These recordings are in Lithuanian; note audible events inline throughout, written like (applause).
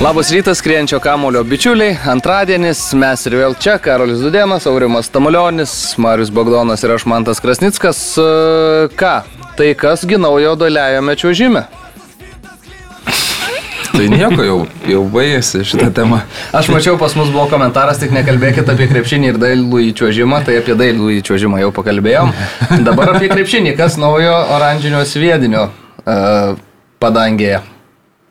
Labas rytas, skrienčio kamulio bičiuliai. Antradienis, mes ir vėl čia, Karolis Dudėnas, Aurimas Tamulionis, Marius Bogdonas ir aš Mantas Krasnickas. E, Ką, tai kasgi naujo daliajame čiuožime? Tai nieko, jau, jau baigėsi šitą temą. Aš mačiau, pas mus buvo komentaras, tik nekalbėkite apie krepšinį ir dailų įčiuožimą, tai apie dailų įčiuožimą jau pakalbėjom. Dabar apie krepšinį, kas naujo oranžinio sviedinio uh, padangėje.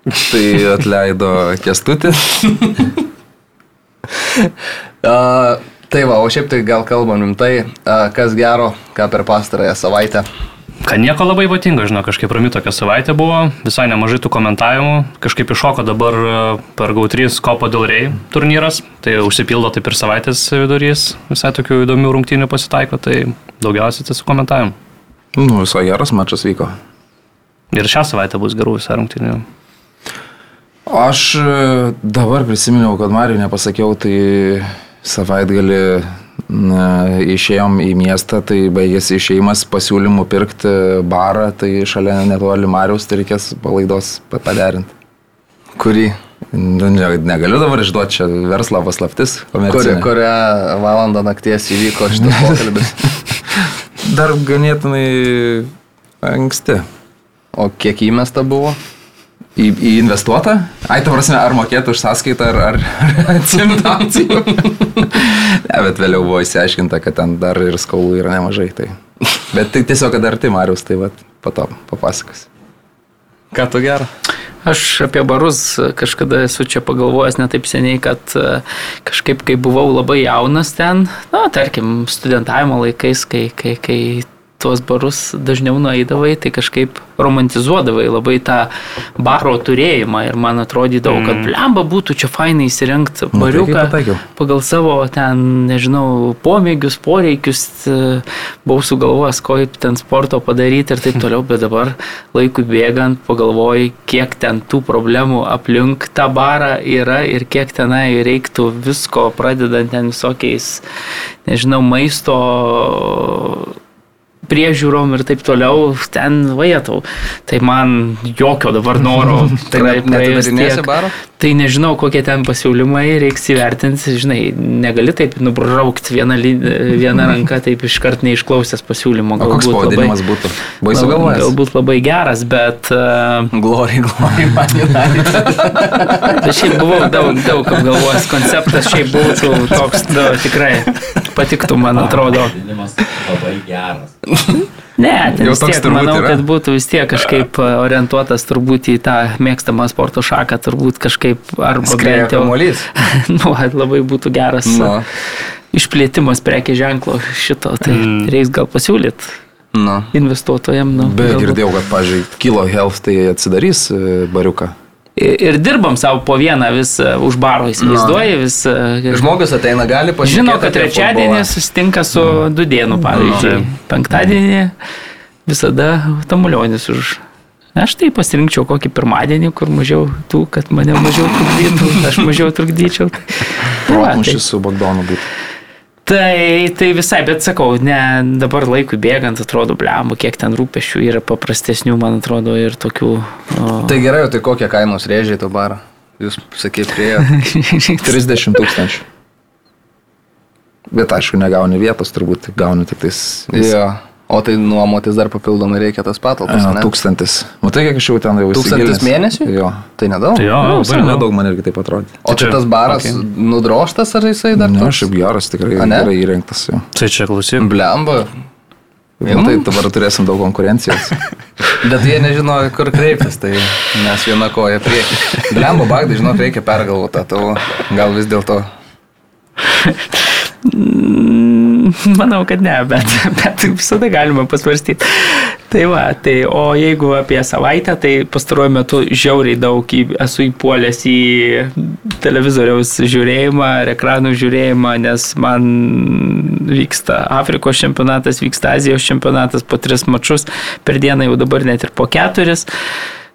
Tai atleido kestutis. Uh, tai va, o šiaip tai gal kalbam rimtai, uh, kas gero, ką per pastarąją savaitę. Kad nieko labai ypatingo, žinau, kažkaip rami tokia savaitė buvo, visai nemažai tų komentavimų, kažkaip iššoko dabar e, per GAU3 Kopo Dilrei turnyras, tai užsipildo taip ir savaitės vidurys, visai tokių įdomių rungtynių pasitaiko, tai daugiausiai su komentavimu. Nu, visai geras mačas vyko. Ir šią savaitę bus gerų visai rungtynių. Aš e, dabar prisiminiau, kad Mariu nepasakiau, tai savaitgalį išėjom į miestą, tai baigėsi išėjimas pasiūlymų pirkti barą, tai šalia netoli Marius, tai reikės palaidos pa- paderinti. Kurį? Nu, ne, negaliu dabar išduoti čia verslo paslaptis. Kuri, kurią valandą nakties įvyko šitas (laughs) pokalbis. Dar ganėtinai anksti. O kiek įmesta buvo? Į, į investuotą? Ai, ta prasme, ar mokėtų už sąskaitą, ar, ar, (laughs) atsimtų akcijų? ne, bet vėliau buvo įsiaiškinta, kad ten dar ir skolų yra nemažai. Tai. Bet tai tiesiog, kad arti Marius, tai vat, po to papasakos. Ką tu gerą? Aš apie barus kažkada esu čia pagalvojęs netaip seniai, kad e, kažkaip, kai buvau labai jaunas ten, na, tarkim, studentavimo laikais, kai, kai, kai tuos barus dažniau nueidavai, tai kažkaip romantizuodavai labai tą baro turėjimą ir man atrodydavo, kad blemba būtų čia fainai įsirengti bariuką pataikiau. pagal savo ten, nežinau, pomėgius, poreikius, e, buvau sugalvojęs, kaip ten sporto padaryti ir taip (laughs) toliau, bet dabar laikui bėgant pagalvoju, kiek ten tų problemų aplink tą barą yra ir kiek tenai reiktų visko, pradedant ten visokiais, nežinau, maisto priežiūrom ir taip toliau, ten vajėtau. Tai man jokio dabar noro. (laughs) Tai praėjus netidarinėsi tiek. baro? Tai nežinau, kokie ten pasiūlymai, reiks įvertinti, žinai, negali taip nubraukti vieną, vieną ranką, taip iškart neišklausęs pasiūlymo. O koks Galbūt pavadinimas būtų? Buvai Gal- sugalvojęs? Galbūt labai geras, bet uh, Glory, glory, man United. (laughs) bet šiaip buvau daug, daug apgalvojęs, konceptas šiaip būtų toks, da, tikrai patiktų, man (laughs) atrodo. Pavadinimas labai geras. (laughs) Ne, Jau vis tiek, manau, yra. kad būtų vis tiek kažkaip (laughs) orientuotas turbūt į tą mėgstamą sporto šaką, turbūt kažkaip arba Skrieja bent jau- kamuolys. (laughs) nu, labai būtų geras Nu. no. išplėtimas prekė ženklo šito, tai Mm. reiks gal pasiūlyti Nu. investuotojams. Nu, Bet galbūt. girdėjau, kad, pažiūrėjau, Kilo Health tai atsidarys e, bariuką. Ir ir dirbam savo po vieną vis e, už baro, įsivaizduoji, vis. e, Žmogus ateina, gali pasižiūrėti. Žino, kad trečiadienį susitinka su Mm. Dudėnu, pavyzdžiui. Penktadienį visada tamulionis už. Aš tai pasirinkčiau kokį pirmadienį, kur mažiau tų, kad mane mažiau trukdytų, aš mažiau trukdyčiau. (laughs) Tai, va, tai, Protmušis su Bagdonu būtų. Tai, tai visai, bet sakau, ne, dabar laikui bėgant atrodo, blem, kiek ten rūpešių yra paprastesnių, man atrodo, ir tokių. O, Tai gerai, tai kokie kainos rėžiai to barą? Jūs sakėte, priejo. 30 tūkstančių. Bet aišku, negauni vietos, turbūt gauni tik tais Jo. O tai nuomotis dar papildomai reikia tas patalpas, ne? tūkstantis. Matai, kiek aš jau ten jau Tūkstantis mėnesiui? Jo. Tai nedaug. Tai jo, Nu, labai visai nedaug. man irgi taip atrodė. O čia čia- tas baras okay. nudroštas ar jisai dar Ne, toks? šiaip geras, tikrai A, ne? gerai įrengtas. Jo. Tai čia klausyk. Blemba. Nu, tai dabar turėsim daug konkurencijos. (laughs) Bet jie nežino, kur kreiptis, tai mes viena koja prieki. Blemba, bagdai, žinok, reikia pergalvoti tavo. Gal vis dėlto. (laughs) (laughs) Manau, kad ne, bet, bet visada galima pasvarstyti. Tai va, tai o jeigu apie savaitę, tai pastaruoju metu žiauriai daug į, esu įpuolęs į televizoriaus žiūrėjimą, ekranų žiūrėjimą, nes man vyksta Afrikos čempionatas, vyksta Azijos čempionatas po tris mačius per dieną, jau dabar net ir po keturis.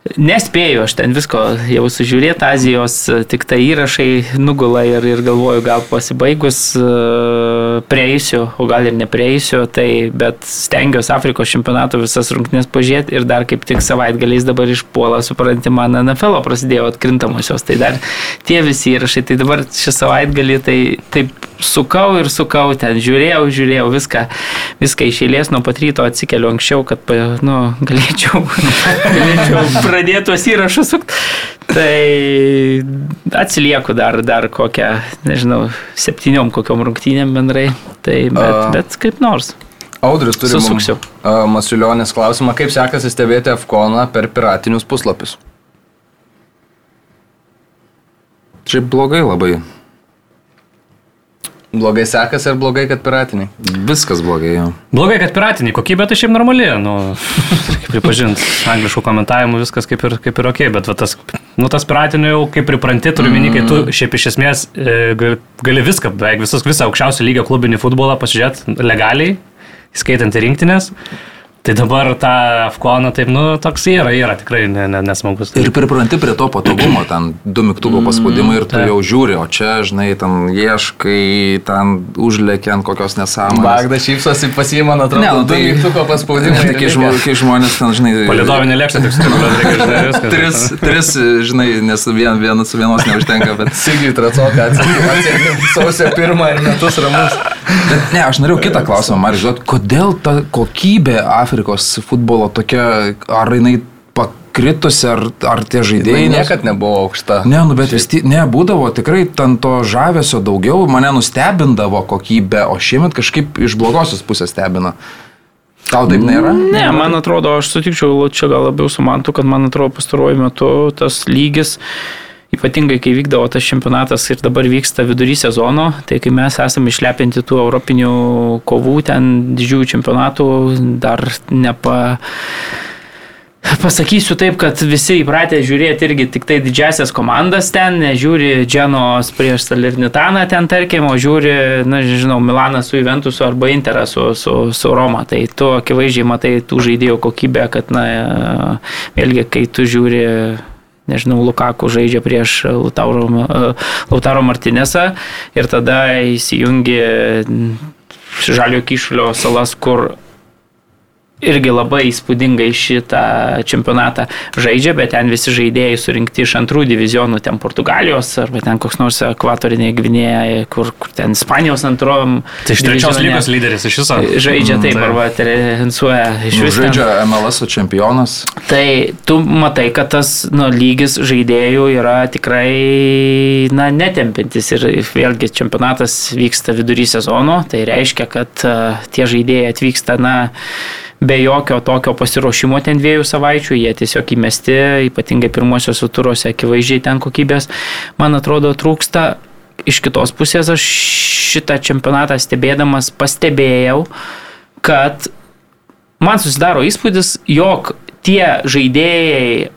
Nespėju aš ten visko jau sužiūrėti, Azijos tik tai įrašai nugula ir, ir galvoju, gal pasibaigus e, prieisiu, o gal ir neprieisiu, tai bet stengiuosi Afrikos čempionato visas rungtynės pažiūrėti ir dar kaip tik savaitgaliais dabar išpuola, supranti, man NFL prasidėjo atkrintamosios, tai dar tie visi įrašai, tai dabar šį savaitgalį tai taip sukau ir sukau ten, žiūrėjau, žiūrėjau viską, viską iš eilės nuo pat ryto atsikeliu anksčiau, kad nu, galėčiau, (laughs) galėčiau pradėti tuos įrašus. Tai atsilieku dar, dar kokią, nežinau, septyniom kokiom rungtynėm bendrai. Tai bet, A. bet kaip nors. Audrius turi Susuksiu. a, Masiulionės klausimą, kaip sekasi stebėti Afkoną per piratinius puslapius. Šiaip blogai labai. Blogai sekasi ar blogai, kad piratiniai? Viskas blogai. Jo. Blogai, kad piratiniai, kokybė tai šiaip normali, nu, reikia pripažinti, angliškų komentavimų viskas kaip ir, kaip ir ok, bet va, tas, nu, tas piratinių jau kaip pripranti, turiu minį, kai tu šiaip iš esmės e, gali, viską, beveik visas, visą aukščiausio lygio klubinį futbolą pasižiūrėti legaliai, įskaitant ir rinktinės. Tai dabar tą Afkoną taip, nu, toks yra, yra tikrai ne, ne. Ir pripranti prie to patogumo, (clears throat) ten du mygtuko paspaudimai ir tu taip. jau žiūri, o čia, žinai, ten ieškai, ten užlėkia ant kokios nesąmonės. Bagda šypsosi pasiima, atrodo, Ne, nu, du tai- mygtuko paspaudimai. Tai (laughs) kai, žmo, kai žmonės ten, žinai, Palidovinė lėkštė, tik stimuliuoti reikia, žinai, (laughs) viskas. tris, tris, žinai, nes vien, vienas su vienos neužtenka, bet... Sigiui tracoką atsakė sausio pirmą ir metus ramus. Bet ne, aš norėjau kitą klausimą, Marija, žinot, kodėl ta kokybė Afrikos futbolo tokia, ar jinai pakritusi, ar, ar tie Tai žaidėjai... nes- niekad nebuvo aukšta. Ne, nu bet vis tiek, ne, būdavo tikrai ten to žavesio daugiau, mane nustebindavo kokybė, o šiemet kažkaip iš blogosios pusės stebina. Tau taip nėra? Ne, man atrodo, aš sutikčiau čia gal labiau su mantu, kad man atrodo pastaruoju metu tas lygis, ypatingai kai vykdavo tas čempionatas ir dabar vyksta vidury sezono, tai kai mes esame išlepinti tų europinių kovų, ten didžiųjų čempionatų, dar nepa... Pasakysiu taip, kad visi įpratę žiūrėti irgi tik tai didžiasias komandas ten, nežiūri Dženos prieš Salernitaną ten tarkim, o žiūri, na žinau, Milaną su Juventusu arba Interą su, su, su Roma. Tai tu akivaizdžiai matai tų žaidėjų kokybę, kad, na, vėlgi, kai tu žiūri nežinau, Lukaku žaidžia prieš Lautaro, Lautaro Martinesą ir tada įsijungi Žalio kišulio salas, kur irgi labai įspūdingai šitą čempionatą žaidžia, bet ten visi žaidėjai surinkti iš antrų divizionų, ten Portugalijos arba ten koks nors ekvatorinė Gvinėja, kur, kur ten Ispanijos antrom. Tai iš trečios lygos lyderis iš viso. Žaidžia taip, taip. arba trensuoja iš Nu, viso. žaidžia MLS čempionas. Tai tu matai, kad tas nu, lygis žaidėjų yra tikrai na, netempintis ir vėlgi čempionatas vyksta vidury sezono, tai reiškia, kad uh, tie žaidėjai atvyksta na, be jokio tokio pasiruošimo ten dviejų savaičių, jie tiesiog įmesti, ypatingai pirmosiuose turuose akivaizdžiai ten kokybės, man atrodo, trūksta. Iš kitos pusės aš šitą čempionatą stebėdamas pastebėjau, kad man susidaro įspūdis, jog tie žaidėjai,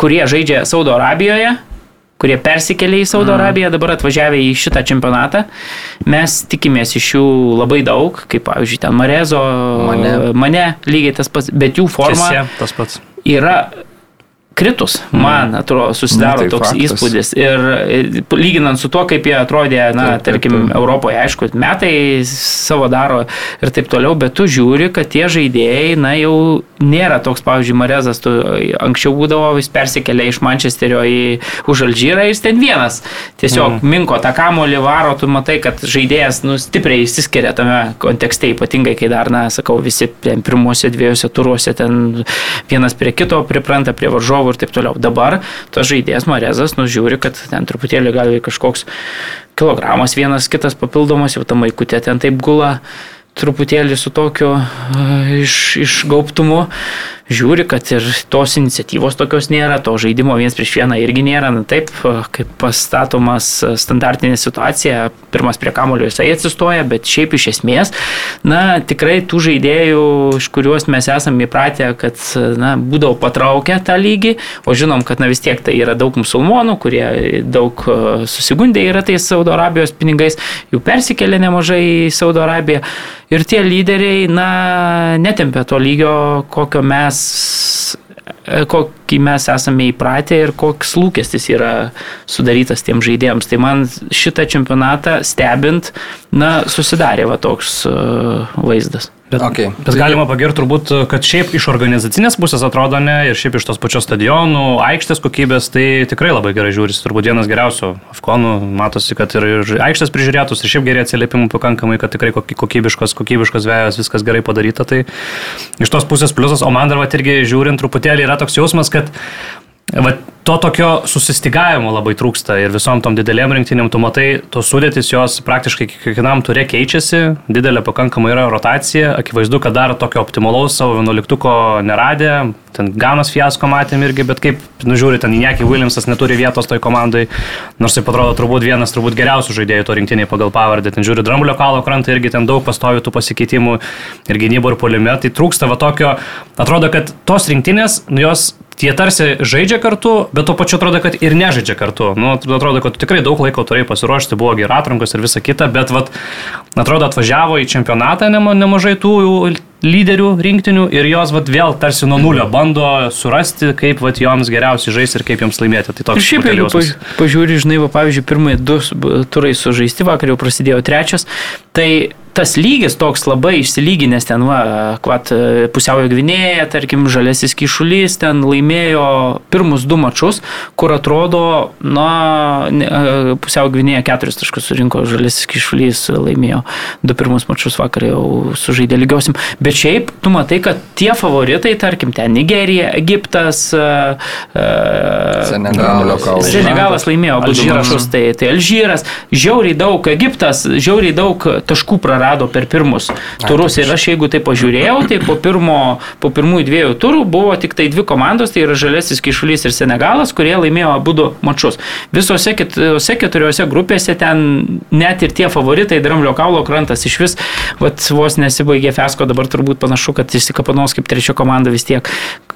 kurie žaidžia Saudo Arabijoje, kurie persikėlė į Saudo Arabiją, dabar atvažiavę į šitą čempionatą, mes tikimės iš jų labai daug, kaip pavyzdžiui, ten Marezo, Mane. mane lygiai tas pats, bet jų forma Tiesa, tas pats. yra kritus, man atrodo, susidaro Na, tai toks faktas. įspūdis. Ir lyginant su to, kaip jie atrodė, na, Taip, taip, tarkim, taip. Europoje, aišku, metai savo daro ir taip toliau, bet tu žiūri, kad tie žaidėjai, na, jau nėra toks, pavyzdžiui, Marezas, tu anksčiau būdavo, jis persikėlė iš Mančesterio į už Alžyrą ir jis ten vienas. Tiesiog mm. minko tą kamolį varo, tu matai, kad žaidėjas, nu, stipriai išsiskiria tame kontekste, ypatingai, kai dar, na, sakau, visi pirmuose dviejose turuose ten vienas prie kito pripranta prie varžovų ir taip toliau. Dabar tas žaidėjas Marezas nužiūri, kad ten truputėlį gali kažkoks kilogramas vienas kitas papildomas, jau ta maikutė ten taip gula truputėlį su tokiu e, iš, išgauptumu. Žiūri, kad ir tos iniciatyvos tokios nėra, to žaidimo viens prieš vieną irgi nėra. Na taip, kaip pastatomas standartinė situacija, pirmas prie kamulio jisai atsistoja, bet šiaip iš esmės, na tikrai tų žaidėjų, iš kuriuos mes esame įpratę, kad na, būdavo patraukę tą lygį, o žinom, kad na vis tiek tai yra daug musulmonų, kurie daug e, susigundė yra tais Saudo Arabijos pinigais, jų persikėlė nemažai į Saudo Arabiją. Ir tie lyderiai, na, netempia to lygio, kokio mes e, kokį mes esame įpratę ir koks lūkestis yra sudarytas tiem žaidėjams. Tai man šitą čempionatą stebint, na, susidarė va toks uh, vaizdas. Bet, okay. bet galima pagirti turbūt, kad šiaip iš organizacinės pusės atrodo ne ir šiaip iš tos pačios stadionų, aikštės kokybės, tai tikrai labai gerai žiūrisi. Turbūt vienas geriausių Afkonų, matosi, kad ir, ir aikštės prižiūrėtus, ir šiaip geriai atsiliepimų pakankamai, kad tikrai kokybiškos, kokybiškos vėjas, viskas gerai padaryta. Tai iš tos pusės pliusas, o man dar va irgi žiūrint truputėlį yra toks jausmas, kad Va, to tokio susistigavimo labai trūksta ir visom tom didelėm rinktinėm, tu matai, tos sudėtis jos praktiškai kiekvienam turė keičiasi, didelė pakankamai yra rotacija, akivaizdu, kad dar tokio optimalaus savo vienuoliktuko neradė, ten Ganas fiasko matėm irgi, bet kaip, nužiūri, ten Inekį Williamsas neturi vietos toj komandai, nors tai atrodo turbūt vienas turbūt geriausių žaidėjų to rinktinėje pagal pavardę, ten žiūri Dramulio kalo krantą irgi ten daug pastovių tų pasikeitimų ir gynybo ir polime, tai trūksta va tokio, atrodo, kad tos rinktinės, nu jos Jie tarsi žaidžia kartu, bet tuo pačiu atrodo, kad ir nežaidžia kartu. Nu, atrodo, kad tikrai daug laiko turėjai pasiruošti, buvo gerai atrankos ir visa kita, bet vat, atrodo atvažiavo į čempionatą nemažai tų lyderių rinktinių ir jos vat, vėl tarsi nuo nulio bando surasti, kaip vat, joms geriausiai žaisti ir kaip joms laimėti. Tai toks šiaip jeigu pažiūri, žinai, va, pavyzdžiui, pirmieji du turai sužaisti, vakar jau prasidėjo trečias, tai tas lygis toks labai išsilyginęs ten, va, kvat, pusiaujo gvinėje, tarkim, žalesis kišulys ten laimėjo pirmus du mačius, kur atrodo, na, pusiaujo gvinėje keturis taškus surinko, žalesis kišulys laimėjo du pirmus mačius vakar jau sužaidė lygiosim. Bet Bet šiaip, tu matai, kad tie favoritai, tarkim, ten Nigerija, Egiptas, uh, Senegalas, Senegalas laimėjo abu mačus, tai, tai Alžyras, žiauriai daug, Egiptas, žiauriai daug taškų prarado per pirmus turus. Ir aš jeigu tai pažiūrėjau, tai po, pirmo, po pirmųjų dviejų turų buvo tik tai dvi komandos, tai yra Žalesis Kišulys ir Senegalas, kurie laimėjo abu du mačus. Visose kitose keturiose grupėse ten net ir tie favoritai, Dramblio kaulo krantas iš vis, vat, vos nesibaigė Fesko dabar turbūt turbūt panašu, kad išsikapanos kaip trečia komanda vis tiek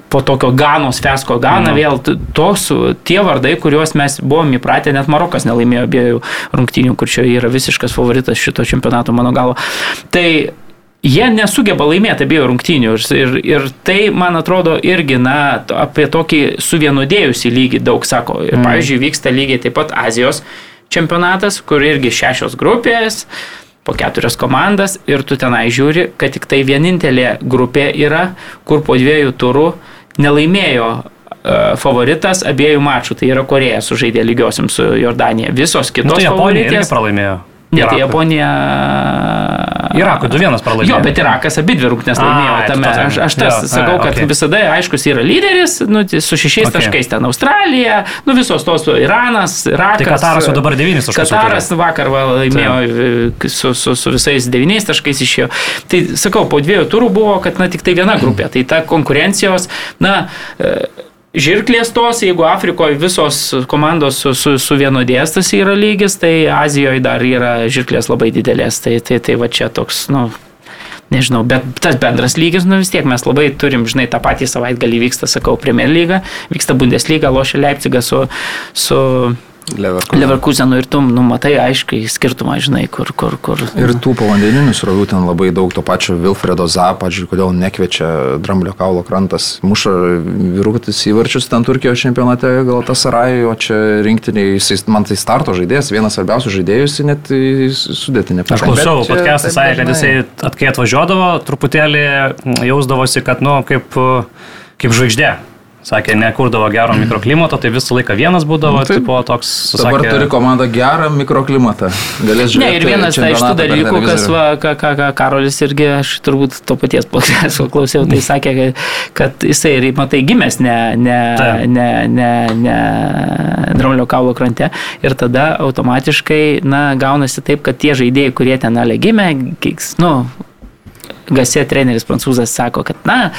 po tokio Ganos, Fesko Gana, mm. vėl tos tie vardai, kuriuos mes buvom įpratę, net Marokas nelaimėjo abiejų rungtynių, kur čia yra visiškas favoritas šito čempionato mano galvo. Tai jie nesugeba laimėti abiejų rungtynių ir, ir, tai, man atrodo, irgi, na, apie tokį suvienodėjusį lygį daug sako. Ir, mm. pavyzdžiui, vyksta lygiai taip pat Azijos čempionatas, kur irgi šešios grupės, po keturias komandas ir tu tenai žiūri, kad tik tai vienintelė grupė yra, kur po dviejų turų nelaimėjo e, favoritas abiejų mačų, tai yra Koreja sužaidė lygiosiam su Jordanija. Visos kitos nu, tai Japonija irgi pralaimėjo. Ne, tai Japonija. Irakui 2-1 pralaimėjo. Jo, bet Irakas abi dvi rungtynės laimėjo. Tame. Aš, aš tas jo, sakau, kad okay. visada aiškus yra lyderis, nu, su šešiais okay. taškais ten Australija, nu visos tos Iranas, Irakas. Tai Kataras jau dabar 9 taškus. Kataras vakar va, laimėjo tai. su, su, su visais 9 taškais išėjo. Tai sakau, po dviejų turų buvo, kad na tik tai viena grupė. Tai ta konkurencijos, na, žirklės tos, jeigu Afrikoje visos komandos su, su, suvienodės tas yra lygis, tai Azijoje dar yra žirklės labai didelės. Tai, tai, tai va čia toks, nu, nežinau, bet tas bendras lygis, nu vis tiek mes labai turim, žinai, tą patį savaitgalį vyksta, sakau, Premier lyga, vyksta Bundesliga, lošia Leipzigas su, su Leverkusenu ir tu, nu, matai aiškiai skirtumą, žinai, kur, kur, kur. Ir tų povandeninių srovių ten labai daug, to pačio Vilfredo Zapą, žiūrėk, kodėl nekviečia Dramblio kaulo krantas, muša vyrukutis įvarčius ten Turkijos čempionate, gal tas Sarai, o čia rinktiniai, man tai starto žaidėjas, vienas svarbiausių žaidėjų, net sudėtinė. Aš klausiau, podcast'ą sakė, kad jisai, kai atvažiuodavo, truputėlį jausdavosi, kad, nu, kaip, kaip žvaigždė Sakė, nekurdavo gero mikroklimato, tai visą laiką vienas būdavo, nu, tipo toks. Dabar sakė, turi komanda gerą mikroklimatą. Galės žiūrėti. Ne, ir vienas tai iš tų dalykų, kas, va, ką, ką, ką Karolis irgi, aš turbūt to paties podcast'o (laughs) klausiau, tai sakė, kad, kad jisai ir, matai, gimęs ne, ne, ne, ne, ne Dramblio kaulo krante ir tada automatiškai, na, gaunasi taip, kad tie žaidėjai, kurie ten ale gimė, nu, Gasė treneris prancūzas sako, kad, na,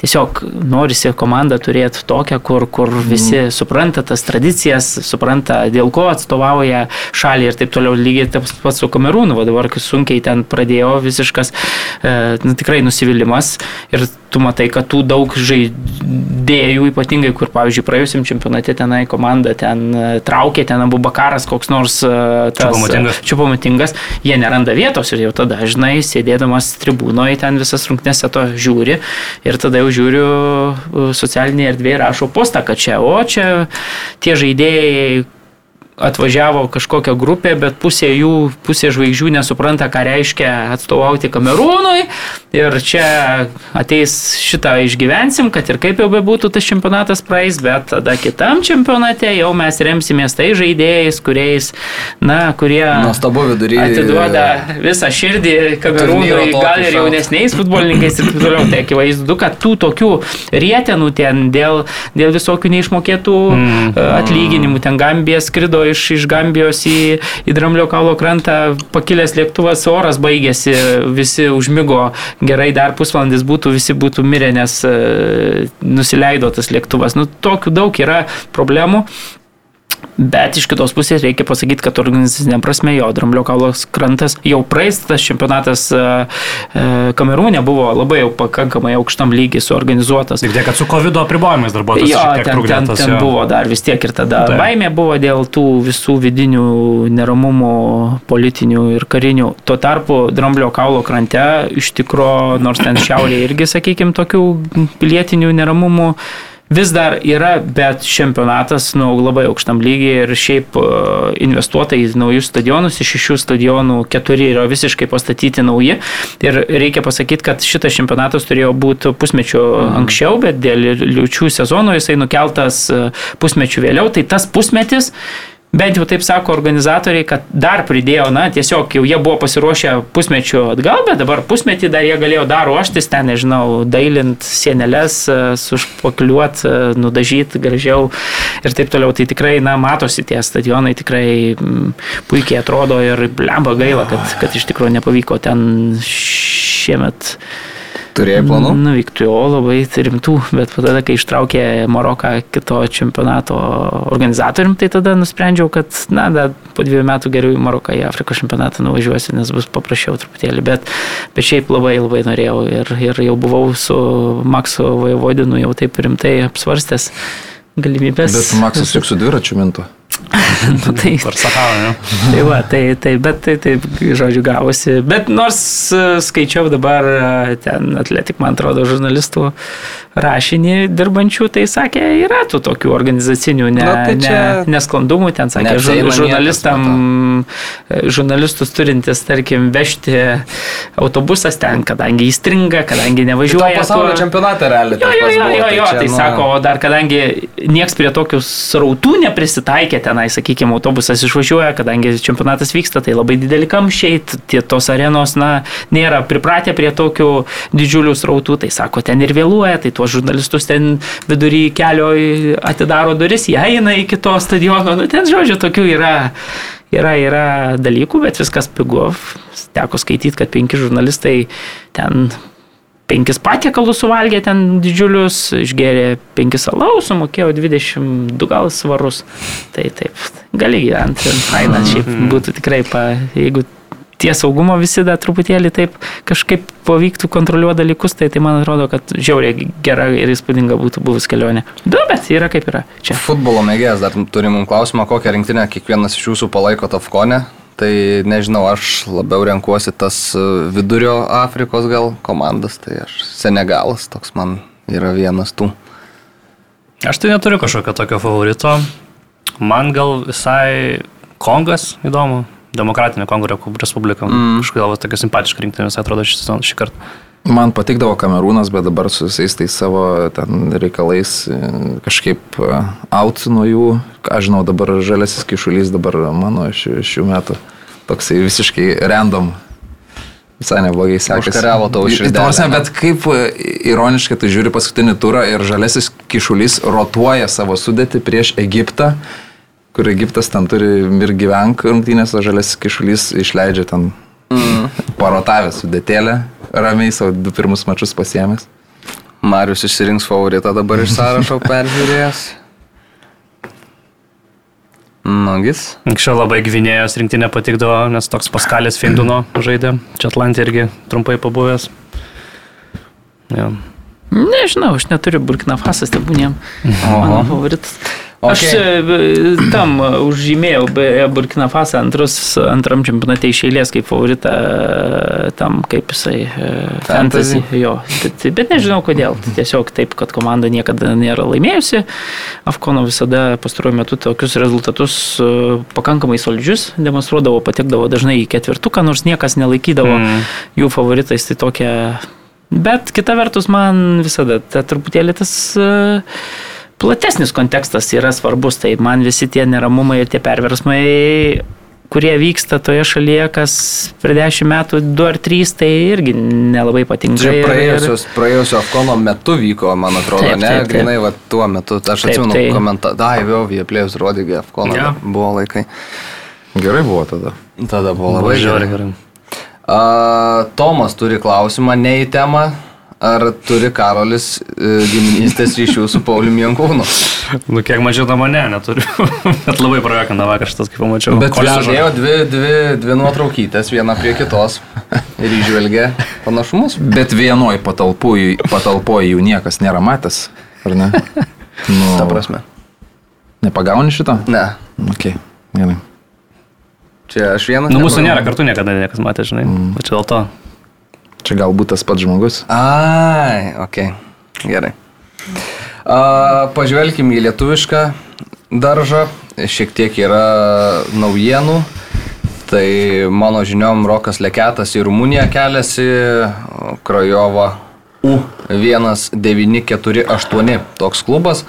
tiesiog norisi komandą turėti tokią, kur, kur visi mm. supranta tas tradicijas, supranta, dėl ko atstovauja šalį ir taip toliau. Lygiai taip pat su Kamerūnu, va dabar sunkiai ten pradėjo visiškas e, nu, tikrai nusivylimas ir tu matai, kad tų daug žaidėjų, ypatingai kur, pavyzdžiui, praėjusim čempionate tenai komanda ten e, traukė, ten abu bakaras koks nors e, čiupamatingas, jie neranda vietos ir jau tada, žinai, sėdėdamas tribūnoje ten visas rungtynėse to žiūri ir tada jau žiūriu e, socialinėje erdvėje rašo postą, kad čia, o čia tie žaidėjai atvažiavo kažkokia grupė, bet pusė jų, pusė žvaigždžių nesupranta, ką reiškia atstovauti Kamerūnui. Ir čia ateis šitą išgyvensim, kad ir kaip jau bebūtų tas čempionatas praeis, bet tada kitam čempionate jau mes remsimės tai žaidėjais, kuriais, na, kurie Nuostabu vidury. atiduoda visą širdį Kamerūnui, gal ir jaunesniais futbolininkais ir taip toliau. Tai akivaizdu, kad tų tokių rietenų ten dėl, dėl visokių neišmokėtų mm. atlyginimų, ten Gambija skrido iš, iš Gambijos į, į Dramblio kaulo krantą, pakilęs lėktuvas, oras baigėsi, visi užmygo, gerai dar pusvalandis būtų, visi būtų mirę, nes e, nusileido tas lėktuvas. Nu, tokių daug yra problemų. Bet iš kitos pusės reikia pasakyti, kad organizacinė prasme jo Dramblio kaulos krantas jau praeistas čempionatas e, e, Kamerūne buvo labai jau pakankamai aukštam lygiai suorganizuotas. Tik tiek, kad su COVID apribojimais dar buvo tas Jo, šiek tiek ten, ten, ten jo. buvo dar vis tiek ir tada Taip. baimė buvo dėl tų visų vidinių neramumų politinių ir karinių. Tuo tarpu Dramblio kaulo krante iš tikrųjų, nors ten šiaurėje irgi, sakykime, tokių pilietinių neramumų vis dar yra, bet čempionatas nu, labai aukštam lygiai ir šiaip e, investuota į naujus stadionus, iš šešių stadionų keturi yra visiškai pastatyti nauji. Ir reikia pasakyti, kad šitas čempionatas turėjo būti pusmečio anksčiau, bet dėl liučių sezono jisai nukeltas e, pusmečių vėliau. Tai tas pusmetis Bent jau taip sako organizatoriai, kad dar pridėjo, na, tiesiog jau jie buvo pasiruošę pusmečių atgal, bet dabar pusmetį dar jie galėjo dar ruoštis, ten, nežinau, dailint sienelės, sušpokliuot, nudažyti gražiau ir taip toliau. Tai tikrai, na, matosi tie stadionai, tikrai mm, puikiai atrodo ir blemba gaila, kad, kad iš tikrųjų nepavyko ten šiemet Turėjai planų? Nuvykti, o labai rimtų, bet tada, kai ištraukė Maroką kito čempionato organizatorium, tai tada nusprendžiau, kad, na, da, po dviejų metų geriau į Maroką į Afrikos čempionatą nuvažiuosiu, nes bus paprasčiau truputėlį, bet, bet šiaip labai labai norėjau ir, ir jau buvau su Maksu Vojvodinu jau taip rimtai apsvarstęs galimybės. Bet Maksas juk su dviračiu mintų. (laughs) nu, tai, Per Saharą, ne? Tai va, tai, tai, bet tai taip, žodžiu, gavosi. Bet nors e, skaičiau dabar e, ten atletik, man atrodo, žurnalistų rašinį dirbančių, tai sakė, yra tų tokių organizacinių ne, Na, tai čia ne, nesklandumų, ten sakė, neapsieina žur, žurnalistam, e, žurnalistus turintis, tarkim, vežti autobusas ten, kadangi įstringa, kadangi Tai nevažiuoja. pasaulio tuo- čempionate realiai. Jo, jo, jo, buvo, jo, jo, čia, tai nu, sako, o dar kadangi nieks prie tokių srautų neprisitaikė tenai, sakykime, autobusas išvažiuoja, kadangi čempionatas vyksta, tai labai dideli kamščiai, tie tos arenos, na, nėra pripratę prie tokių didžiulių srautų, tai sako, ten ir vėluoja, tai tuos žurnalistus ten vidury kelio atidaro duris, jie eina iki to stadiono, nu, ten, žodžiu, tokių yra. Yra, yra dalykų, bet viskas pigu. Teko skaityti, kad penki žurnalistai ten penkis patiekalus suvalgė ten didžiulius, išgėrė penkis alaus, sumokėjo 22 gal svarus. Tai taip, gali gyventi, faina, šiaip būtų tikrai, pa, jeigu tie saugumo visi dar truputėlį taip kažkaip pavyktų kontroliuoti dalykus, tai, tai man atrodo, kad žiauriai gera ir įspūdinga būtų buvus kelionė. Du, bet yra kaip yra. Čia. Futbolo mėgėjas, dar turim mums klausimą, kokią rinktinę kiekvienas iš jūsų palaiko Tafkone. Tai nežinau, aš labiau renkuosi tas e, vidurio Afrikos gal komandas, tai aš Senegalas toks man yra vienas tų. Aš tai neturiu kažkokio tokio favorito. Man gal visai Kongas įdomu. Demokratinė Kongo Respublika. Mm. Kažkodėl tokia simpatiška rinktinė visai atrodo šį, šį kartą. Man patikdavo Kamerūnas, bet dabar su visais tais savo ten reikalais e, kažkaip e, out nuo jų. Aš žinau, dabar žalesis kišulys dabar mano šių, šių metų. Toksai visiškai random. Visai neblogai sekasi. Užkariavo tavo širdelę? Bet kaip e, ironiškai tu žiūri paskutinį turą ir žalesis kišulys rotuoja savo sudėti prieš Egiptą, kur Egiptas ten turi ir gyvenk rungtynės, o žalesis kišulys išleidžia ten mm. parotavę sudėtėlę, ramiai savo du pirmus mačius pasiemęs. Marius išsirinks favoritą dabar iš sąrašo (laughs) peržiūrėjęs. Nagis. Anksčiau labai Gvinėjos rinktinė patikdavo, nes toks Paskalės Finduno žaidė. Čia Atlantė irgi trumpai pabuvęs. Ja. Nežinau, aš neturiu Burkina Fasas tebūniem. Mano favoritas. Aš Okay. e, tam e, užžymėjau beje, Burkina Fasą antrus, antram čempionate iš eilės kaip favoritą e, tam, kaip jisai e, Fantasy? fantasy. Jo, bet, bet nežinau kodėl. Tiesiog taip, kad komanda niekada nėra laimėjusi. Afkono visada pastaruoju metu tokius rezultatus e, pakankamai solidžius demonstruodavo, patekdavo dažnai į ketvirtuką, nors niekas nelaikydavo Mm. jų favoritais. Tai tokia. Bet kita vertus, man visada ta truputėlį tas e, platesnis kontekstas yra svarbus. Tai man visi tie neramumai ir tie perversmai, kurie vyksta toje šalyje, kas per dešimt metų, du ar trys, tai irgi nelabai patinka. Čia ir- praėjusios, praėjusio Afkono metu vyko, man atrodo, Taip, ne? taip, taip. Grinai, va, tuo metu, aš Taip, atsimenu tai- komentarą. Dai, vėl, jie plėjus rodė, Afkono Jo. buvo laikai. Gerai buvo tada. Tada buvo Labai labai žiauriai gerai. gerai. A, Tomas turi klausimą, ne į temą. Ar turi Karolis e, giminystės ryšių su Pauliumi Jankūnu? Nu, kiek man žinoma, ne, neturiu. (laughs) Bet labai prajuokina vakar šitas, kaip pamačiau. Bet sudėjo dvi, dvi, dvi nuotraukytės, viena prie kitos (laughs) ir išvelgia panašumus. Bet vienoj patalpoj, patalpoj jų niekas nėra matęs, ar ne? (laughs) Nu, Ta prasme. Nepagauni šito? Ne. Ok, gerai. Čia aš vienas. Nu, mūsų nepagaunu. nėra kartu niekada niekas matė, žinai. Mm. Čia dėl to. Čia galbūt tas pats žmogus. Ai, ok. Gerai. A, pažvelkime į lietuvišką daržą. Šiek tiek yra naujienų. Tai mano žiniom Rokas Leketas į Rumuniją keliasi, Krajova U1948 toks klubas.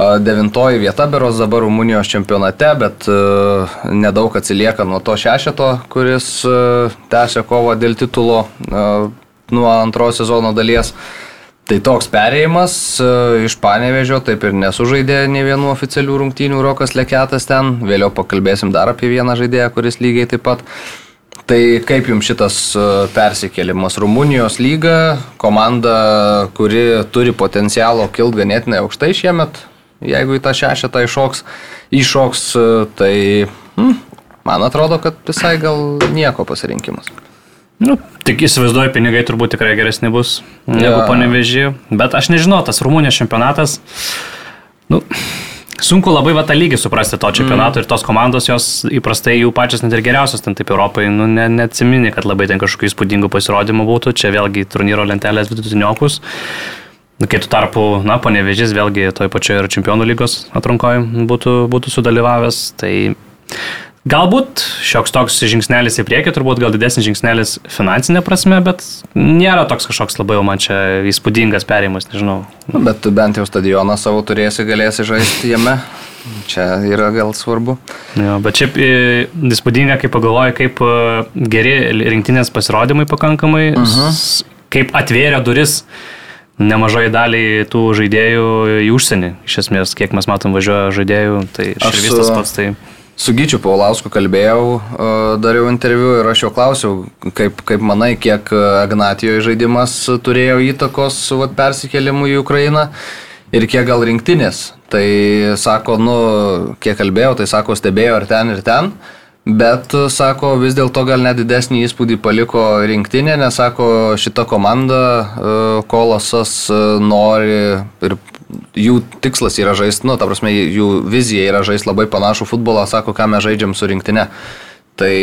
Devintoji vieta beros dabar Rumunijos čempionate, bet e, nedaug atsilieka nuo to šešeto, kuris e, tęsia kovą dėl titulo e, nuo antros sezono dalies. Tai toks perėjimas iš Panevežio, taip ir nesužaidė ne vienų oficialių rungtynių Rokas Leketas ten. Vėliau pakalbėsim dar apie vieną žaidėją, kuris lygiai taip pat. Tai kaip jums šitas persikėlimas? Rumunijos lyga, komanda, kuri turi potencialo kilt ganėtinai aukštai šiemet, jeigu į tą šešetą iššoks, iššoks, e, tai hm, man atrodo, kad visai gal nieko pasirinkimas. Nu, tik įsivaizduoju, pinigai turbūt tikrai geresni bus negu Jo. panevežį. Bet aš nežinau, tas Rumunijos čempionatas. Nu, sunku labai va tą lygį suprasti to čempionato mm. ir tos komandos, jos įprastai jų pačios net ir geriausios ten taip Europai, nu, ne, neatsimini, kad labai ten kažkokių įspūdingų pasirodymų būtų. Čia vėlgi turnyro lentelės vidutiniokus. Nu, Kai tu tarpu, na, panevežys vėlgi toj pačioje ir čempionų lygos atrankoje būtų, būtų sudalyvavęs, tai galbūt šioks toks žingsnelis į priekį, turbūt gal didesnis žingsnelis finansinė prasme, bet nėra toks kažkoks labai jau man čia įspūdingas perėjimas, nežinau. Nu, Bet tu bent jau stadioną savo turėsi, galėsi žaisti jame. Čia yra gal svarbu. Jo, bet šiaip e, įspūdinga, kai pagalvoju, kaip e, geri rinktinės pasirodymai pakankamai, uh -huh. kaip atvėrė duris nemažai daliai tų žaidėjų į užsienį. Iš esmės, kiek mes matom važiuoja žaidėjų, tai Aš vis tas su- pats. Tai... Su Gyčiu Paulausku kalbėjau, e, dariau interviu ir aš jo klausiau, kaip, kaip manai, kiek Agnatijoje žaidimas turėjo įtakos vat, persikėlimui į Ukrainą ir kiek gal rinktinės. Tai sako, nu, kiek kalbėjau, tai sako, stebėjo ir ten, ir ten. Bet, sako, vis dėlto gal net didesnį įspūdį paliko rinktinė, nes, sako, šita komanda, e, Kolosas e, nori ir jų tikslas yra žaisti, nu, ta prasme, jų vizija yra žaisti labai panašų futbolą, sako, ką mes žaidžiam su rinktinė. Tai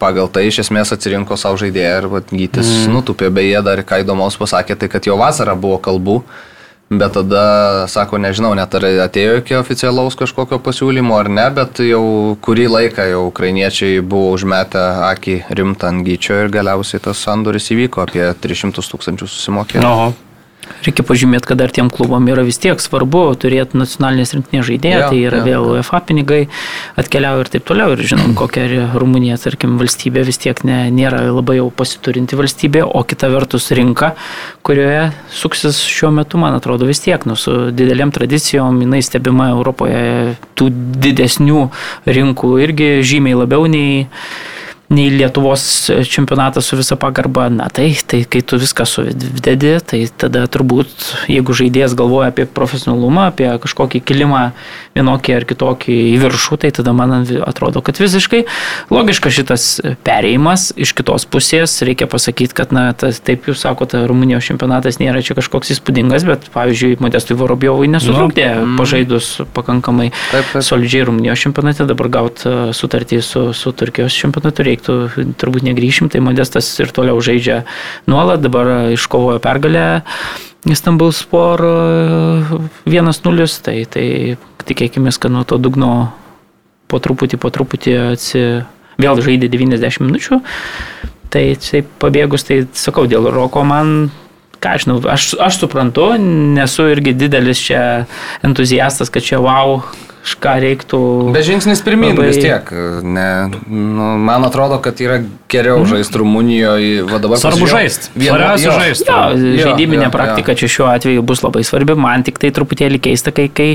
pagal tai iš esmės atsirinko savo žaidėją ir vat, gytis mm. nutupė, beje, dar ką įdomaus pasakė, tai kad jo vasarą buvo kalbų, bet tada, sako, nežinau, net ar atėjo iki oficialaus kažkokio pasiūlymo ar ne, bet jau kurį laiką jau ukrainiečiai buvo užmetę akį rimtą ant gyčio ir galiausiai tas sandoris įvyko, apie 300 tūkstančių susimokėjo. Oho. Reikia pažymėti, kad dar tiem klubam yra vis tiek svarbu turėti nacionalinės rinktinės žaidėją, Jo, tai yra jo, vėl UEFA pinigai atkeliauja ir taip toliau. Ir žinom, (clears throat) kokia Rumunija, tarkim, valstybė vis tiek ne, nėra labai jau pasiturinti valstybė, o kita vertus rinka, kurioje suksis šiuo metu, man atrodo, vis tiek, nu, su dideliam tradicijom, jinai stebima Europoje tų didesnių rinkų irgi žymiai labiau nei nei Lietuvos čempionatas su visa pagarba. Na tai, tai kai tu viską suvededi, tai tada turbūt, jeigu žaidėjas galvoja apie profesionalumą, apie kažkokį kilimą vienokį ar kitokį į viršų, tai tada man atrodo, kad visiškai logiška šitas perėjimas. Iš kitos pusės reikia pasakyti, kad, na, tas, taip jūs sakote, Rumunijos čempionatas nėra čia kažkoks įspūdingas, bet, pavyzdžiui, Modestui Vorobiovui nesutrukdė no. mm. pažaidus pakankamai taip, taip. solidžiai Rumunijos čempionate, dabar gauti e, sutartį su, su Turkijos čempionatu reiktų, turbūt negryšim, tai Modestas ir toliau žaidžia nuolat, dabar iškovojo pergalę. Istanbul Spor 1-0, e, tai, tai tikėkime, kad nuo to dugno po truputį, po truputį atsi... vėl žaidė 90 minučių. Tai taip pabėgus, tai sakau, dėl Roko man ką aš žinau, aš, aš suprantu, nesu irgi didelis čia entuziastas, kad čia wow, kažką reiktų. Bet žingsnis pirmin labai... vis tiek. Ne, nu, man atrodo, kad yra geriau mm. žaisti Rumunijoje. Svarbu žaisti. Svarbiausia žaisti. Jo, žaidybinė jo, praktika jo. čia šiuo atveju bus labai svarbi. Man tik tai truputėlį keista, kai, kai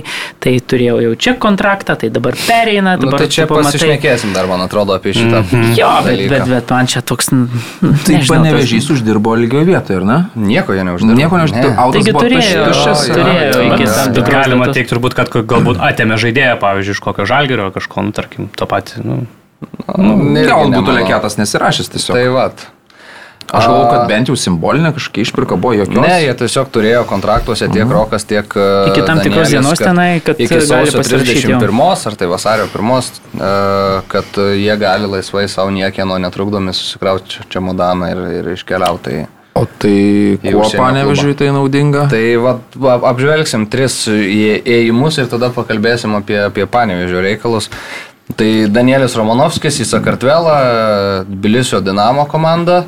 tai turėjau jau čia kontraktą, tai dabar pereina. Nu, dabar nu, tai čia pasišnekėsim dar, man atrodo, apie šitą. Mm -hmm. Jo, bet, bet, bet man čia toks... Tai panevežys uždirbo lygio vietoje, ar ne? Nieko jie neuždirbo. Nieko neuždirbo. Taigi turėjo. Turėjo iki tam tikros. Galima teikti turbūt, kad galbūt atėmė žaidimą žaidėją, pavyzdžiui, iš kokio žalgerio, kažko, nu, tarkim, to patį. Nu, nu, gal būtų lėkėtas nesirašęs tiesiog. Tai vat. Aš galvoju, kad bent jau simbolinė kažkokia išpirka buvo jokios. Ne, jie tiesiog turėjo kontraktuose tiek mhm. Rokas, tiek... Iki tam tikros dienos tenai, kad... Iki sausio 31 ar tai vasario 1, kad jie gali laisvai savo niekieno netrukdomi susikrauti čia modaną ir, ir iškeliauti. O tai kuo panevežiui tai naudinga? Tai va, apžvelgsim tris įėjimus ir tada pakalbėsim apie, apie panevežio reikalus. Tai Danielis Romanovskis į Sakartvelą, Bilisio Dinamo komanda.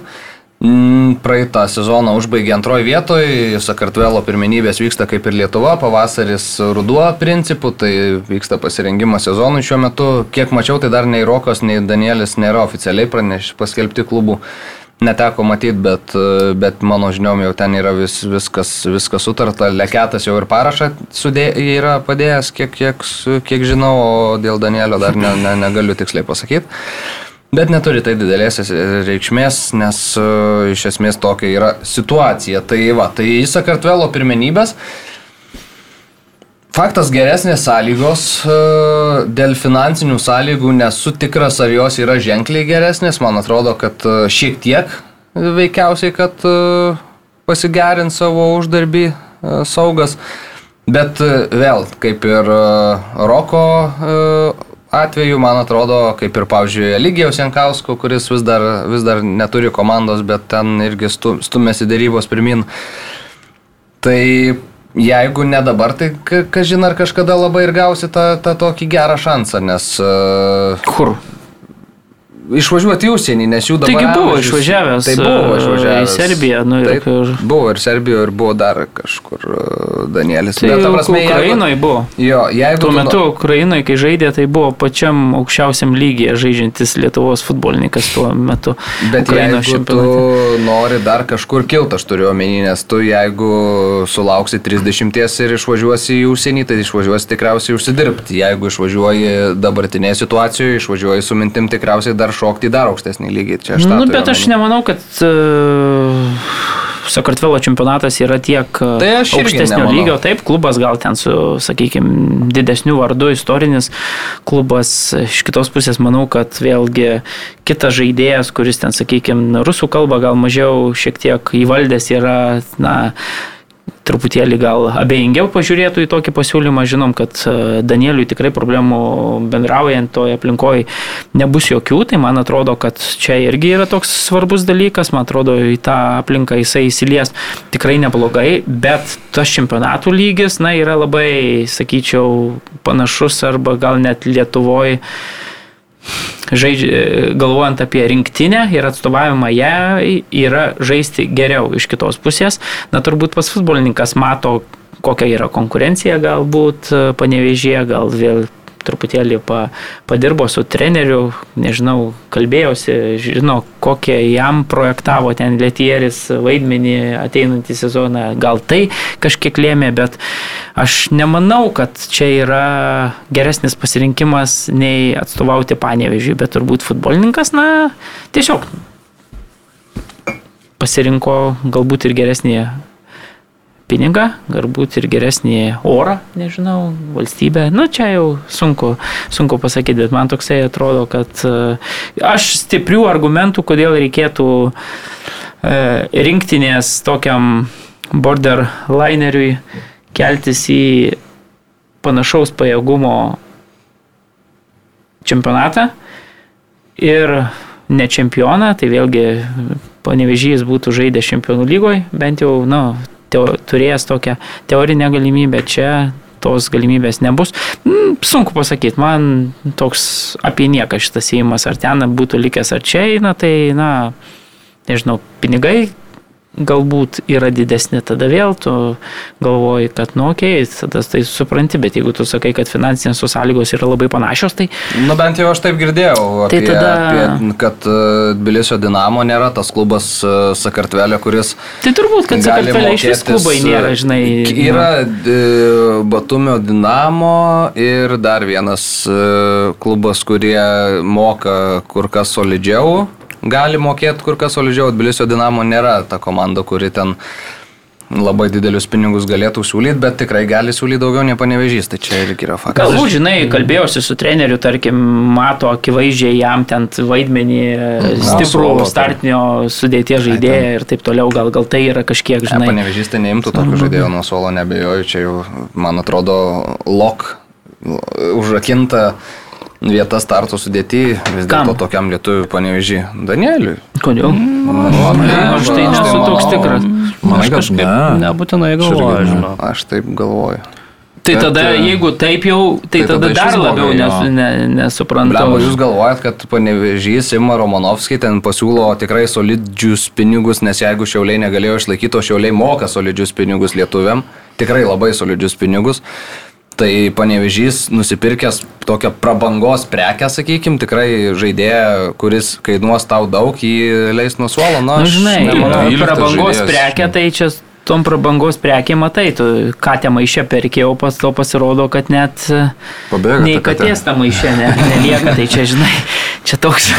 Mm, praeitą sezoną užbaigė antroji vietoje, Sakartvelo pirmenybės vyksta kaip ir Lietuva, pavasaris ruduo principų, tai vyksta pasirengimas sezonui šiuo metu. Kiek mačiau, tai dar nei Rokas, nei Danielis nėra oficialiai praneš paskelbti klubų neteko matyti, bet, bet mano žiniom jau ten yra vis, viskas, viskas sutarta. Leketas jau ir parašą sudė, yra padėjęs, kiek, kiek, kiek žinau, o dėl Danielio dar ne, ne, negaliu tiksliai pasakyti. Bet neturi tai didelės reikšmės, nes uh, iš esmės tokia yra situacija. Tai va, tai į Sakartvelo pirmenybės. Uh, Faktas geresnės sąlygos e, dėl finansinių sąlygų nesu tikras, ar jos yra ženkliai geresnės. Man atrodo, kad e, šiek tiek veikiausiai, kad e, pasigerint savo uždarbį saugas. Bet vėl, kaip ir Roko atveju, man atrodo, kaip ir, pavyzdžiui, Eligijos Jankausko, kuris vis dar, vis dar neturi komandos, bet ten irgi stumėsi dėrybos pirmin. Tai Jeigu ne dabar, tai kažin ar kažkada labai ir gausi tą, tą tokį gerą šansą, nes... Uh, Kur? Išvažiuoti į užsienį, nes jų dabar... Taigi buvo išvažiavęs. Tai buvo e, išvažiavęs. Į Serbiją, nu Taip, ir... Buvo ir Serbijoje, ir buvo dar kažkur e, Danielis. Tai Bet, prasme, Ukrainoje jeigu... buvo. Jo, jeigu... Tuo metu nu... Ukrainoje, kai žaidė, tai buvo pačiam aukščiausiam lygiai žaidžiantis Lietuvos futbolininkas tuo metu. Bet Ukraino jeigu tu nori dar kažkur kilti, aš turiu omeny, nes tu jeigu sulauksi 30 ir išvažiuosi į užsienį, tai išvažiuosi tikriausiai užsidirbti. Jeigu išvažiuoji dabartinėje situacijoje, išvažiuoji su mintim tikriausiai dar šokti dar aukštesnį lygį. Čia aš nu, bet aš nemanau, kad uh, Sakartvelo čempionatas yra tiek uh, tai aukštesnio lygio. Taip, klubas gal ten su, sakykime, didesniu vardu, istorinis klubas. Iš kitos pusės manau, kad vėlgi kitas žaidėjas, kuris ten, sakykime, rusų kalbą gal mažiau šiek tiek įvaldęs yra, na, truputėlį gal abejingiau pažiūrėtų į tokį pasiūlymą. Žinom, kad e, Danieliui tikrai problemų bendraujant toje aplinkoje nebus jokių, tai man atrodo, kad čia irgi yra toks svarbus dalykas, man atrodo, į tą aplinką jisai įsilies tikrai neblogai, bet tas čempionatų lygis, na, yra labai, sakyčiau, panašus arba gal net Lietuvoje žaidžia, galvojant apie rinktinę ir atstovavimą ją, yra žaisti geriau iš kitos pusės. Na, turbūt pas futbolininkas mato, kokia yra konkurencija galbūt panevežė, gal vėl truputėlį pa, padirbo su treneriu, nežinau, kalbėjausi, žino, kokie jam projektavo ten Letieris vaidmenį ateinantį sezoną, gal tai kažkiek lėmė, bet aš nemanau, kad čia yra geresnis pasirinkimas nei atstovauti panevežiui, bet turbūt futbolininkas, na, tiesiog pasirinko galbūt ir geresnį pinigą, galbūt ir geresnį orą, nežinau, valstybę. Nu, čia jau sunku, sunku pasakyti, bet man toksai atrodo, kad e, aš stiprių argumentų, kodėl reikėtų e, rinktinės tokiam borderlineriui keltis į panašaus pajėgumo čempionatą ir ne čempioną, tai vėlgi panevežys būtų žaidęs čempionų lygoje, bent jau, na, nu, teo, turėjęs tokią teorinę galimybę, čia tos galimybės nebus. Mm, sunku pasakyti, man toks apie nieką šitas įimas, ar ten būtų likęs ar čia eina, tai, na, nežinau, pinigai galbūt yra didesnė, tada vėl tu galvoji, kad, nu, okay, tada tai supranti, bet jeigu tu sakai, kad finansinės sąlygos yra labai panašios, tai... Nu, bent jau aš taip girdėjau, tai apie, tada... apie, kad uh, Tbilisio Dinamo nėra tas klubas uh, Sakartvelė, kuris... Tai turbūt, kad Sakartvelė iš vis klubai nėra, žinai. Yra uh, Batumio Dinamo ir dar vienas klubas, kurie moka kur kas solidžiau gali mokėti kur kas solidžiau, Tbilisio Dinamo nėra ta komanda, kuri ten labai didelius pinigus galėtų siūlyti, bet tikrai gali siūlyti daugiau nei panevežys, tai čia irgi yra faktas. Galbūt, žinai, kalbėjausi su treneriu, tarkim, mato akivaizdžiai jam ten vaidmenį stiprų Na, startinio sudėties žaidėją ir taip toliau, gal, gal tai yra kažkiek, žinai. Ne, panevežys tai neimtų tokio žaidėjo nuo suolo, nebejoju, čia jau, man atrodo, lok užrakinta vieta starto sudėti vis dėlto tokiam lietuviui panevežį. Danieliui. Kodėl? Mm, aš tai nesu toks tikras. Man kažkaip ne. nebūtinai galvoju, žinau. Aš taip galvoju. Tai bet, tada, jeigu taip jau, tai, tai tada, tada dar labiau nes, ne, nesuprantu. Blemo, jūs galvojat, kad panevežys Ima Romanovskiai ten pasiūlo tikrai solidžius pinigus, nes jeigu šiauliai negalėjo išlaikyti, o šiauliai moka solidžius pinigus lietuviam, tikrai labai solidžius pinigus. Tai panevežys nusipirkęs tokią prabangos prekę, sakykime, tikrai žaidėją, kuris kainuos tau daug, jį leis nuo suolo. Na, nu, žinai, nemanau, prabangos prekę tai čia tom prabangos prekė matai, tu ką te maišė perkėjau, pas to pasirodo, kad net Pabėga, nei katės tą maišę ne, nelieka, tai čia žinai, čia toks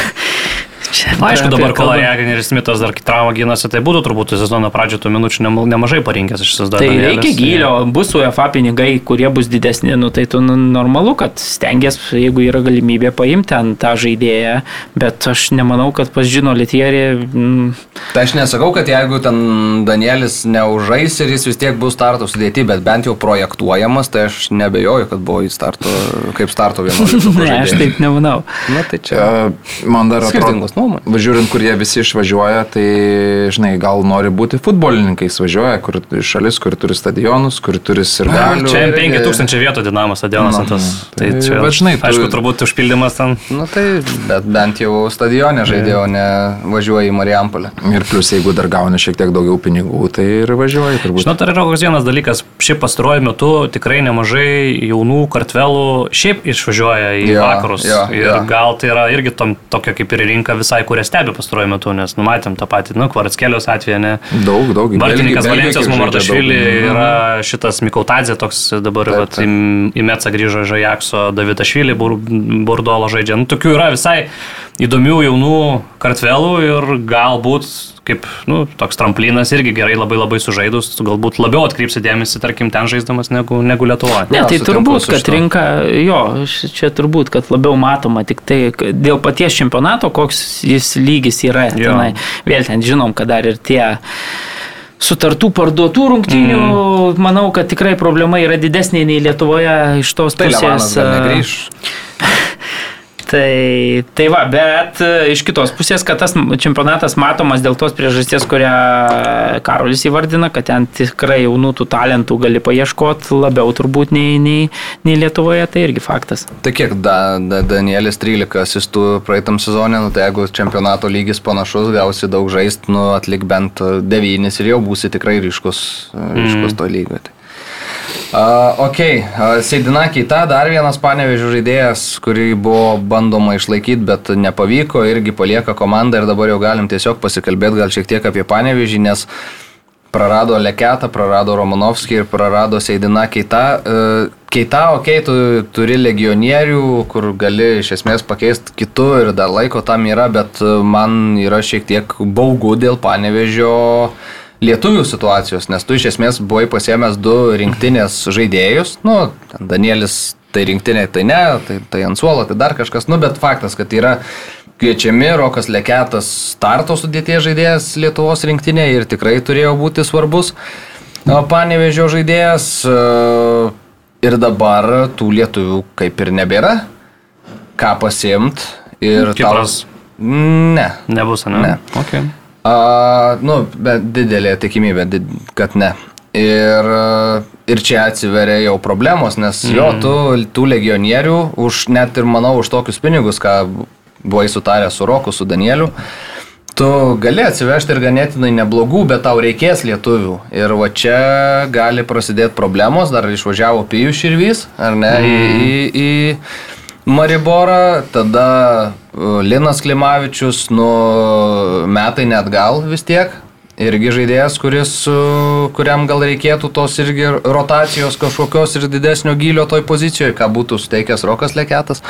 Čia, Aišku, dabar Kalajagan ir Smithas dar traumą gynasi, tai būtų turbūt sezono pradžio tų minučių nemažai parinkęs iš sezono. Tai reikia gylio, bus UEFA pinigai, kurie bus didesni, nu, tai tu nu, normalu, kad stengiasi, jeigu yra galimybė paimti ant tą žaidėją, bet aš nemanau, kad pas žino Lietierį. Mm. Tai aš nesakau, kad jeigu ten Danielis neužais ir jis vis tiek bus starto sudėti, bet bent jau projektuojamas, tai aš nebejoju, kad buvo į starto, kaip starto vienuoliktas. (laughs) ne, aš taip nemanau. Na tai čia. Uh, man dar atrodo nuomonė. Važiuojant, kur jie visi išvažiuoja, tai, žinai, gal nori būti futbolininkais, važiuoja, kur šalis, kur turi stadionus, kur turi ir gali. Čia 5000 vietų dinamo stadionas tas. Tai, tai čia, bet, žinai, tu... aišku, turbūt užpildymas ten. Na nu, tai, bet bent jau stadione žaidėjo, ne važiuoja į Marijampolę. Ir plus, jeigu dar gauni šiek tiek daugiau pinigų, tai ir važiuoja. Turbūt. Žinot, ar yra koks vienas dalykas, šiaip pastaruoju metu tikrai nemažai jaunų kartvelų šiaip išvažiuoja į ja, vakarus. Ja, ir ja. gal tai yra irgi tom, tokia kaip ir rinka vis visai, kurie stebi pastaruoju metu, nes numatėm tą patį, nu, Kvaratskelios atveju, ne? Daug, daug. Vartininkas Valencijos Mamardašvili yra šitas Mikautadzė, toks dabar taip, taip. Į Metsą grįžo Žajakso Davitašvili, Burdolo žaidžia. Nu, tokių yra visai įdomių jaunų kartvelų ir galbūt kaip nu, toks tramplinas irgi gerai labai labai sužaidus, galbūt labiau atkreipsi dėmesį, tarkim, ten žaisdamas negu, negu Lietuvoje. Ne, tai turbūt, kad rinka, jo, čia turbūt, kad labiau matoma tik tai dėl paties čempionato, koks jis lygis yra. Tenai, vėl ten žinom, kad dar ir tie sutartų parduotų rungtynių, mm. manau, kad tikrai problema yra didesnė nei Lietuvoje iš tos tai pusės. Negrįž. (laughs) Tai, tai va, bet e, iš kitos pusės, kad tas čempionatas matomas dėl tos priežasties, kurią Karolis įvardina, kad ten tikrai jaunų tų talentų gali paieškoti labiau turbūt nei, nei, nei Lietuvoje, tai irgi faktas. Tai kiek da, da, Danielis 13 asistų praeitam sezonė, nu, tai jeigu čempionato lygis panašus, gausi daug žaisti, nu, atlik bent 9 ir jau būsi tikrai ryškus, ryškus mm. to lygoje. Tai. Uh, ok, uh, Seidina Keita, dar vienas panevežių žaidėjas, kurį buvo bandoma išlaikyti, bet nepavyko, irgi palieka komandą ir dabar jau galim tiesiog pasikalbėti gal šiek tiek apie panevežį, nes prarado Leketą, prarado Romanovskį ir prarado Seidina Keita. Uh, Keita, ok, tu turi legionierių, kur gali iš esmės pakeisti kitų ir dar laiko tam yra, bet uh, man yra šiek tiek baugu dėl panevežio lietuvių situacijos, nes tu iš esmės buvai pasiemęs du rinktinės žaidėjus, nu, ten Danielis tai rinktinė, tai ne, tai, tai ant suolo, tai dar kažkas, nu, bet faktas, kad yra kviečiami Rokas Leketas starto sudėties žaidėjas Lietuvos rinktinėje ir tikrai turėjo būti svarbus. O panevežio žaidėjas e, ir dabar tų lietuvių kaip ir nebėra, ką pasimt ir Kipras. Ne. Nebus, ne? Ne. Okay. A, nu, bet didelė tikimybė, kad ne. Ir, ir čia atsiveria jau problemos, nes mm. jo, tu, tų legionierių, už, net ir manau, už tokius pinigus, ką buvai sutarę su Roku, su Danieliu, tu gali atsivežti ir ganėtinai neblogų, bet tau reikės lietuvių. Ir va čia gali prasidėti problemos, dar išvažiavo Pijų Širvys, ar ne, mm. į, į, į Mariborą, tada uh, Linas Klimavičius, nu, metai net gal vis tiek. Irgi žaidėjas, kuris, uh, kuriam gal reikėtų tos irgi rotacijos kažkokios ir didesnio gylio toj pozicijoje, ką būtų suteikęs Rokas Leketas.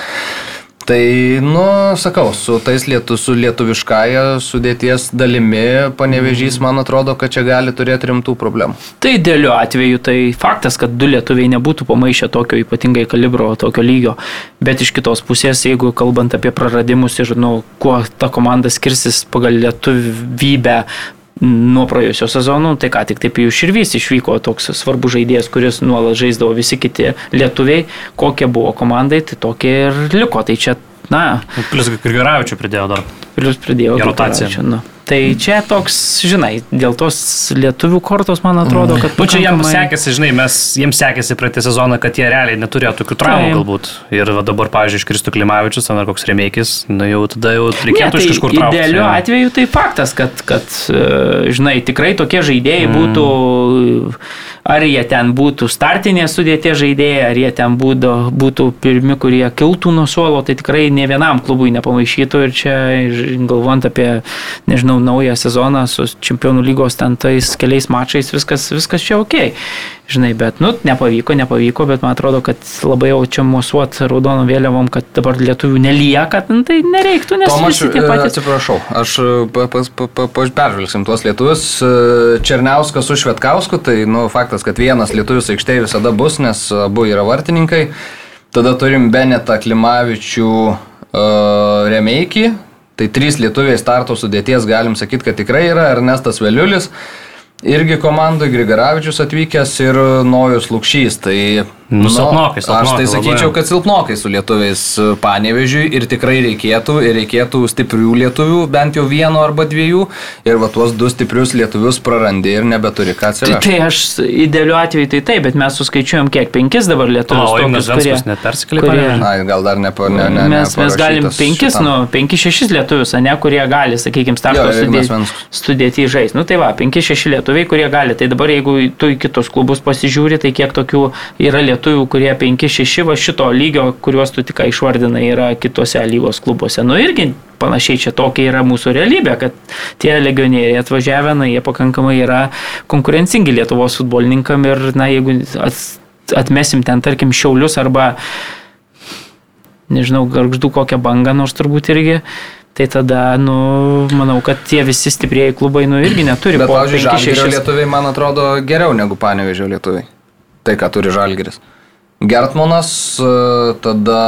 Tai, nu, sakau, su tais lietu, su lietuviškąja sudėties dalimi panevežys, man atrodo, kad čia gali turėti rimtų problemų. Tai dėliu atveju tai faktas, kad du lietuviai nebūtų pamaišę tokio ypatingai kalibro, tokio lygio. Bet iš kitos pusės, jeigu kalbant apie praradimus ir nu, kuo ta komanda skirsis pagal lietuvybę, nuo praėjusio sezono, tai ką tik taip jų širvys išvyko toks svarbus žaidėjas, kuris nuolat žaisdavo visi kiti lietuviai, kokie buvo komandai, tai tokie ir liko. Tai čia, na. Plius Grigaravičių pridėjo dar. Plius pridėjo rotaciją. Nu. Tai čia toks, žinai, dėl tos lietuvių kortos, man atrodo, kad... Nu, čia jiems sekėsi, žinai, mes, jiems sekėsi praeitą sezoną, kad jie realiai neturėjo tokių traumų Taip. galbūt. Ir va dabar, pavyzdžiui, iškristų Klimavičius, ar koks remėkis, nu jau tada jau reikėtų ne, iš kažkur tai traukti. Idealiu jo. atveju tai faktas, kad, kad e, žinai, tikrai tokie žaidėjai mm. būtų, ar jie ten būtų startinė sudėtė žaidėjai, ar jie ten būtų, būtų pirmi, kurie kiltų nuo suolo, tai tikrai ne vienam klubui nepamaišytų ir čia, galvojant apie, nežinau, naują sezoną su čempionų lygos ten tais keliais mačais, viskas, viskas čia ok. Žinai, bet, nu, nepavyko, nepavyko, bet man atrodo, kad labai jau čia mosuot raudonom vėliavom, kad dabar lietuvių nelieka, tai nereiktų, nes Tomaš, visi tie patys. atsiprašau, aš e, pa- pa- pa- peržvelgsim tuos lietuvius. E, Černiauskas su Švetkausku, tai nu, faktas, kad vienas lietuvis aikštėje visada bus, nes abu yra vartininkai. Tada turim Benetą Klimavičių uh, Remeikį. Tai trys lietuviai starto sudėties galim sakyti, kad tikrai yra Ernestas Veliulis. Irgi komandai Grigaravičius atvykęs ir Nojus Lukšys. Tai, Nu, silpnokai, Aš tai silpnokai sakyčiau, labai. kad silpnokai su lietuviais panevežiui ir tikrai reikėtų, ir reikėtų stiprių lietuvių, bent jau vieno arba dviejų, ir va tuos du stiprius lietuvius prarandi ir nebeturi ką Tai, atsivežti. tai aš idealiu atveju tai taip, bet mes suskaičiuojam kiek, penkis dabar lietuvius. O, Ignas Venskus net persikėlė į kurie? Na, gal dar ne, ne, ne, mes, mes galim penkis, šitam. nu, penkis, šešis lietuvius, ne, kurie gali, sakykime, starto sudėti, sudėti į žais. Nu tai va, penki, šeši lietuviai, kurie gali. Tai dabar jeigu tu į kitus klubus pasižiūri, tai kiek tokių yra lietuvių, kurie penki, šeši va šito lygio, kuriuos tu tik išvardinai, yra kitose lygos klubuose. Nu irgi panašiai čia tokia yra mūsų realybė, kad tie legionieriai atvažiavę, na, jie pakankamai yra konkurencingi Lietuvos futbolininkam ir, na, jeigu atmesim ten, tarkim, šiaulius arba nežinau, garždu kokią bangą, nors turbūt irgi. Tai tada, nu, manau, kad tie visi stiprieji klubai, nu, irgi neturi Bet, pavyzdžiui, Žalgirio lietuviai, man atrodo, geriau negu Panevežio lietuviai. Tai, ką turi Žalgiris. Gertmanas, tada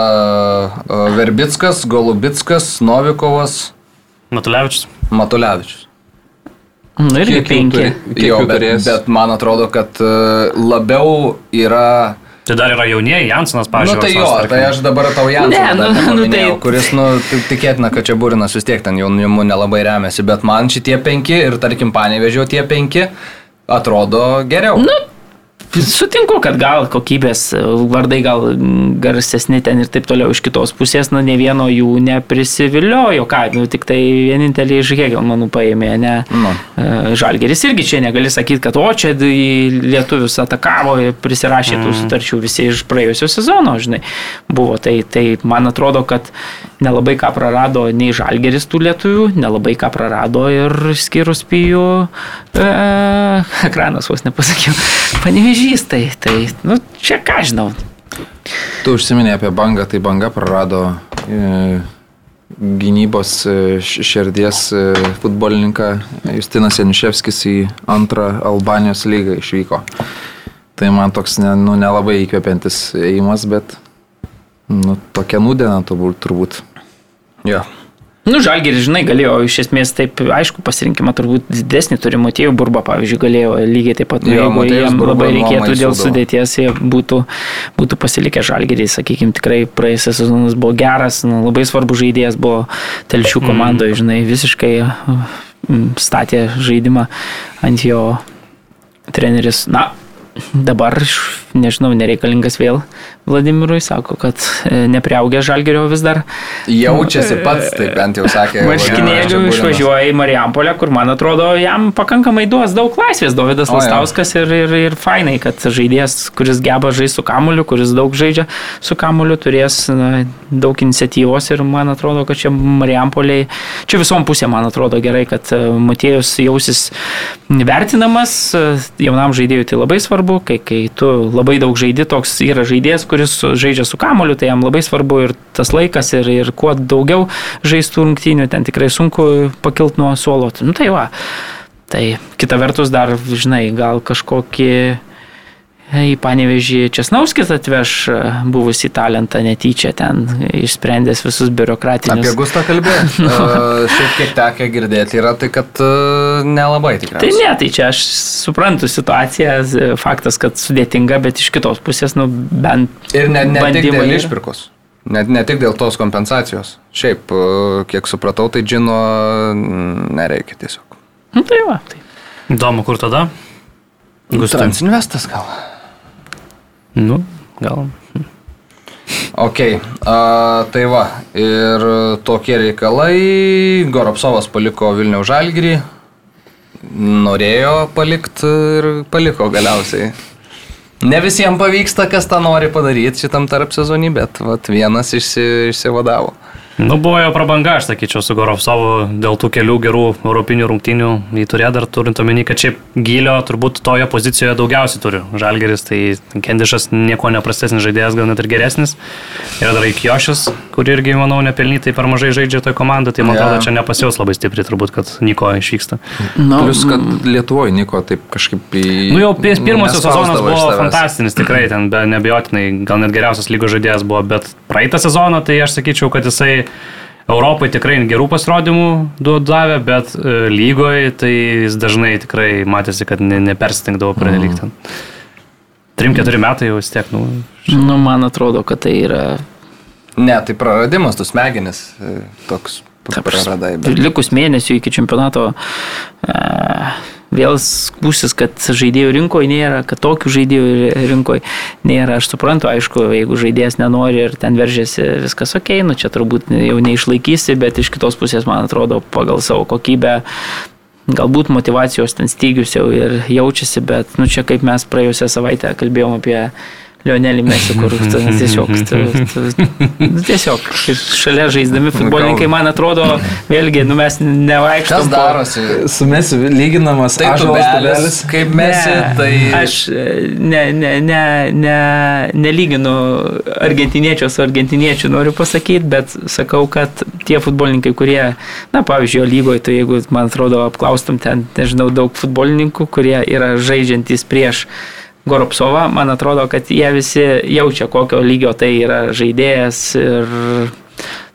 e, Verbickas, Golubickas, Novikovas, Matulevičius. Matulevičius. Nu, irgi penki. turi? Jo, bet, bet man atrodo, kad e, labiau yra Tai dar yra jaunieji, Jansonas, Na pavyzdžiui. nu, tai jo, Vasaras, tai aš dabar tau Jansą Ne, nu, (laughs) nu, tai- kuris, nu, tik- tikėtina, kad čia Būrinas vis tiek ten jaunimu nelabai remiasi, bet man šitie penki ir tarkim Panevežio tie penki atrodo geriau. Nu, Sutinku, kad gal kokybės vardai gal garsesni ten ir taip toliau iš kitos pusės, na, ne vieno jų neprisiviliojo, ką, nu, tik tai vienintelį iš Hegelmanų paėmė, ne. Nu. E, Žalgeris irgi čia negali sakyti, kad o čia lietuvius atakavo ir prisirašė tų sutarčių visi iš praėjusio sezono, žinai, buvo. Tai, tai man atrodo, kad nelabai ką prarado nei Žalgeris tų lietuvių, nelabai ką prarado ir skirus pijų e, ekranas vos nepasakiau. Panevežys, tai, tai, nu, čia ką žinau. Tu užsiminė apie bangą, tai banga prarado e, gynybos e, širdies e, futbolininką Justinas Januševskis į antrą Albanijos lygą išvyko. Tai man toks ne, nu, nelabai įkvepiantis ėjimas, bet nu, tokia nudena turbūt. turbūt. Jo. Nu, Žalgeris, žinai, galėjo iš esmės taip, aišku, pasirinkimą turbūt didesnį turi Motiejų Burba, pavyzdžiui, galėjo lygiai taip pat, Jo, jeigu Motiejus jam labai reikėtų dėl sudėties, jie būtų, būtų pasilikę Žalgerį, sakykime, tikrai praėjusias sezonas buvo geras, nu, labai svarbus žaidėjas buvo telšių komandoje, žinai, visiškai mm, statė žaidimą ant jo treneris. Na, dabar, nežinau, nereikalingas vėl Vladimirui, sako, kad e, nepriaugę Žalgerio vis dar Jaučiasi pats, taip bent jau sakė. (laughs) Marškinėlių išvažiuoja į Marijampolę, kur, man atrodo, jam pakankamai duos daug laisvės. Dovydas. Lastauskas ir, ir, ir fainai, kad žaidėjas, kuris geba žaisti su kamuliu, kuris daug žaidžia su kamuliu, turės na, daug iniciatyvos ir man atrodo, kad čia Marijampoliai, čia visom pusėm, man atrodo gerai, kad e, Matėjus jausis vertinamas, e, jaunam žaidėjui tai labai svarbu, kai, kai tu labai daug žaidi, toks yra žaidėjas, kuris žaidžia su kamuliu, tai jam labai svarbu ir tas laikas ir, ir kuo daugiau žaistų rungtynių, ten tikrai sunku pakilti nuo suolo. Nu tai va. Tai kita vertus dar, žinai, gal kažkokį į panevežį Česnauskis atveš e, buvusį talentą netyčia ten, išsprendęs visus biurokratinius. Apie Gustą kalbėjai. (laughs) uh, šiek tiek tekę girdėti yra tai, kad uh, nelabai Tai tikriausiai. ne, tai čia aš suprantu situaciją, faktas, kad sudėtinga, bet iš kitos pusės, nu, bent. Ir ne, ne tik bandymai dėl yra. išpirkos. Net ne tik dėl tos kompensacijos. Šiaip, kiek supratau, tai džino nereikia tiesiog. Nu, tai va, tai. Įdomu, kur tada? Gustai. Transinvestas gal. Nu, gal. Ok, a, tai va, ir tokie reikalai. Goropsovas paliko Vilniaus žalgyrį, norėjo palikti ir paliko galiausiai. Ne visiems pavyksta, kas tą nori padaryti šitam tarp sezonį, bet vat, vienas išsi, išsivadavo. Nu, buvo jo prabanga, aš sakyčiau, su Gorovsovu dėl tų kelių gerų europinių rungtynių. Jį turėjo dar turint omeny, kad šiaip gylio turbūt toje pozicijoje daugiausiai turi. Žalgeris, tai Kendišas nieko neprastesnis žaidėjas, gal net ir geresnis. Yra dar Ikiošis, kur irgi, manau, nepelnytai per mažai žaidžia toje komandoje. Tai man atrodo, čia nepasijaus labai stipriai turbūt, kad Niko išvyksta. Nu, Plus, kad Lietuvoje Niko taip kažkaip į... Nu jau pir- pirmasis sezonas buvo fantastinis, tikrai ten be nebejotinai, gal net geriausias lygos žaidėjas buvo, bet praeitą sezoną tai aš sakyčiau, kad jisai Europai tikrai gerų pasirodymų duodavė, bet e, lygoje tai jis dažnai tikrai matėsi, kad ne, nepersitengdavo pernelyg ten. 3-4 metai jau vis tiek, nu, nu, man atrodo, kad tai yra Ne, tai praradimas, tu smegenis e, toks praradai. Bet... likus mėnesių iki čempionato a, vėl skūsis, kad žaidėjų rinkoje nėra, kad tokių žaidėjų rinkoje nėra. Aš suprantu, aišku, jeigu žaidėjas nenori ir ten veržiasi viskas ok, nu čia turbūt jau neišlaikysi, bet iš kitos pusės, man atrodo, pagal savo kokybę. Galbūt motivacijos ten stygius jau ir jaučiasi, bet nu čia kaip mes praėjusią savaitę kalbėjom apie Lionelį Mesį, kur (laughs) tu tiesiog, tu, tu, nu, tiesiog šalia žaisdami futbolininkai, man atrodo, vėlgi, nu mes nevaikštom. Kas po- darosi? Su mesi lyginamas Tai tubelis. kaip mesi, Ne, tai... Aš e, ne, ne, ne, ne, nelyginu argentiniečių su argentiniečiu, noriu pasakyti, bet sakau, kad tie futbolininkai, kurie, na, pavyzdžiui, lygoje, tai jeigu, man atrodo, apklaustum ten, nežinau, daug futbolininkų, kurie yra žaidžiantys prieš Goropsovą, man atrodo, kad jie visi jaučia, kokio lygio tai yra žaidėjas ir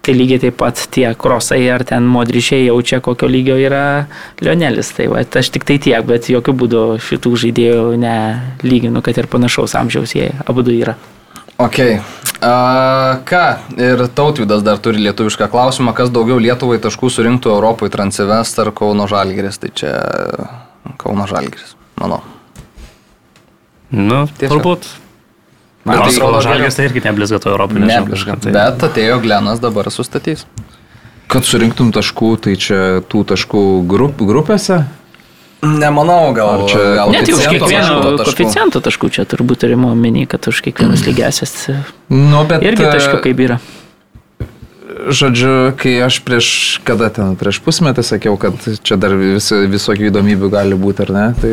tai lygiai taip pat tie krosai ar ten modryšiai jaučia, kokio lygio yra Lionelis. Tai va, aš tik tai tiek, bet jokių būdų šitų žaidėjų nelyginu, kad ir panašaus amžiaus jie abu yra. Ok. A, ką? Ir tautvydas dar turi lietuvišką klausimą, kas daugiau Lietuvai taškų surinktų Europoje Transivest ar Kauno Žalgeris. Tai čia Kauno Žalgeris, manau. Nu, Tiesiog. turbūt. Nors tai Kauno rodo Žalgiris tai irgi neblizgato Europai. nežinau, Nebližga. kažką tai. Bet atėjo Glenas dabar sustatys. Kad surinktum taškų, tai čia tų taškų grup, grupėse? Nemanau, gal Ar čia gal Net jau už koeficiento kiekvieno taškų, taškų. koficiento taškų čia turbūt turime omeny, kad už kiekvienas lygiasias Nu, bet... irgi e, taškių kaip yra. Žodžiu, kai aš prieš, kada ten, prieš pusmetį sakiau, kad čia dar vis, visokių įdomybių gali būti, ar ne, tai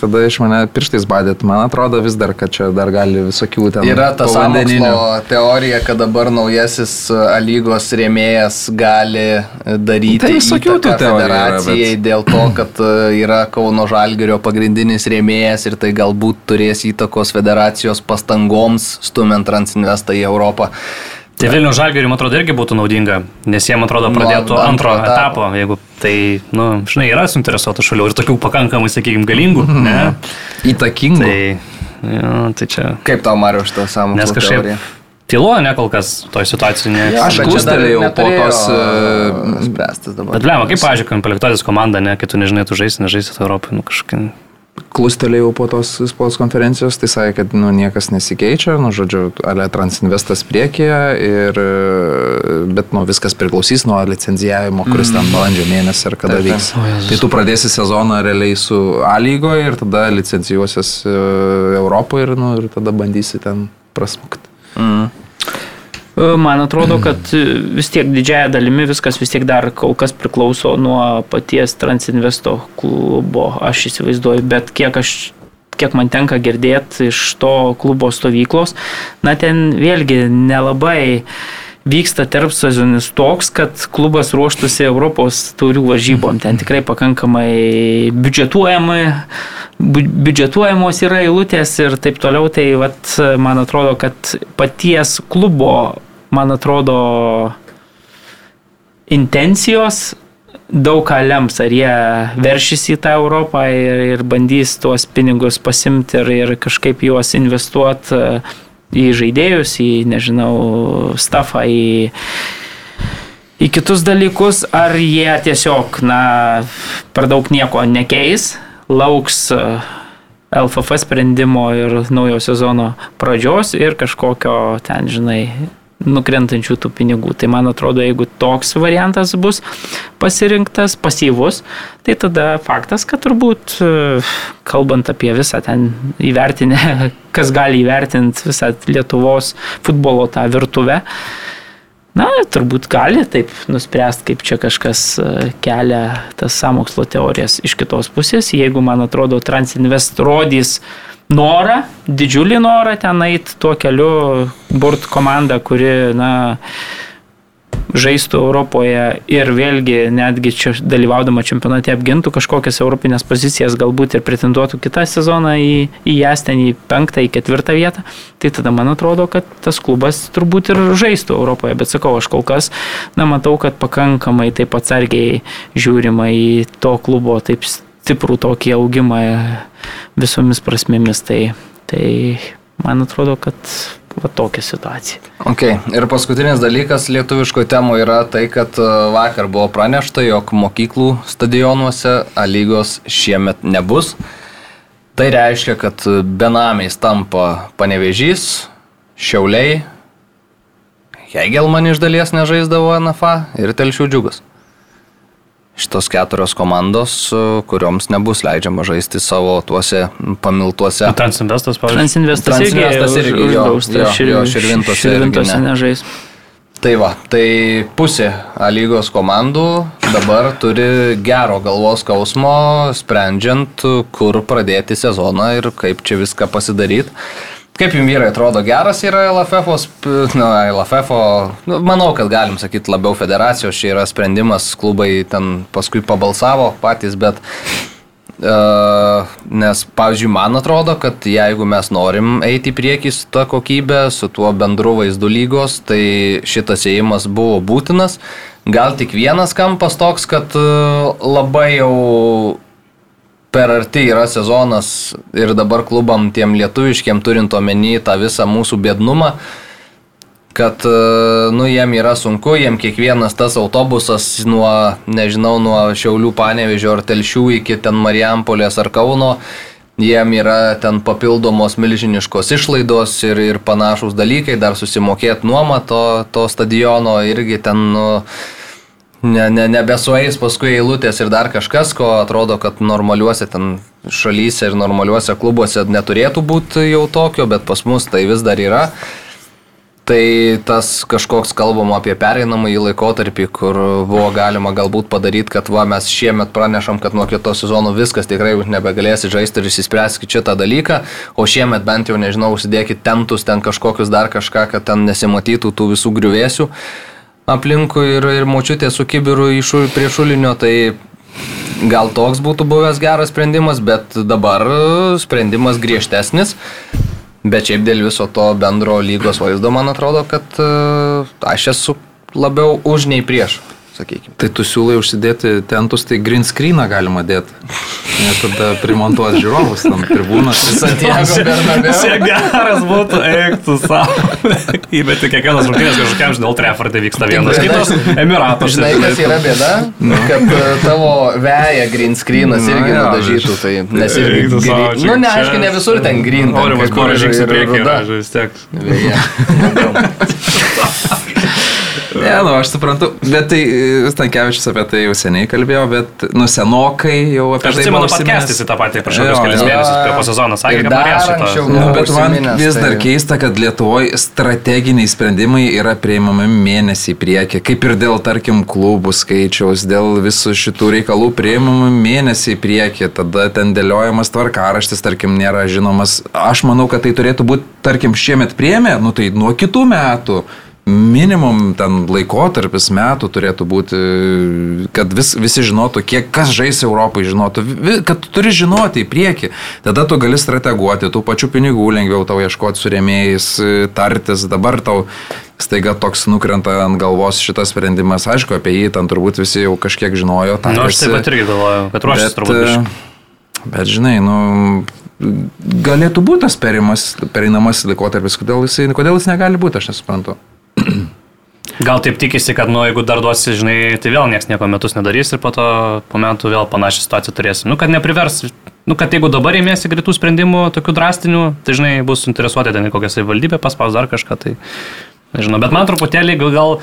tada iš mane pirštais badėt. Man atrodo vis dar, kad čia dar gali visokių ten. Yra ta sąmokslo teorija, kad dabar naujasis A lygos rėmėjas gali daryti Tai visokių tų teorijų yra, federacijai dėl to, kad a, yra Kauno Žalgirio pagrindinis rėmėjas ir tai galbūt turės įtakos federacijos pastangoms stumiant Transinvestą į Europą. Tai Vilnių Žalgiriui, man atrodo, irgi būtų naudinga, nes jie, man atrodo, Nuo pradėtų antro antro etapo. etapo, jeigu tai, na, nu, žinai, yra suinteresuotų šalių ir tokių pakankamai, sakykime, galingų, ne? Įtakingų. Tai, jo, tai čia. Kaip tau, Mariu, šitą sąmokslo Nes kažkaip teoriją? tylo, ne kol kas toj situacijai. Ne. Aš čia dar klustelėjau po tos, e, a, Spręstis dabar. Bet blema, kaip, pažiūrėjau, komplektuotis komanda, ne, kai tu nežinai, tu žaisi, nežaisi Europai, nu kažkaip. Klustelėjau po tos spaudos konferencijos, tai sakė, kad nu, niekas nesikeičia, nu, žodžiu, ale Transinvestas priekyje, ir, bet nu, viskas priklausys nuo licenzijavimo, kuris ten balandžio mėnesį ar kada Taip, taip. vyks. Tai tu pradėsi sezoną realiai su A lygoje ir tada licencijuosies e, Europoje ir, nu, ir tada bandysi ten prasmukti. Mm. E, Man atrodo, kad e, vis tiek didžiaja dalimi viskas vis tiek dar kol kas priklauso nuo paties Transinvesto klubo, aš įsivaizduoju, bet kiek aš kiek man tenka girdėti iš to klubo stovyklos, na ten vėlgi nelabai vyksta tarp sezonis toks, kad klubas ruoštųsi Europos taurių varžybom. Ten tikrai pakankamai biudžetuojami, biudžetuojamos yra eilutės ir taip toliau. Tai vat, man atrodo, kad paties klubo, man atrodo, intencijos daug ką lems, ar jie veršys į tą Europą ir, ir bandys tuos pinigus pasimti ir, ir kažkaip juos investuoti į žaidėjus, į, nežinau, stafą, į, į kitus dalykus, ar jie tiesiog, na, per daug nieko nekeis, lauks e, LFF sprendimo ir naujo sezono pradžios ir kažkokio ten, žinai, nukrentančių tų pinigų. Tai man atrodo, jeigu toks variantas bus pasirinktas, pasyvus, tai tada faktas, kad turbūt, e, kalbant apie visą ten įvertinę, (laughs) kas gali įvertinti visą Lietuvos futbolo tą virtuvę, Na, turbūt gali taip nuspręsti, kaip čia kažkas e, kelia tas samokslo teorijas iš kitos pusės. Jeigu, man atrodo, Transinvest rodys norą, didžiulį norą ten eiti tuo keliu, burt komandą, kuri, na, žaistų Europoje ir vėlgi netgi čia dalyvaudama čempionate apgintų kažkokias europinės pozicijas, galbūt ir pretenduotų kitą sezoną į, į jas ten į penktą, į ketvirtą vietą, tai tada man atrodo, kad tas klubas turbūt ir žaistų Europoje, bet sakau, aš kol kas, na, matau, kad pakankamai taip atsargiai žiūrima į to klubo taip stiprų tokį augimą visomis prasmėmis, tai, tai man atrodo, kad va tokia situacija. Ok, ir paskutinis dalykas lietuviško temų yra tai, kad e, vakar buvo pranešta, jog mokyklų stadionuose A lygos šiemet nebus. Tai reiškia, kad benamiais tampa Panevežys, Šiauliai, Hegelman iš dalies nežaisdavo NFA ir Telšių džiugas. Šitos keturios komandos, kurioms nebus leidžiama žaisti savo tuose pamiltuose. Transinvestas, pavyzdžiui. Transinvestas irgi, Transinvestas irgi, jo, jo, uždraustas, jo, Širvintose irgi širvintose ne. nežais. Tai va, tai pusė A lygos komandų dabar turi gero galvos skausmo, sprendžiant, kur pradėti sezoną ir kaip čia viską pasidaryti. Kaip jums vyrai atrodo geras yra LFF, na, LFF, nu, manau, kad galim sakyti labiau federacijos, čia yra sprendimas, klubai ten paskui pabalsavo patys, bet Uh, nes, pavyzdžiui, man atrodo, kad jeigu mes norim eiti į priekį su ta kokybė, su tuo bendru vaizdu lygos, tai šitas ėjimas buvo būtinas. Gal tik vienas kampas toks, kad uh, labai jau per arti yra sezonas ir dabar klubam tiem lietuviškiem turint omeny tą visą mūsų bėdnumą, kad, e, nu, jiem yra sunku, jiem kiekvienas tas autobusas nuo, nežinau, nuo Šiaulių panevežio ar Telšių iki ten Marijampolės ar Kauno, jiem yra ten papildomos milžiniškos išlaidos ir, ir panašus dalykai, dar susimokėti nuomą to, to stadiono irgi ten, nu, ne, ne, nebesueis paskui eilutės ir dar kažkas, ko atrodo, kad normaliuose ten šalyse ir normaliuose klubuose neturėtų būti jau tokio, bet pas mus tai vis dar yra. Tai tas kažkoks kalbama apie pereinamąjį laikotarpį, kur buvo galima galbūt padaryti, kad va, mes šiemet pranešam, kad nuo kito sezono viskas tikrai jūs nebegalėsite žaisti ir įsispręskite šitą dalyką, o šiemet bent jau, nežinau, užsidėkit tentus ten kažkokius dar kažką, kad ten nesimatytų tų visų griuvėsių aplinkui ir, ir močiutė su kibiru šu, prie šulinio, tai gal toks būtų buvęs geras sprendimas, bet dabar sprendimas griežtesnis. Bet šiaip dėl viso to bendro lygos vaizdo, man atrodo, kad uh, aš esu labiau už nei prieš, sakykime. Tai tu siūlai užsidėti tentus, tai green screeną galima dėti. Ir tada primontuoti žiūrovus, tam tribūnas. Santiago geras būtų, eik tu savo. Bet kiekvienas rungtynės kažkokiam, žinau, Trefordai vyksta vienas kitas, Emiratos. Žinai, kas yra bėda? Kad uh, tavo veja green screenas Nu, irgi nudažytų, tai nes irgi... green- čia- Nu, ne, aišku, ne visur ten green. žingsnių ir priekį ruda. yra, vis tiek. Vėja. (laughs) Ne, nu, aš suprantu, bet tai Stankievičius apie tai jau seniai kalbėjo, bet, nu, senokai jau apie Aš tai atsimenu buvo podcastis į tą patį Jo, kokius kelias mėnesius prie po sezono sakė, kad norės šito. Nu, bet man vis dar tai- keista, kad Lietuvoje strateginiai sprendimai yra prieimami mėnesį į priekį, kaip ir dėl, tarkim, klubų skaičiaus, dėl visų šitų reikalų prieimami mėnesį į priekį, tada ten dėliojamas tvarkaraštis, tarkim, nėra žinomas. Aš manau, kad tai turėtų būti, tarkim, šiemet priemė, nu tai nuo kitų metų. Minimum ten laikotarpis metų turėtų būti, kad vis, visi žinotų, kiek kas žais Europai, žinotų, kad tu turi žinoti į priekį. Tada tu gali strateguoti, tų pačių pinigų lengviau tau ieškoti su rėmėjais, tartis. Dabar tau staiga toks nukrenta ant galvos šitas sprendimas. Aišku, apie jį ten turbūt visi jau kažkiek žinojo. Na, Nu, aš taip pat irgi galvoju, kad ruoštis turbūt. e, biškį. Bet žinai, nu, galėtų būti tas perimas, pereinamasis laikotarpis, kodėl, jisai, kodėl jis negali būti, aš nesuprantu. Gal taip tikisi, kad, nu, jeigu dar duosi, žinai, tai vėl niekas nieko metus nedarys ir po to po metų vėl panašią situaciją turėsi. Nu, kad neprivers, nu, kad jeigu dabar ėmėsi greitų sprendimų, tokių drastinių, tai, žinai, bus suinteresuoti ten kokią savivaldybę, paspaus dar kažką, tai nežinau. Bet man truputėlį gal, gal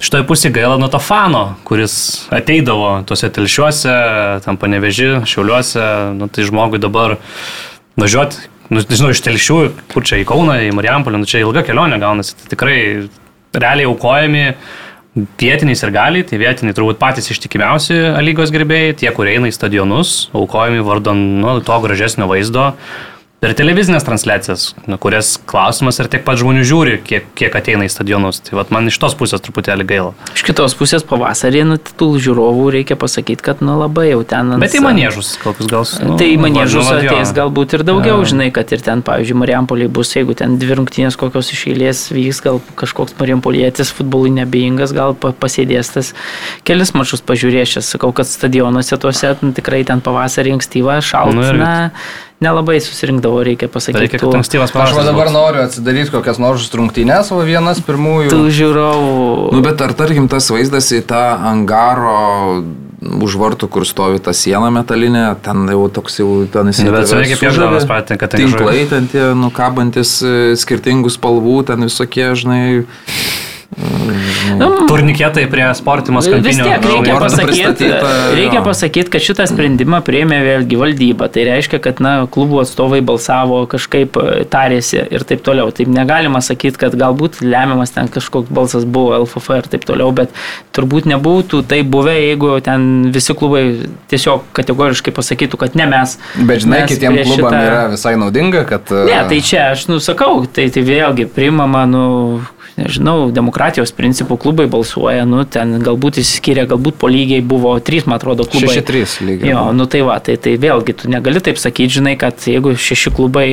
šitoje pusėje gaila nuo to fano, kuris ateidavo tuose telšiuose, tam paneveži, šiauliuose, nu, tai žmogui dabar važiuoti, nu, nežinau, iš telšių, kur čia į Kauną, į Marijampolį, nu, čia ilga kelionė gaunasi, tai tikrai realiai aukojami vietiniai ir galiai, tai vietiniai turbūt patys ištikimiausi lygos gerbėjai, tie, kurie eina į stadionus, aukojami vardan nu, to gražesnio vaizdo. Per televizinės transliacijas, nu, kurias klausimas ir tiek pat žmonių žiūri, kiek, kiek ateina į stadionus. Tai vat, man iš tos pusės truputėlį gaila. Iš kitos pusės pavasarį, nu, tų žiūrovų reikia pasakyti, kad, nu, labai jau ten. ant- Bet į manėžus, kokius gal... Nu, tai į manėžus va, vat jo. ateis galbūt ir daugiau, žinai, kad ir ten, pavyzdžiui, Mariampoliai bus, jeigu ten dvi rungtynės kokios iš eilės vyks, gal kažkoks Mariampolietis futbolui nebeingas, gal pa- pasėdės tas kelis mačius pažiūrės. Aš sakau, kad stadionuose tuose nu, tikrai ten pavasarį ankstyvą šaltą, Nu na, nelabai susirinkdavo, reikia pasakyti. Reikia, kad ankstyvas Aš va pavasaris dabar noriu atsidaryti kokias nors rungtynės, o vienas pirmųjų. Tų žiūrovų. Nu, bet ar tarkim tas vaizdas į tą angaro už vartų, kur stovi ta siena metalinė, ten jau toks jau ten Nu, bet čia reikia piešdamas patį, kad ten tinklai, ten tie nukabantis e, skirtingų spalvų, ten visokie, žinai, Turniketai prie sportimos Vis kampinio. tiek reikia pasakyti, reikia pasakyti, kad šitą sprendimą prieėmė vėlgi valdyba. Tai reiškia, kad na, klubų atstovai balsavo, kažkaip e, tarėsi ir taip toliau. Taip negalima sakyti, kad galbūt lemiamas ten kažkoks balsas buvo LFF ir taip toliau, bet turbūt nebūtų tai buvę, jeigu ten visi klubai tiesiog kategoriškai pasakytų, kad ne mes. Bet žinai, mes kitiem klubam šitą- yra visai naudinga, kad... Ne, tai čia aš nusakau, tai, tai vėlgi priimama, nu, nežinau, demokratijos principų klubai balsuoja, nu, ten galbūt įsiskiria, galbūt po lygiai buvo trys, man atrodo, klubai. 6-3 lygiai. Jo, nu tai va, tai, tai vėlgi tu negali taip sakyti, žinai, kad jeigu šeši klubai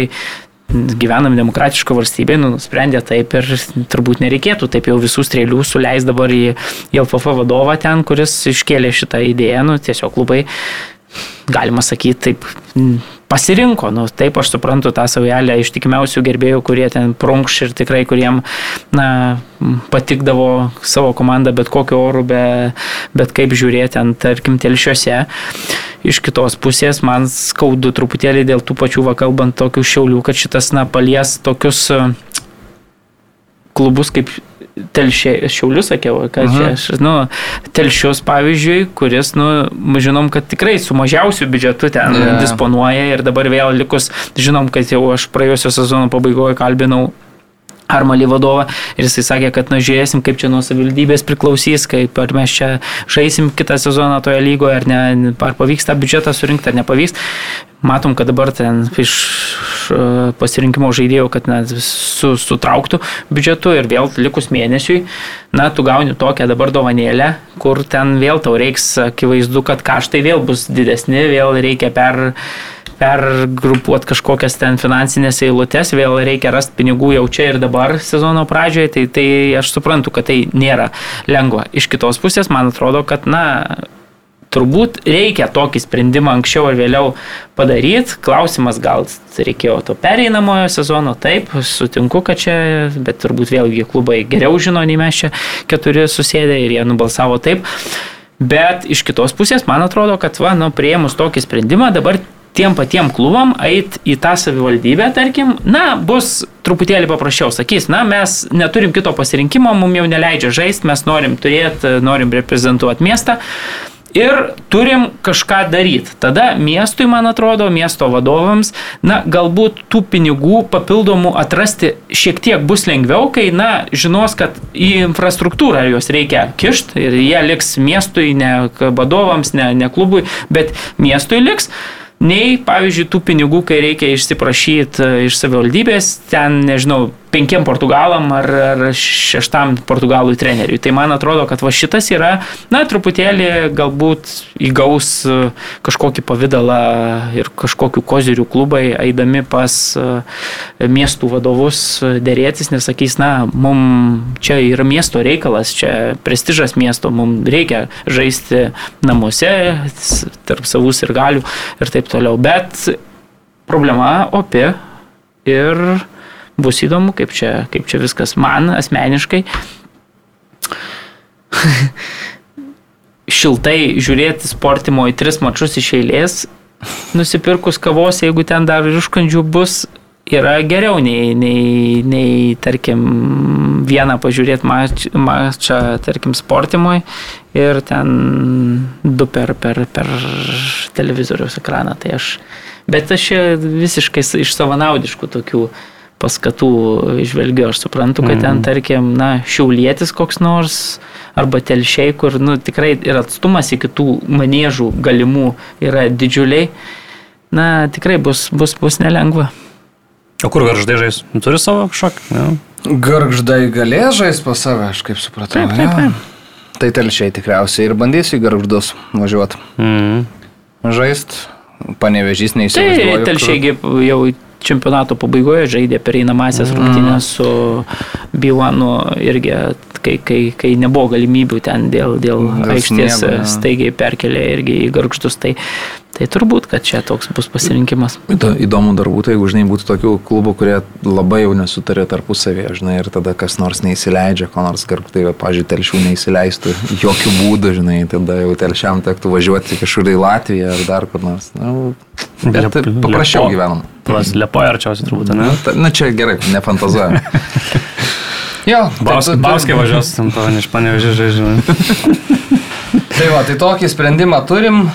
gyvenam demokratiško valstybėje, nu, nusprendė taip ir turbūt nereikėtų taip jau visų strėlių suleis dabar į, LFF vadovą ten, kuris iškėlė šitą idėją, nu, tiesiog klubai galima sakyti, taip pasirinko, nu, taip aš suprantu tą saujelę ištikimiausių gerbėjų, kurie ten prunkš ir tikrai kuriem na, patikdavo savo komandą bet kokiu oru, be, bet kaip žiūrėti ant, tarkim, telšiuose. Iš kitos pusės man skaudu truputėlį dėl tų pačių, va kalbant, tokių šiaulių, kad šitas, na, palies tokius klubus kaip telšė, šiaulius sakiau, kad čia aš, nu, telšius pavyzdžiui, kuris, nu, žinom, kad tikrai su mažiausiu biudžetu ten yeah. disponuoja ir dabar vėl likus, žinom, kad jau aš praėjusio sezono pabaigoje kalbinau Armalį vadovą ir jisai sakė, kad na žiūrėsim, kaip čia nuo savivaldybės priklausys, kaip ar mes čia žaisim kitą sezoną toje lygoje, ar, ne, ar pavyks tą biudžetą surinkti, ar nepavyks. Matom, kad dabar ten iš pasirinkimo žaidėjų, kad na, su, sutrauktų biudžetu ir vėl likus mėnesiui, na, tu gauni tokią dabar dovanėlę, kur ten vėl tau reiks, akivaizdu, kad kaštai vėl bus didesni, vėl reikia per pergrupuoti kažkokias ten finansinės eilutes, vėl reikia rasti pinigų jau čia ir dabar sezono pradžioje, tai, tai aš suprantu, kad tai nėra lengva. Iš kitos pusės, man atrodo, kad, na, turbūt reikia tokį sprendimą anksčiau ar vėliau padaryti. Klausimas gal reikėjo to pereinamojo sezono, taip, sutinku, kad čia, bet turbūt vėlgi klubai geriau žino, nei mes čia keturi susėdė ir jie nubalsavo taip. Bet iš kitos pusės, man atrodo, kad, va, nu, prieimus tokį sprendimą, dabar tiem patiem klubam eit į tą savivaldybę, tarkim, na, bus truputėlį paprasčiau. Sakys, na, mes neturim kito pasirinkimo, mums jau neleidžia žaisti, mes norim turėti, norim reprezentuoti miestą. Ir turim kažką daryti. Tada miestui, man atrodo, miesto vadovams, na, galbūt tų pinigų papildomų atrasti šiek tiek bus lengviau, kai, na, žinos, kad į infrastruktūrą juos reikia kišti ir jie liks miestui, ne vadovams, ne, ne klubui, bet miestui liks nei, pavyzdžiui, tų pinigų, kai reikia išsiprašyti e, iš savivaldybės, ten, nežinau, penkiem portugalam ar, ar šeštam portugalui treneriui. Tai man atrodo, kad va šitas yra, na, truputėlį galbūt įgaus e, kažkokį pavydalą ir kažkokių kozirių klubai, eidami pas e, miestų vadovus dėrėtis, nesakys, na, mums čia yra miesto reikalas, čia prestižas miesto, mums reikia žaisti namuose, tarp savus ir galių ir taip toliau. Bet problema opi ir bus įdomu, kaip čia, kaip čia viskas man asmeniškai. Šiltai žiūrėti sportimo į tris mačius iš eilės, nusipirkus kavos, jeigu ten dar ir užkandžių bus, yra geriau nei, nei, nei tarkim, vieną pažiūrėti mač, mačą, tarkim, sportimui ir ten du per, per, per televizoriaus ekraną. Tai aš, bet aš visiškai iš savanaudiškų tokių paskatų išvelgiu. Aš suprantu, kad ten, mhm. tarkim, na, šiaulėtis koks nors arba telšiai, kur, nu, tikrai ir atstumas iki tų manėžų galimų yra didžiuliai. Na, tikrai bus, bus, bus nelengva. O kur garždai žais? Turi savo kažkokį? Ja. Garždai galės žais pas save, aš kaip supratau. Taip, taip, taip. Tai telšiai tikriausiai ir bandysiu į garždus važiuoti. Mm. Žaist, panevežys neįsivaizduoju. Tai telšiai jau čempionato pabaigoje žaidė pereinamasias mm. rungtynės su Biuanu irgi, kai, kai, kai nebuvo galimybių ten dėl, dėl, dėl aikštės sniego, staigiai perkelė irgi į garždus. Tai, tai turbūt, kad čia toks bus pasirinkimas. Įdomu dar būtų, jeigu, žinai, būtų tokių klubų, kurie labai jau nesutarė tarpusavėje, žinai, ir tada kas nors neįsileidžia, ko nors gargtai, pažiūrėjau, telšių neįsileistų, (laughs) jokių būdų, žinai, tada jau telšiam tektų važiuoti kažkur į Latviją ar dar kur nors. Na, bet taip, paprasčiau gyvenam. Pas Lepoja arčiausiai turbūt, ne? Na, ta, na čia gerai, nefantazuojam. (laughs) jo, tai, Bauskai važiuos, tam iš panevežė žinai. (laughs) tai va, tai tokį sprendimą turim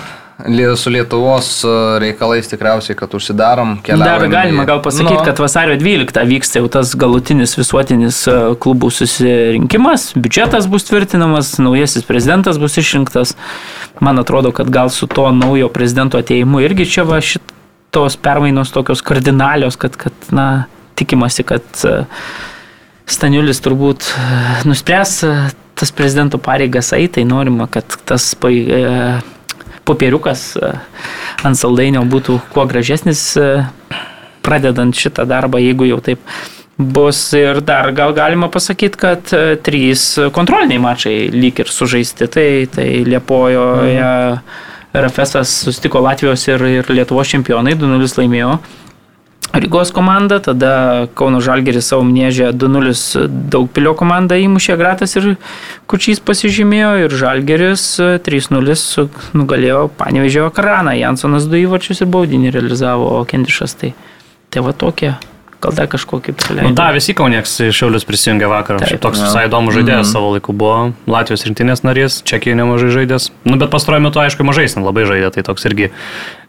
su Lietuvos e, reikalais tikriausiai, kad užsidarom, keliaujam. Dar galima gal pasakyti, no. kad vasario 12 vyksta jau tas galutinis visuotinis e, klubų susirinkimas, biudžetas bus tvirtinamas, naujasis prezidentas bus išrinktas. Man atrodo, kad gal su to naujo prezidento ateimu irgi čia va šitos permainos tokios kardinalios, kad, kad na, tikimasi, kad e, Staniulis turbūt nuspręs tas prezidento pareigas eiti, tai norima, kad tas popieriukas e, ant saldainio būtų kuo gražesnis, e, pradedant šitą darbą, jeigu jau taip bus. Ir dar gal galima pasakyti, kad e, trys kontroliniai mačai lyg ir sužaisti. Tai, tai Liepojoje. Mhm RFS susitiko Latvijos ir, ir Lietuvos čempionai, 2-0 laimėjo. Rygos komanda, tada Kauno Žalgeris savo mniežę 2-0 daugpilio komanda įmušė gratas ir Kučys pasižymėjo ir Žalgeris 3-0 nugalėjo Panevežėjo Karaną, Jansonas du įvarčius ir baudinį realizavo Kendišas. Tai, tai va tokie Gal dar kažkokį praleidau. Nu, da, visi kaunieks Šiaulius prisijungė vakar. Taip. Toks visai įdomus žaidėjas mm -hmm. savo laiku buvo. Latvijos rinktinės narys, Čekijoje nemažai žaidėjas. Nu, bet pastaruoju metu, aišku, mažai jis labai žaidė. Tai toks irgi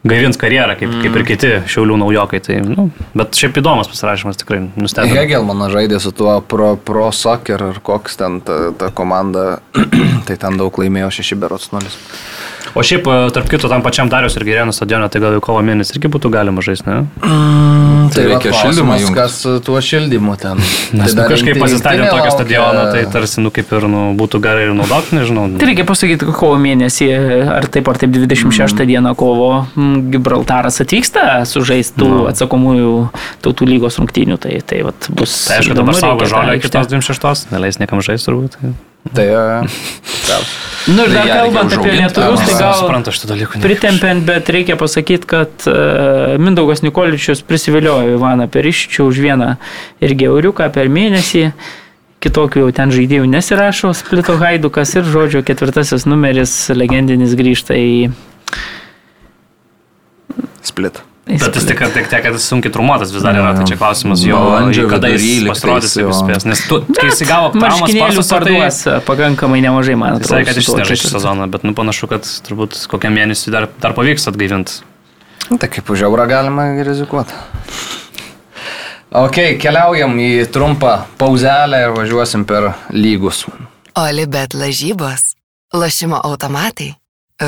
gaivins karjerą, kaip, mm. kaip ir kiti Šiaulių naujokai. Tai, nu, bet šiaip įdomus pasirašymas tikrai nustebino. Hegelmanas žaidė su tuo pro, pro soccer ar koks ten ta, ta komanda. (clears throat) tai ten daug laimėjo 6 berots 0. O šiaip, e, tarp kito, tam pačiam Darius ir Gerėnų stadione, tai gal jau kovo mėnesį irgi būtų galima žaisti, ne? Mm, Tai reikia šildymą jungt. Kas su tuo šildymu ten? Nes Tai nu, kažkaip pasistatėm tokį laukia- stadioną, tai tarsi, nu, kaip ir, nu, būtų gerai ir naudoti, nežinau. Tai reikia pasakyti, kad kovo mėnesį, ar taip ar taip 26 mm. dieną kovo mm, Gibraltaras atvyksta sužaistų Nu. atsakomųjų tautų lygos rungtynių. Tai, tai vat, bus. Tai aišku, dabar tą žolę kitos 26, neleis niekam žaisti turbūt. Tai... E, Nu ir dar Tai reikia kalbant apie lietuvius, tai gal Suprantu šitą dalyką. pritempiant, bet reikia pasakyti, kad uh, Mindaugas Nikoličius prisiviliojo Ivaną Periščių už vieną irgi euriuką per mėnesį. Kitokių jau ten žaidėjų nesirašo, Splito Haidukas ir žodžio ketvirtasis numeris legendinis grįžta į... split. tik, tik tiek, kad jis sunkiai trumuotas vis dar yra, tai čia klausimas jo, Balandžio kada jis pasirodys ir jo. spės. Nes tu, kai jis įgavo tai parduos pakankamai nemažai, man atrodo. sakė, kad nežais šį sezoną, bet nu panašu, kad turbūt kokiam mėnesį dar, dar pavyks atgaivinti. Nu, Tai kaip už eurą galima rizikuoti. Ok, keliaujam į trumpą pauzelę ir važiuosim per lygus. Olibet lažybos, lošimo automatai,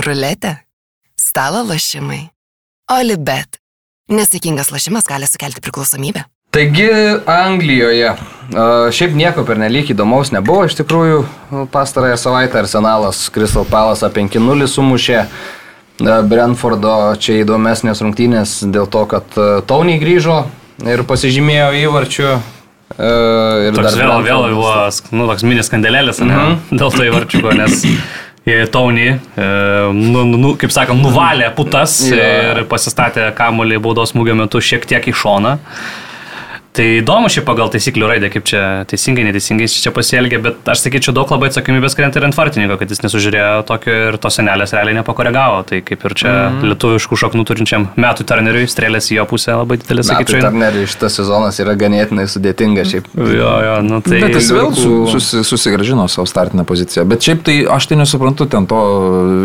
ruletė, stalo lošimai. Olibet. Nesėkmingas lošimas gali sukelti priklausomybę. Taigi Anglijoje a, šiaip nieko per nelik įdomaus nebuvo. Iš tikrųjų, pastarąją savaitę Arsenalas Crystal Palace 5-0 sumušė. A, Brentfordo čia įdomesnės rungtynės dėl to, kad Tony grįžo ir pasižymėjo įvarčių. A, Ir Toks vėl, vėl buvo, sk- nu, toks minis skandalėlis, ne? Mhm. Dėl to įvarčiuko, nes Tony, e, nu, nu, nu, kaip sakant, nuvalė putas Jo. ir pasistatė kamuolį baudos smūgio metu šiek tiek į šoną. Tai įdomu šiaip pagal taisyklių raidę, kaip čia teisingai, neteisingai čia pasielgė, bet aš sakyčiau, daug labai atsakomybės krenta ir ant vartininko, kad jis nesužiūrėjo tokio ir tos senelės realiai nepakoregavo. Tai kaip ir čia mm. lietuviškų šaknų turinčiam metų Turneriui strėlės į jo pusę labai didelis, sakyčiau. Turneriui šitas sezonas yra ganėtinai sudėtingas šiaip. Jo, jo, nu tai... Bet jis vėl su, susi, susigražino savo startinę poziciją. Bet šiaip tai aš tai nesuprantu ten to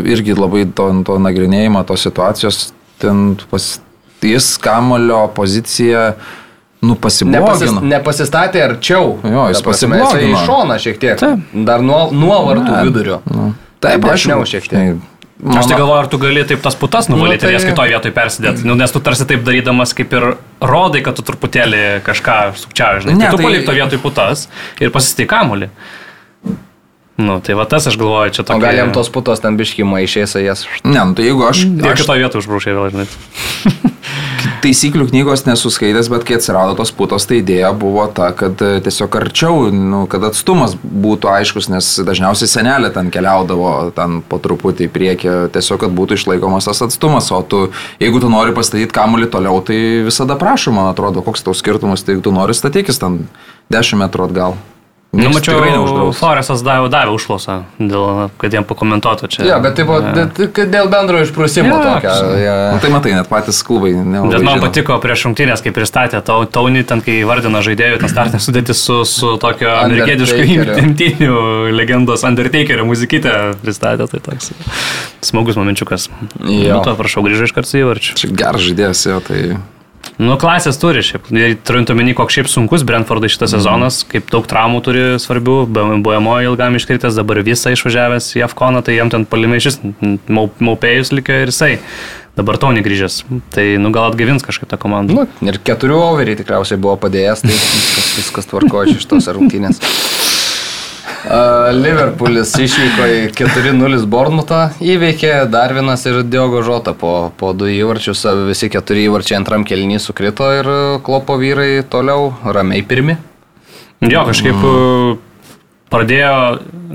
irgi labai to, to nagrinėjimo, tos situacijos. Ten pas, jis kamulio poziciją, nu, Nepasis, pasiblogino. nepasistatė arčiau. Jo, jis pasiblogino. Į šoną šiek tiek. Taip. Dar nuo, nuo vartų Ne. vidurio. Taip, aš Dešiniau šiek tiek. Aš tai galvoju, ar tu gali taip tas putas nuvalyti Nu, tai- ir jas kitoje vietoje persidėti. Nu, nes tu tarsi taip darydamas kaip ir rodai, kad tu truputėlį kažką sukčiavai, žinai. Ne, tai tu tai- palik to vietoj putas ir pasistai kamulį. Nu, tai va tas aš galvoju, čia O tokia... gal jam tos putos ten biškimai išės jas. Ne, nu, tai jeigu aš, Ir aš kitoje vietoje užbraušė vėl, žinai. (laughs) taisyklių knygos nesuskaitęs, bet kai atsirado tos putos, tai idėja buvo ta, kad e, tiesiog arčiau, nu, kad atstumas būtų aiškus, nes dažniausiai senelė ten keliaudavo ten po truputį į priekį, tiesiog kad būtų išlaikomas tas atstumas, o tu, jeigu tu nori pastatyti kamuolį toliau, tai visada prašom, man atrodo, koks tau skirtumas, tai jeigu tu nori statykis ten 10 metrų atgal. Nu, mačiau. Floresas davė, davė užklausą, dėl, kad jiem pakomentuotų čia. Jo, bet tai buvo d- kad dėl bendro išprusimo Jo, tokio. ja. Nu, tai matai, net patys klubai. Bet man žino. patiko prieš rungtynės, kai pristatė tau- Taunį, ten kai vardino žaidėjų, ten startinė sudėtis su, su tokio amerikietiško imtynių legendos Undertakerio muzikytę pristatė, tai toks smagus momenčiukas. Jo. Nu, to prašau, grįžai iš karto į varčių. Čia geras žaidėjas, jo, tai... Nu, klasės turi šiaip. Turint omeny, koks šiaip sunkus Brentfordai šitas sezonas, kaip daug traumų turi svarbių, BMO ilgam iškritęs, dabar visą išvažiavęs į Afkoną, tai jam ten palimai šis maupėjus likė ir jisai. Dabar Tony grįžęs. Tai, nu, gal atgaivins kažkaip tą komandą. Nu, ir keturių overį tikriausiai buvo padėjęs, tai viskas, viskas tvarkoja iš tos rungtynės. (laughs) Liverpoolis išvyko į 4-0 Bornutą, įveikė Darvinas ir Diogo Žota po, po du įvarčius, visi keturi įvarčiai antram kelnį sukrito ir klopo vyrai toliau ramiai pirmi. Jo, kažkaip mm. pradėjo,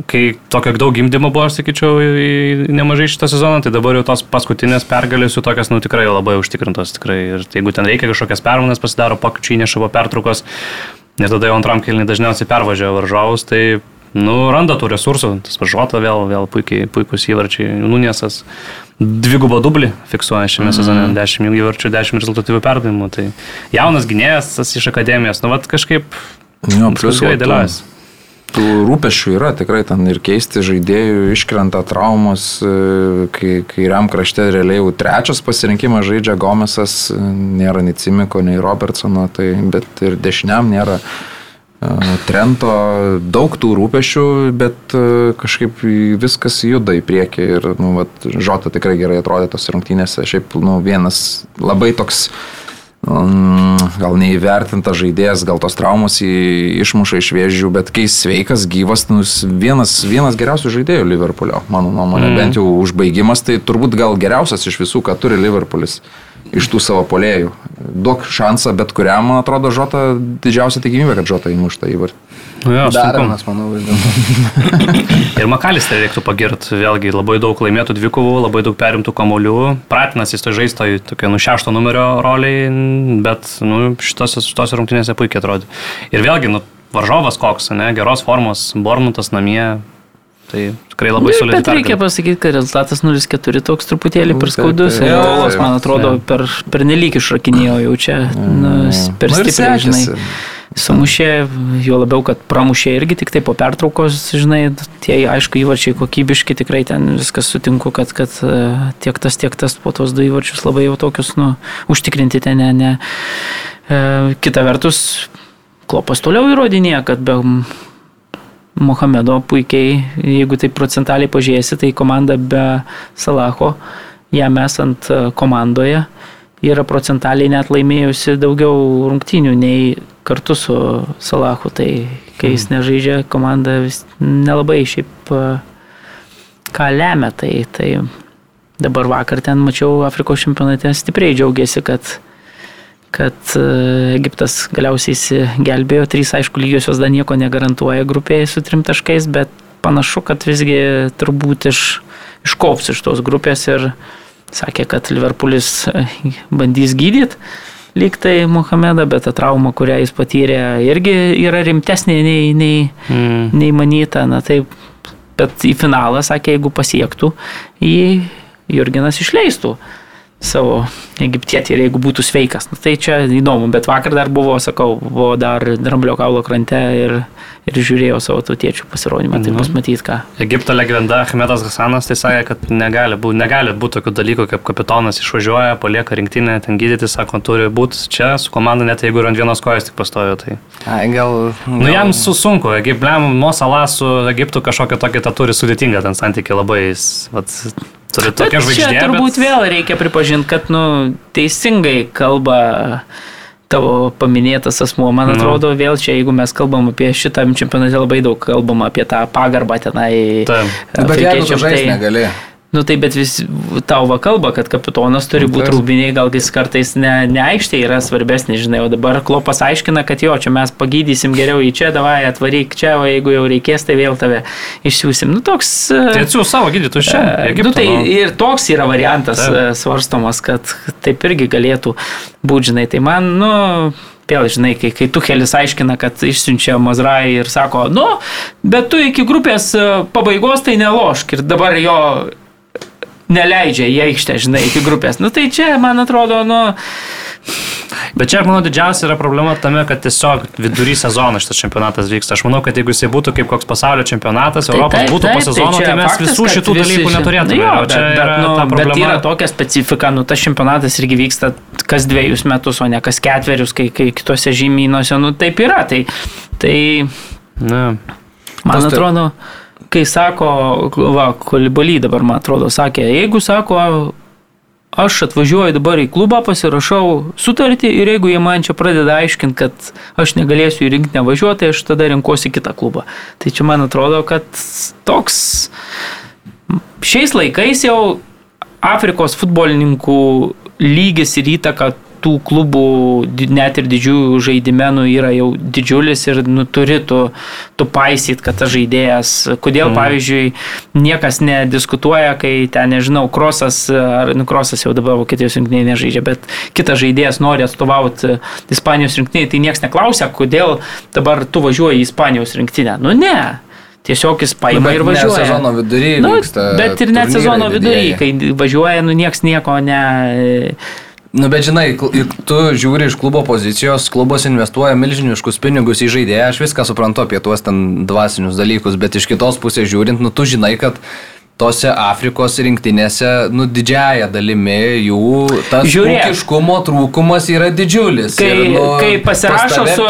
kai tokio daug gimdymo buvo, aš sakyčiau, nemažai šitą sezoną, tai dabar jau tos paskutinės pergalės jų tokios, nu tikrai labai užtikrintos. Tikrai. Ir jeigu ten reikia kažkokias permainas pasidaro, pokyčiai įneša po pertraukos, ir tada jau antram kilniui dažniausiai pervažiavo varžovus, tai nu, randa tų resursų, tas varžuota vėl, vėl puikiai, puikus įvarčiai, Nuniesas dvigubą dublį fiksuoja šiame mm. sezone, 10 įvarčių, 10 rezultatyvių perdavimų, tai jaunas gynėjas tas iš akademijos, nu, vat kažkaip Jo, plius gerai va, tų- dėliojasi. Tų rūpešių yra tikrai ten ir keisti žaidėjų, iškrenta traumos, e, kai kairiam krašte realiai jau trečias pasirinkimas žaidžia Gomesas, e, nėra nei Cimiko, nei Robertsono, tai, bet ir dešiniam nėra Trento, daug tų rūpešių, bet e, kažkaip į- viskas juda į priekį ir nu, vat, Žota tikrai gerai atrodė tos rungtynėse, šiaip nu, vienas labai toks Mm, gal neįvertintas žaidėjas, gal tos traumos jį išmuša iš vėžių, bet kai sveikas, gyvas, nu, vienas, vienas geriausių žaidėjų Liverpoolio, mano nuomonė, mm. bent jau užbaigimas, tai turbūt gal geriausias iš visų, ką turi Liverpoolis iš tų savo polėjų. Duok šansą bet kuriam, man atrodo, Žota didžiausia tikimybė, kad Žota įmušta įvartį. Nu, jo. Daromas, manau, vis dėlto. (laughs) Ir Makalister reiktų pagirti, vėlgi labai daug laimėtų dvikovų, labai daug perimtų kamolių. Pratinas jis to žaistoj tokia nu šešto numerio roliai, bet nu, šitose, šitose rungtynėse puikiai atrodė. Ir vėlgi, nu, varžovas koks, ne, geros formos, Bormutas namie. Tai tikrai labai Nu, solidus. Bet reikia pasakyti, kad rezultatas 0-4 toks truputėlį per Taip, skaudus. Ir Olas, man atrodo, per, per nelik išrakinėjo jau čia. Nu, per Nu ir stipriai, žinai. Sumušė, jo labiau, kad pramušė irgi tik tai po pertraukos, žinai, tie aišku įvarčiai kokybiški, tikrai ten viskas sutinku, kad, kad e, tiek tas, tiek tas po tos du įvarčius labai jau tokius, nu, užtikrinti ten, ne, ne. E, kita vertus, klopas toliau įrodinėja, kad be Mohamedo puikiai, jeigu tai procentaliai pažiūrėsi, tai komanda be Salaho, jam esant e, komandoje, yra procentaliai net laimėjusi daugiau rungtynių nei kartu su Salahu. Tai kai jis nežaidžia, komanda vis nelabai šiaip e, ką lemia. Tai, tai dabar vakar ten mačiau Afrikos čempionate stipriai džiaugiasi, kad kad e, Egiptas galiausiai įsigelbėjo. Trys, aišku, lygiosios dar nieko negarantuoja grupėje su trim taškais, bet panašu, kad visgi turbūt iš, iškops iš tos grupės ir sakė, kad Liverpoolis e, bandys gydyti lyg tai Mohamedą, bet ta trauma, kurią jis patyrė, irgi yra rimtesnė nei, nei, Mm. nei manyta. Na taip, bet į finalą, sakė, jeigu pasiektų, jį Jurginas išleistų savo egiptietį ir jeigu būtų sveikas. Nu, tai čia įdomu, bet vakar dar buvo, sakau, buvo dar Dramblio kaulo krante ir, ir žiūrėjau savo tautiečių pasirodymą, tai Mhm. bus matyti ką. Egipto legenda Ahmedas Hasanas tai sakė, kad negali būti, negali būti tokių dalykų, kaip kapitonas išvažiuoja, palieka rinktinę, ten gydyti, sako, turi būti čia su komanda, net jeigu ir ant vienos kojos tik pastojo. Tai. Ai, gal... Nu, jam su sunku, Egiptlem, Mosala su Egiptu kažkokią tokią tą turi sudėtingą ten santykių labai, vat, turi tokią žvaigždę. Čia turbūt bet... vėl reikia pripažinti, kad nu, teisingai kalba tavo paminėtas asmuo. Man Nu. atrodo, vėl čia, jeigu mes kalbam apie šitą čempionatą, labai daug kalbam apie tą pagarbą tenai. Taip. Nu, Bet jeigu tu afrikiečiam, žaisti tai- negali. Nu tai bet vis tau va kalba, kad kapitonas turi būti rūbiniai, gal jis kartais ne, ne aikštė yra svarbesnis, žinai, o dabar klopas aiškina, kad jo, čia mes pagydysim geriau į čia, davai atvaryk čia, o jeigu jau reikės, tai vėl tave išsiųsim. Nu toks... e, Tai atsiūs savo gydytojus čia. E, Egipto, nu, tai nu. ir toks yra variantas Taip. e, svarstomas, kad taip irgi galėtų būti, žinai. Tai man, nu, vėl, žinai, kai, kai Tuhelis aiškina, kad išsiunčia Mazrai ir sako, nu, bet tu iki grupės pabaigos tai nelošk ir dabar jo neleidžia į aikštę, žinai, iki grupės. Nu, tai čia, man atrodo, nu, Bet čia, manau, didžiausia yra problema tame, kad tiesiog vidury sezono šitas čempionatas vyksta. Aš manau, kad jeigu jisai būtų kaip koks pasaulio čempionatas, Europos taip, būtų po taip, sezono, tai, čia mes faktas, visų šitų visi dalykų neturėtume. Nu, jo, čia bet, yra bet, nu, bet yra tokia specifika, nu, tas čempionatas irgi vyksta kas dviejus metus, o ne kas ketverius, kai, kai kitose žemynuose, nu taip yra. Tai, tai Ne. man Tas tai- atrodo, kai sako, va, kolibaly dabar, man atrodo, sakė, jeigu sako, aš atvažiuoju dabar į klubą, pasirašau sutartį ir jeigu jie man čia pradeda aiškinti, kad aš negalėsiu į rinkinį važiuoti, tai aš tada renkuosi kitą klubą. Tai čia man atrodo, kad toks šiais laikais jau Afrikos futbolininkų lygis ir įtaka tų klubų, net ir didžiųjų žaidimenų yra jau didžiulis ir nu, turi tu, tu paisyt, kad tas žaidėjas, kodėl mm. pavyzdžiui niekas nediskutuoja, kai ten, nežinau, krosas, ar nu, krosas jau dabar Vokietijos rinktinėje nežaidžia, bet kitas žaidėjas nori atstovauti Ispanijos rinktinėje, tai niekas neklausia, kodėl dabar tu važiuoji į Ispanijos rinktinę. Nu ne. Tiesiog jis paima ir Ne važiuoja. sezono vidury Nu, bet ir net sezono vidury, kai važiuoja, nu nieks nieko ne... Nu, bet žinai, tu žiūri iš klubo pozicijos, klubas investuoja milžiniškus pinigus į žaidėją, aš viską suprantu apie tuos ten dvasinius dalykus, bet iš kitos pusės žiūrint, nu, tu žinai, kad tose Afrikos rinktinėse, nu, didžiaja dalimi jų tas Žiūrėk. ūkiškumo trūkumas yra didžiulis. Kai- Ir, nu, kai pasirašo su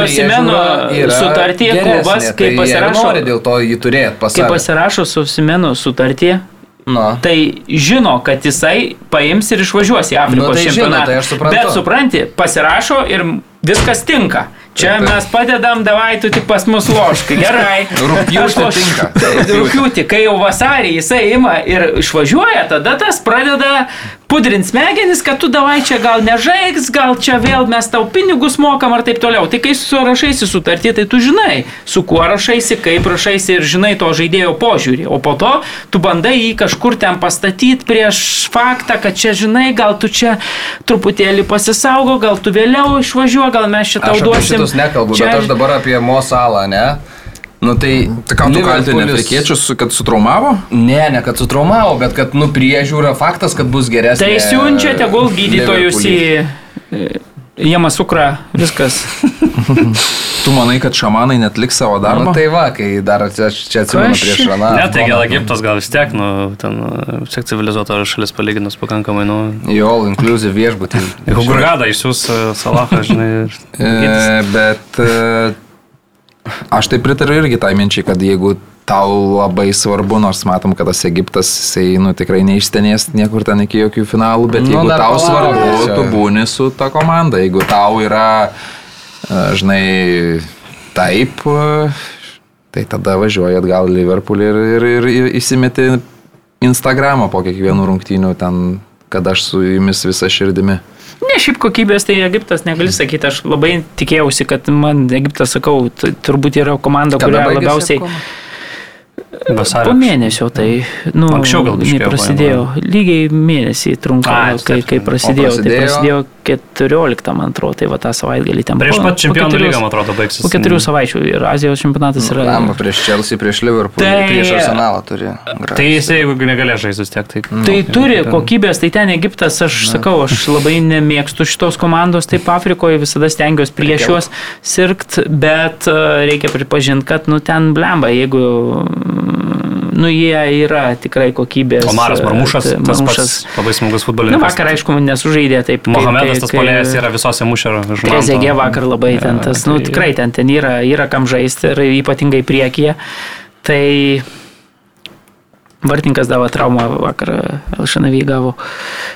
yra sutartį klubas, kai tai jie ir pasirašo- Nori dėl to jį turėti pas Kai pasirašo su Simenu sutartį, Nu. tai žino, kad jisai paims ir išvažiuos į Afrikos Nu, tai žino, čempionatą. tai aš suprantu. Bet supranti, pasirašo ir viskas tinka. Čia Taip, taip. mes padedam, davai tu tik pas mus loškai. Gerai. (laughs) Loš- tinka. (laughs) Rugpjūtį, kai jau vasarį jisai ima ir išvažiuoja, tada tas pradeda pudrint smegenis, kad tu davai čia gal nežaigs, gal čia vėl mes tau pinigus mokam ar taip toliau. Tai kai surašaisi sutartį, tai tu žinai, su kuo rašaisi, kaip rašaisi ir žinai to žaidėjo požiūrį. O po to tu bandai jį kažkur ten pastatyti prieš faktą, kad čia žinai, gal tu čia truputėlį pasisaugo, gal tu vėliau išvažiuoji, gal mes čia tau Aš apie duosim. nekalbu, čia... bet aš dabar apie Mosalą, ne? Nu tai... Tai ką tu kaltini afrikiečius, kad sutraumavo? Ne, ne kad sutraumavo, bet kad, nu, priežiūra faktas, kad bus geresnė. Tai siunčia tegul gydytojus į. Jama sukra, viskas. (laughs) Tu manai, kad šamanai net liks savo Nu, darbą? tai va, kai dar aš čia atsimenu prieš čia? Raną. Ne, tai gal Egiptas gal vis tiek, nu, ten uh, vis tiek civilizuota šalis palyginus pakankamai, nu. Jo, all inclusive viešbutį. Hugurgada išsiūs uh, Salahą, žinai. ir. E, bet e, aš tai pritariu irgi tai minčiai, kad jeigu tau labai svarbu, nors matom, kad tas Egiptas, jisai nu, tikrai neišstenės niekur ten iki jokių finalų, bet Nu, jeigu tau svarbu, čia. tu būni su ta komanda. Jeigu tau yra, e, žinai, taip, e, tai tada važiuoji atgal į Liverpoolį ir, ir, ir, ir įsimeti Instagramą po kiekvienų rungtynių ten, kad aš su jumis visa širdimi. Ne, šiaip kokybės tai Egiptas negali sakyti, aš labai tikėjausi, kad man Egiptas, sakau, turbūt yra komanda, kurią labiausiai... koma? Vasario. Po mėnesio tai, nu, Anksčiau gal biškį prasidėjo. Lygiai mėnesį trunka, Ai, kai, kai o prasidėjo. Tai prasidėjo? prasidėjo 14, man atrodo, tai va tą savaitgalį ten. Prieš pat čempionų lygą, man atrodo, baigsis. Po keturių savaičių ir Azijos čempionatas yra. Lamba prieš Chelsea, prieš Liverpool, Tai- prieš Arsenalą turi. Tai jis, jeigu negalės žaisti tiek, tai... Tai turi kokybės, tai ten Egiptas, aš sakau, aš labai nemėgstu šitos komandos, taip Afrikoje visada stengiuosi prieš juos sirgt, bet e, reikia pripažinti, kad nu ten blemba, jeigu nu jie yra tikrai kokybės. Omaras e, Marmušas, tas Marmušas. pats labai smagus futbolininkas. vakar, aišku, nesužaidė taip. Mohamedas tas polėjas yra visose mušio žmonėse. Trezegė vakar labai ten tas, nu tai- tikrai ten, ten yra, yra kam žaisti ir ypatingai priekyje. Tai Vartininkas davo traumą vakar, Elšanavį gavo.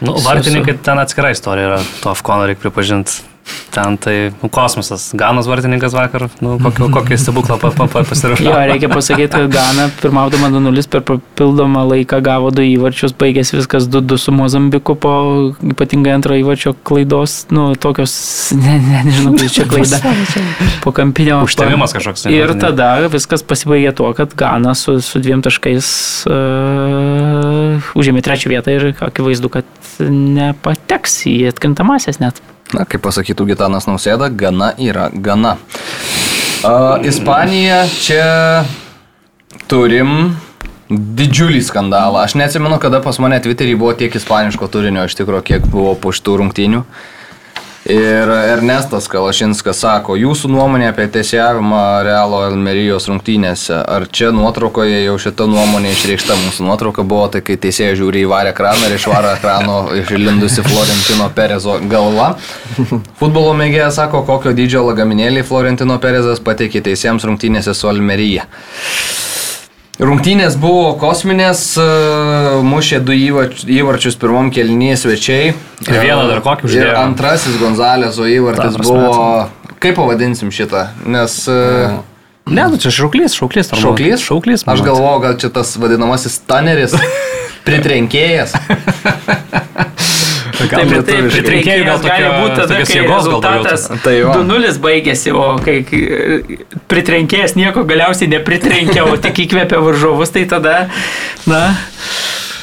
Nu, vartininkai ten atskira istorija yra, to Afkono reikia pripažinti. Ten tai nu, kosmosas. Ganos vartininkas vakar, nu, kokį, (laughs) kokį stebuklą pa, pa, pa, pasirašė. Jo, reikia pasakyti, kad Gana pirmaudama 2-0 per papildomą laiką gavo du įvarčius, baigėsi viskas 2-2 su Mozambiku po ypatingai antro įvarčio klaidos, nu, tokios, (laughs) ne, ne, nežinau, kaip čia klaida, (laughs) po kampinio. Užtemimas kažkoks. ne, Ir tada viskas pasibaigė tuo, kad Gana su, su dviem taškais uh, užėmė trečią vietą ir akivaizdu, kad nepateks į atkrintamasias net. Na, kaip pasakytų Gitanas Nausėda, gana yra gana. Uh, Ispanija čia turim didžiulį skandalą. Aš neatsimenu, kada pas mane Twitter'į buvo tiek ispaniško turinio, iš tikrųjų, kiek buvo po šitų rungtynių. Ir Ernestas Kalašinskas sako, jūsų nuomonė apie tiesiavimą Realo Elmerijos rungtynėse. Ar čia nuotraukoje jau šita nuomonė išreikšta? Mūsų nuotrauka buvo, tai kai teisėjas žiūri į varę ekraną ir iš varo ekrano išlindusi Florentino Perezo galva. Futbolo mėgėjas sako, kokio dydžio lagaminėlį Florentino Perezas pateikė teisėjams rungtynėse su Almerija. Rungtynės buvo kosminės, e, mušė du įvarčius pirmom kelnyje svečiai. Ir vieną dar kokį uždėjo. Ir antrasis Gonzaleso įvartis buvo, kaip pavadinsim šitą, nes... e, Ne, nu čia šauklys, šauklys. normalu. Šauklys? Šauklys. Aš manau. galvojau, gal čia tas vadinamasis taneris, pritrenkėjas. (laughs) Taip, net taip, pritrinkėjų gal gali būti tada, kai rezultatas Tai va. 2-0 baigėsi, o kai pritrenkėjas nieko galiausiai nepritrenkė, o tik įkvėpė varžovus, tai tada, na,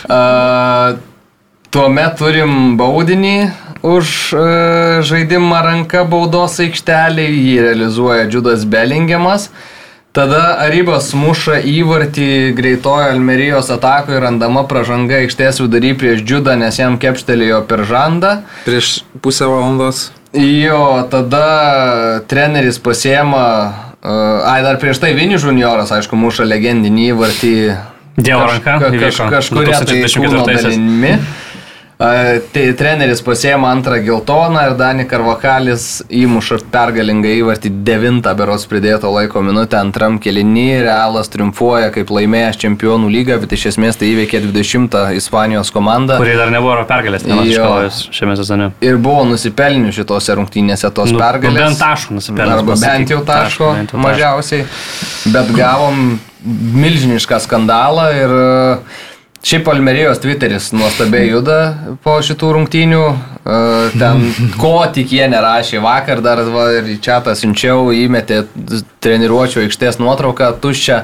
Uh, tuomet turim baudinį už uh, žaidimą ranka baudos aikštelį, jį realizuoja Džudas Bellingiamas. Tada Arybas muša įvartį greitojo Almerijos atakoje randama pražanga aikštės vidury prieš Džudą, nes jam kepštelėjo per žandą. Prieš pusę valandos. Jo, tada treneris pasiema, uh, ai dar prieš tai Vini Junioras, aišku, muša legendinį įvartį Dievo ranka Kaž, kaž, įvyko kažkuria tai kūno 2024-aisiais. dalimi. Tai treneris pasiema antrą geltoną ir Dani Karvakalis įmuša pergalingą įvartį devintą beros pridėto laiko minutę antram kelinį. Realas triumfuoja kaip laimėjęs čempionų lygą, bet iš esmės tai įveikė 20 Ispanijos komandą. Kurie dar nebuvo pergalės, nemačiau šiame sezone. Ir buvo nusipelnių šitose rungtynėse tos Nu, pergalės. bent taškų nusipelnė, Arba bent jau taško, Taško, bent jau taško. mažiausiai. Bet gavom milžinišką skandalą ir e, šiaip Almerijos Twitteris nuostabiai juda po šitų rungtynių. E, Ten (laughs) ko tik jie nerašė. Vakar dar va, ir čia siunčiau, įmetė treniruočio aikštės nuotrauką tuščią.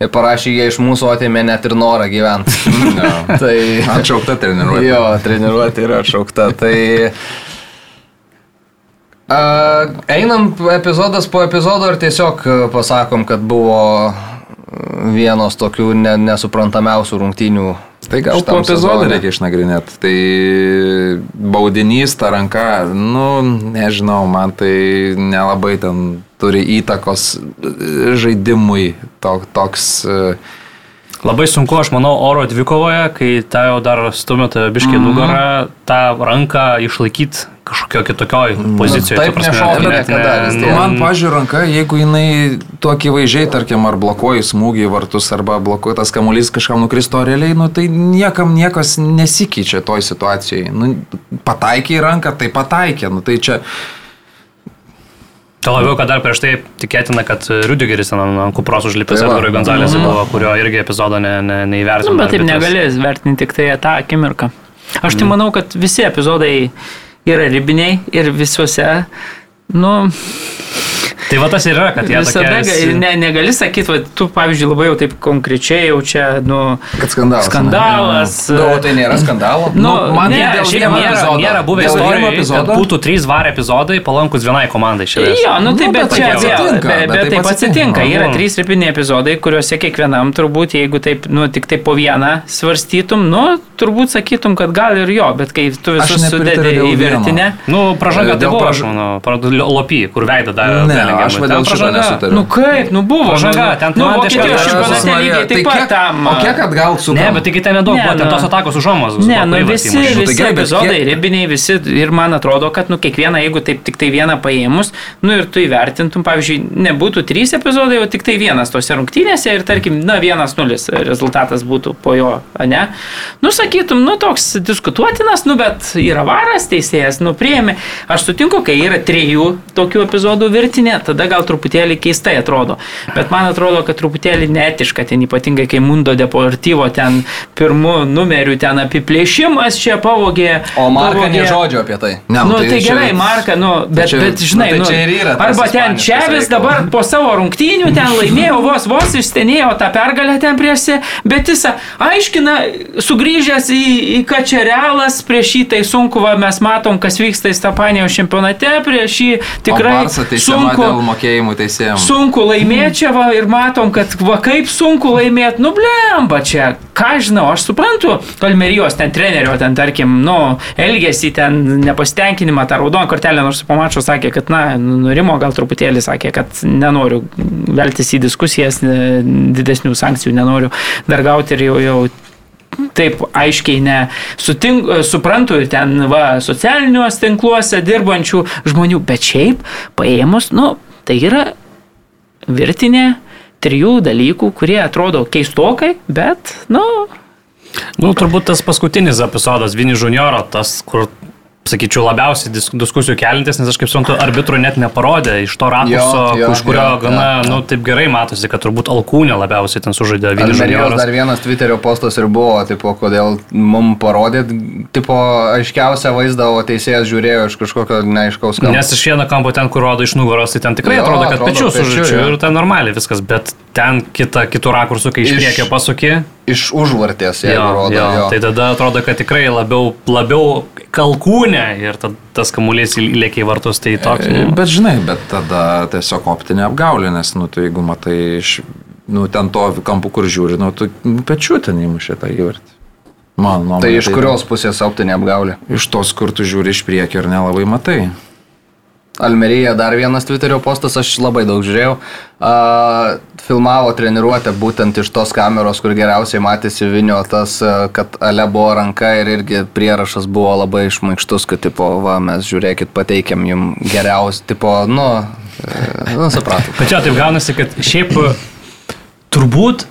Ir parašė, jie iš mūsų atėmė net ir norą gyventi. (laughs) (laughs) tai Atšaukta treniruotė. Jo, treniruotė yra atšaukta. Tai a, einam epizodas po epizodo ir tiesiog a, pasakom, kad buvo vienos tokių ne, nesuprantamiausių rungtynių. Tai gal po epizodą reikia išnagrinėti. Tai baudinys, ta ranka, nu, nežinau, man tai nelabai ten turi įtakos žaidimui to, toks. e, Labai sunku, aš manau, oro dvikovoje, kai ta jau dar stumėte biškiai mm -hmm. nugarą, tą ranką išlaikyti kažkokio kitokioj pozicijoje. taip nešoka niekada, vis tiek. Man, pažiūrėjau, ranka, jeigu jinai tokie vaizdžiai, tarkim, ar blokuoji smūgį į vartus, arba blokuoji tas kamuolys kažkam nukristo realiai, nu, tai niekam niekas nesikeičia toj situacijoje. Nu, pataikė į ranką, tai pataikė. Nu, tai čia Tuo labiau, kad dar prieš tai tikėtina, kad Rudigeris ant kupros užlipęs Tai. Edgarui Gonzalėsui buvo, kurio irgi epizodo ne, ne, neįvertino. nu, bet taip negali vertinti tik tai tą akimirką. Aš tai manau, kad visi epizodai yra ribiniai ir visuose, nu, Tai va tas ir yra, kad jie visada tokie... ga- ne, negali sakyti, va, tu, pavyzdžiui, labai jau taip konkrečiai jau čia, nu, Kad skandalas. skandalas. Na, o tai nėra skandalo. Nu, man ne, tai dėl šiaip Nėra, epizodo. nėra buvę istorijų, kad būtų trys var epizodai palankus vienai komandai šiandien. Jo, nu tai Nu, bet bet čia atsitinka, bet, bet bet taip taip atsitinka. Yra Nu. trys ripiniai epizodai, kuriuose kiekvienam turbūt, jeigu taip, nu tik tai po vieną svarstytum, nu turbūt sakytum, kad gal ir jo, bet kai tu visus sudedi į virtinę. Nu, pražanga tai Dėl buvo, aš manau, lopy, kur veidą davė. Ne, Bellingemui. aš va Ten dėl šito pražanga. nesutariu. Nu kaip, nu buvo. Pažanga, nu, ten nu, man Vokietijos kažkas- čempionate lygiai taip pat tam. O kiek atgal su Ne, bet taigi ten nedaug Ne, buvo, ten nu. tos atakos už Romos. Ne, nu visi, tai visi bet epizodai ribiniai, visi ir man atrodo, kad nu kiekvieną, jeigu taip tik tai vieną paėmus, nu ir tu įvertintum, pavyzdžiui, nebūtų trys epizodai, o tik tai vienas tose rungtynėse ir tarkim, na vienas nulis rezultatas būtų po jo, ne? Nu sakytum, nu toks diskutuotinas, nu bet yra varas teisėjas, nu priemi. Aš sutinku, kai yra trijų tokių epizodų virtinė, tada gal truputėlį keistai atrodo. Bet man atrodo, kad truputėlį neetiška ten, ypatingai kai Mundo Deportivo ten pirmų numerių ten apiplėšimas čia pavogė. O Marka pavogė- ne žodžio apie tai. Ne, Nu, tai, tai čia- gerai, Marka, nu, bet, čia- bet žinai, nu, tai nu, čia ir yra tas arba ten reikalas. dabar po savo rungtynių ten laimėjo, (laughs) vos vos išstenėjo tą pergalę ten prieš bet jis aiškina, sugrįžęs į, į Kačerelas, prieš jį tai sunku, va, mes matom, kas vyksta Istapanijos čempionate, prieš jį tikrai teisiama sunku. Dėl mokėjimų teisėjams. Sunku laimėti čia va ir matom, kad va kaip sunku laimėti, nu blemba čia, ką žinau, aš suprantu, Kalmerijos ten trenerio, ten tarkim, nu, elgesį ten nepasitenkinimą, tą raudoną kortelę, nors po mačo sakė, kad, na, nurimo gal truputėlį, sakė, kad nenoriu veltis į diskusijas, ne- didesnių sankcijų nenoriu dar gauti ir jau, jau taip aiškiai nesutink, suprantu ir ten va, socialiniuose tinkluose dirbančių žmonių, bet šiaip paėmus, nu, tai yra virtinė trijų dalykų, kurie atrodo keistokai, bet, nu, Nu, turbūt tas paskutinis epizodas, Vini Junioro, tas, kur sakyčiau, labiausiai dis diskusijų kelintis, nes aš kaip suprantu, arbitro net neparodė iš to jo, iš kurio jo, gana, jo, nu, taip gerai matosi, kad turbūt alkūnė labiausiai ten sužaidė Almerijos Žalioras. dar vienas Twitterio postas ir buvo, tipo, kodėl mum parodėt, tipo, aiškiausią vaizdą, o teisėjas žiūrėjo iš kažkokio neaiškaus kampo. Nes iš vieno kampo ten, kur rodo iš nugaros, tai ten tikrai Jo, atrodo, kad atrodo pečius pečiu, sužaidžiu jo. ir ten normaliai viskas, bet ten kita, kitų rakursų, kai iš priekio pasukė, Iš užvartės, jeigu jo, rodo. jo, Jo, tai tada atrodo, kad tikrai labiau, labiau kalkūnė ir tad, tas kamuolys įlėkia į vartus, tai toks. E, nu, Bet žinai, bet tada tiesiog optinė apgaulė, nes, nu, tu jeigu matai iš, nu, ten to kampu, kur žiūri, nu, tu pečiu ten įmušė tą įvartį. Man, nuomonė, Tai iš kurios pusės optinė apgaulė? Iš tos, kur tu žiūri iš priekio ir nelabai matai. Almerija dar vienas Twitterio postas, aš labai daug žiūrėjau. Uh, filmavo treniruotę būtent iš tos kameros, kur geriausiai matėsi Vinio tas, kad ale buvo ranka ir irgi prierašas buvo labai išmaikštus, kad, tipo, va, mes žiūrėkit, pateikėm jums geriausią, tipo, nu, e, nu, supratom. Bet čia taip gaunasi, kad šiaip turbūt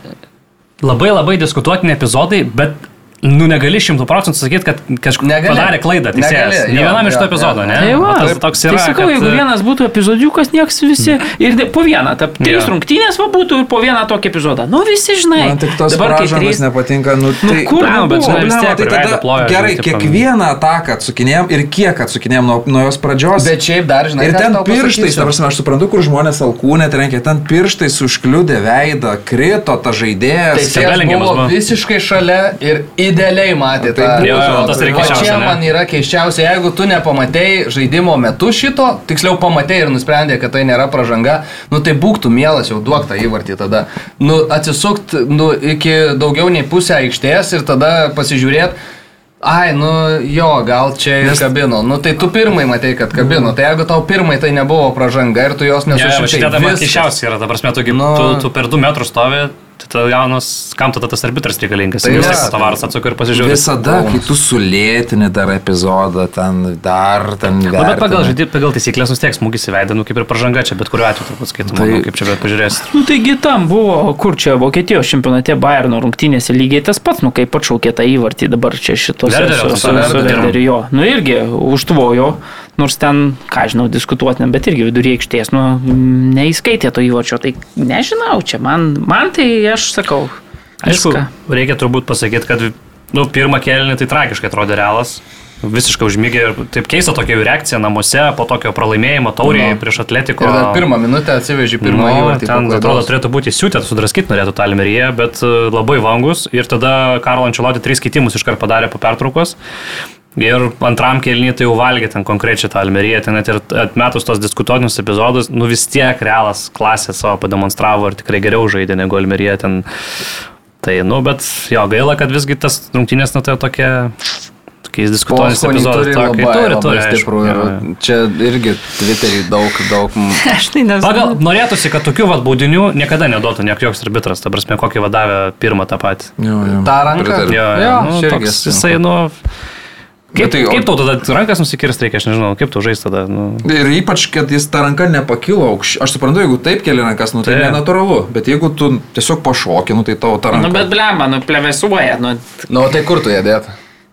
labai labai diskutuotini epizodai, bet nu negali šimtų procentų sakyti, kad kažkas padarė klaidą teisėjas. Ne vienam iš to epizodo, ne? Tai va, tas toks yra. Tai sakau, kad, jeigu vienas būtų epizodiukas, nieks visi. Ir de- po vieną, ta, trys Jo. rungtynės va būtų ir po vieną tokį epizodą. Nu visi žinai. Man tik tos Dabar, kai pražangos trys... nepatinka, nu, tai... kur Blemba, bet žinai, vis tiek tai tada, ploja, gerai, žinai, kiekvieną ataką atsukinėjom ir kiek atsukinėjom nuo, nuo jos pradžios. Bet šiaip dar, žinai, Ir ten pirštais, ta prasme, aš suprantu, kur žmonės alkūnė trenkė, ten pirštais užkliudė veidą, krito ta žaidėjas. Buvo. visiškai šalia ir idealiai matė Tai tą. buvo, Jo, jo, tas yra keisčiausia, čia man yra keisčiausia, jeigu tu nepamatėjai žaidimo metu šito, tiksliau pamatėjai ir nusprendė, kad tai nėra pažanga, nu tai būk tu mielas, jau duok tą įvartį tada. Nu atsisukt nu, iki daugiau nei pusę aikštės ir tada pasižiūrėt. Ai, nu jo, gal čia ir kabino. Nu tai tu pirmai matei, kad kabino. Tai jeigu tau pirmai tai nebuvo pažanga ir tu jos Ne, va nesušaukei. šitie dabar keiščiausi yra, ta prasme, tu, Nu. tu, tu per du metrus stovi, tai tada jaunas, kam tada tas arbitras reikalingas? Tai Tai vis tiek tavaras atsuka ir pasižiūri. Visada, kai tu sulėtini dar epizodą, ten dar, ten Nu, bet pagal, žaidį, pagal taisyklės vis tiek smūgis į veidą, nu kaip ir pažanga čia, bet kuriuo atveju turbūt skaitoma, Tai- nu, kaip čia bet pažiūrėsi. Nu taigi tam buvo, kur čia Vokietijos čempionate Bayerno rungtynėse lygiai tas pats, nu kaip atšaukė tą įvartį dabar čia šitos Werderio, su, su, tas su Werderio. Werderiu, jo. Nu irgi užtvojo, nors ten, ką žinau, diskutuotinam, bet irgi vidury aikštės, nu neįskaitė to įvarčio, tai nežinau, čia man, man tai aš sakau. Aišku, viską. reikia turbūt pasakyti, kad nu, pirmą kėlinį tai tragiškai atrodė realas. Visiškai užmygė ir taip keista tokia jų reakcija namuose po tokio pralaimėjimo taurėje Nu. prieš Atletiko. Ir dar pirmą minutę atsivežė pirmą Nu, įvartį. ten klaidos. atrodo turėtų būti siūtę, sudraskyti norėtų tą Almeriją, bet e, labai vangus. Ir tada Karlo Ančelotė tris keitimus iškart padarė po pertraukos. Ir antram kelniui tai jau valgė ten konkrečiai tą Almeriją, ten net ir atmetus tos diskutuotinius epizodus, nu vis tiek realas klasė savo pademonstravo ir tikrai geriau žaidė negu Almerija ten. Tai, nu, bet jo, gaila, kad visgi tas rungtynės, nu, tai tokia, tokiais diskutuotiniais Poskonį epizodais. turi labai, turi, labai turi, aišku, stiprų. jo, Ir čia irgi Twitter'į daug, daug. (laughs) Aš tai nežinau. Pagal, norėtųsi, kad tokių vat baudinių niekada neduotų niek joks arbitras, ta prasme, kokį vadavė pirmą tą patį. Jo, jo. tą ranką. Pritariu. Jo, jo, Jo, nu, toks, esu. jisai, nu... Kaip, tai, o- kaip tau tada rankas nusikirsti reikia, aš nežinau, kaip tu žaisti tada. Nu. Ir ypač, kad jis ta ranka nepakilo aukščiau. Aš suprantu, jeigu taip keli rankas, nu tai Taip. nenatūralu. Bet jeigu tu tiesiog pašokė, nu tai tavo ta ranka. Nu bet blemba, nu plevesuoja, nu. Nu, tai kur tu ją dėt?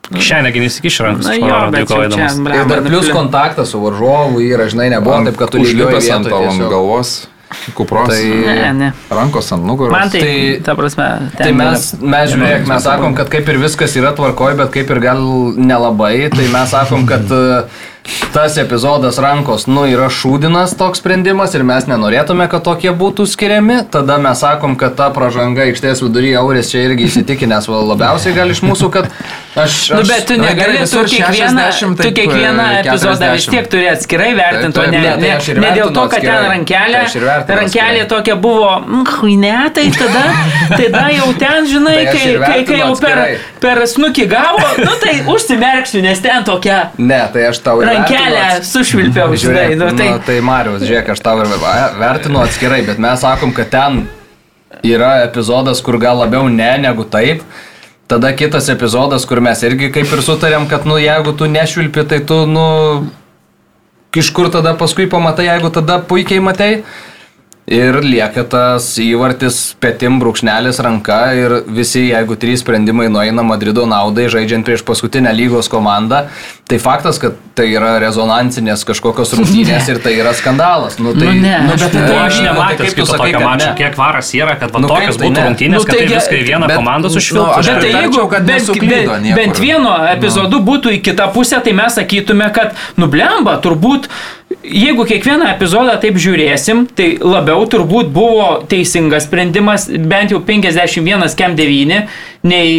Šiandien nesikiš rankas, Na aš jo, bet jau čia, dėkodamas. Ir blemba. dar nu, plus kontaktas su varžovu yra, žinai, nebuvo taip, kad tu užlipęs ant tavo galvos, kupros, Tai- Ne, ne. rankos ant nugaros. Man tai, Tai- ta prasme, Tai mes, mes žiūrėk, mes sakom, kad kaip ir viskas yra tvarkoj, bet kaip ir gal nelabai, tai mes sakom, kad e, tas epizodas rankos, nu, yra šūdinas toks sprendimas ir mes nenorėtume, kad tokie būtų skiriami. Tada mes sakom, kad ta pražanga aikštės vidury Aurės čia irgi įsitikinęs labiausiai gal iš mūsų, kad aš... Nu, aš bet tu negali, tu kiekvieną, 60, tu taip, kiekvieną e, epizodą vis 40. tiek turi atskirai vertinti, o ne, taip, ne, tai ne, ne dėl to, kad ten rankelė, rankelė tokia buvo, huine, tai tada, (laughs) tada jau ten, žinai, Tai kai, kai, kai jau per, per snukį gavo, nu tai užsimerksiu, nes ten tokia Ne, tai aš tau ir ats- sušvilpiau, žinai, nu tai... nu, tai Marius, žiūrėk, aš tau ir ve- vertinu atskirai, bet mes sakom, kad ten yra epizodas, kur gal labiau ne negu taip. Tada kitas epizodas, kur mes irgi kaip ir sutarėm, kad, nu, jeigu tu nešvilpi, tai tu, nu, iš kur tada paskui pamatai, jeigu tada puikiai matai. Ir lieka tas įvartis petim brūkšnelis ranka ir visi, jeigu trys sprendimai nueina Madrido naudai, žaidžiant prieš paskutinę lygos komandą, tai faktas, kad tai yra rezonansinės kažkokios (laughs) rungtynės ir tai yra skandalas. Nu, tai, Nu, ne, nu, bet tai O aš tai nematęs kaip tu kito sakai, tokio kad mačo, kiek varas yra, kad va Nu, tokios tai būtų ne? rungtynės, Nu, kad tai tai viską į vieną bet- komandą nu, sušvilptų. aš Bet tai jeigu kad bent, nesuklydo bent, bent vieno epizodu būtų į kitą pusę, tai mes sakytume, kad nublemba, turbūt, jeigu kiekvieną epizodą taip žiūrėsim, tai labiau turbūt buvo teisingas sprendimas bent jau 51 kem 9, nei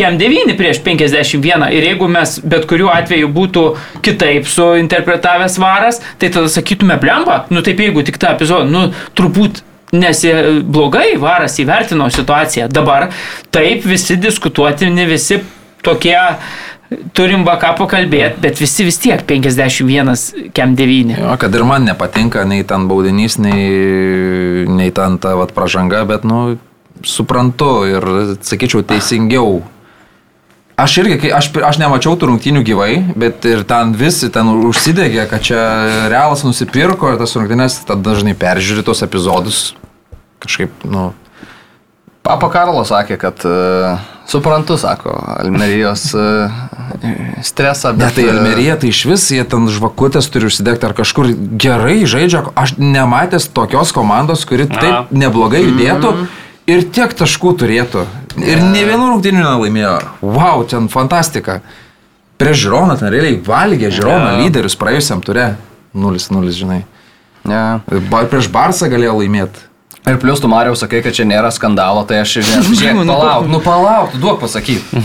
kem 9 prieš 51. Ir jeigu mes bet kuriuo atveju būtų kitaip suinterpretavęs varas, tai tada sakytume blemba, nu taip jeigu tik tą epizodą, nu turbūt Nes blogai varas įvertino situaciją. Dabar taip visi diskutuotini, visi tokie turim va ką pakalbėti, bet visi vis tiek 51 kem 9. Jo, kad ir man nepatinka nei ten baudinys, nei, nei ten ta vat, pražanga, bet, nu, suprantu ir, sakyčiau, teisingiau. Aš irgi, aš, aš nemačiau tų rungtynių gyvai, bet ir ten visi ten užsidegė, kad čia realas nusipirko ir tas rungtynės, tad dažnai peržiūri tos epizodus. Kažkaip, nu, Papa Karlo sakė, kad uh, suprantu, sako, Almerijos uh, stresą, Ne, bet tai e, Almerija, tai iš vis jie ten žvakutės turi užsidegti ar kažkur gerai žaidžia. Aš nematęs tokios komandos, kuri taip neblogai judėtų ir tiek taškų turėtų. Ir ne vienų rungtynių nelaimėjo. Wow, ten fantastika. Prieš Žironą ten realiai valgė Žironą Jo. lyderius praėjusiam turė. 0-0, žinai. Ne. Ba, prieš Barsą galėjo laimėti. Ir plus tu Mariau sakai, kad čia nėra skandalo, tai aš žinau, (laughs) žiūrėk, palauk, nu palauk, tu duok pasakyti.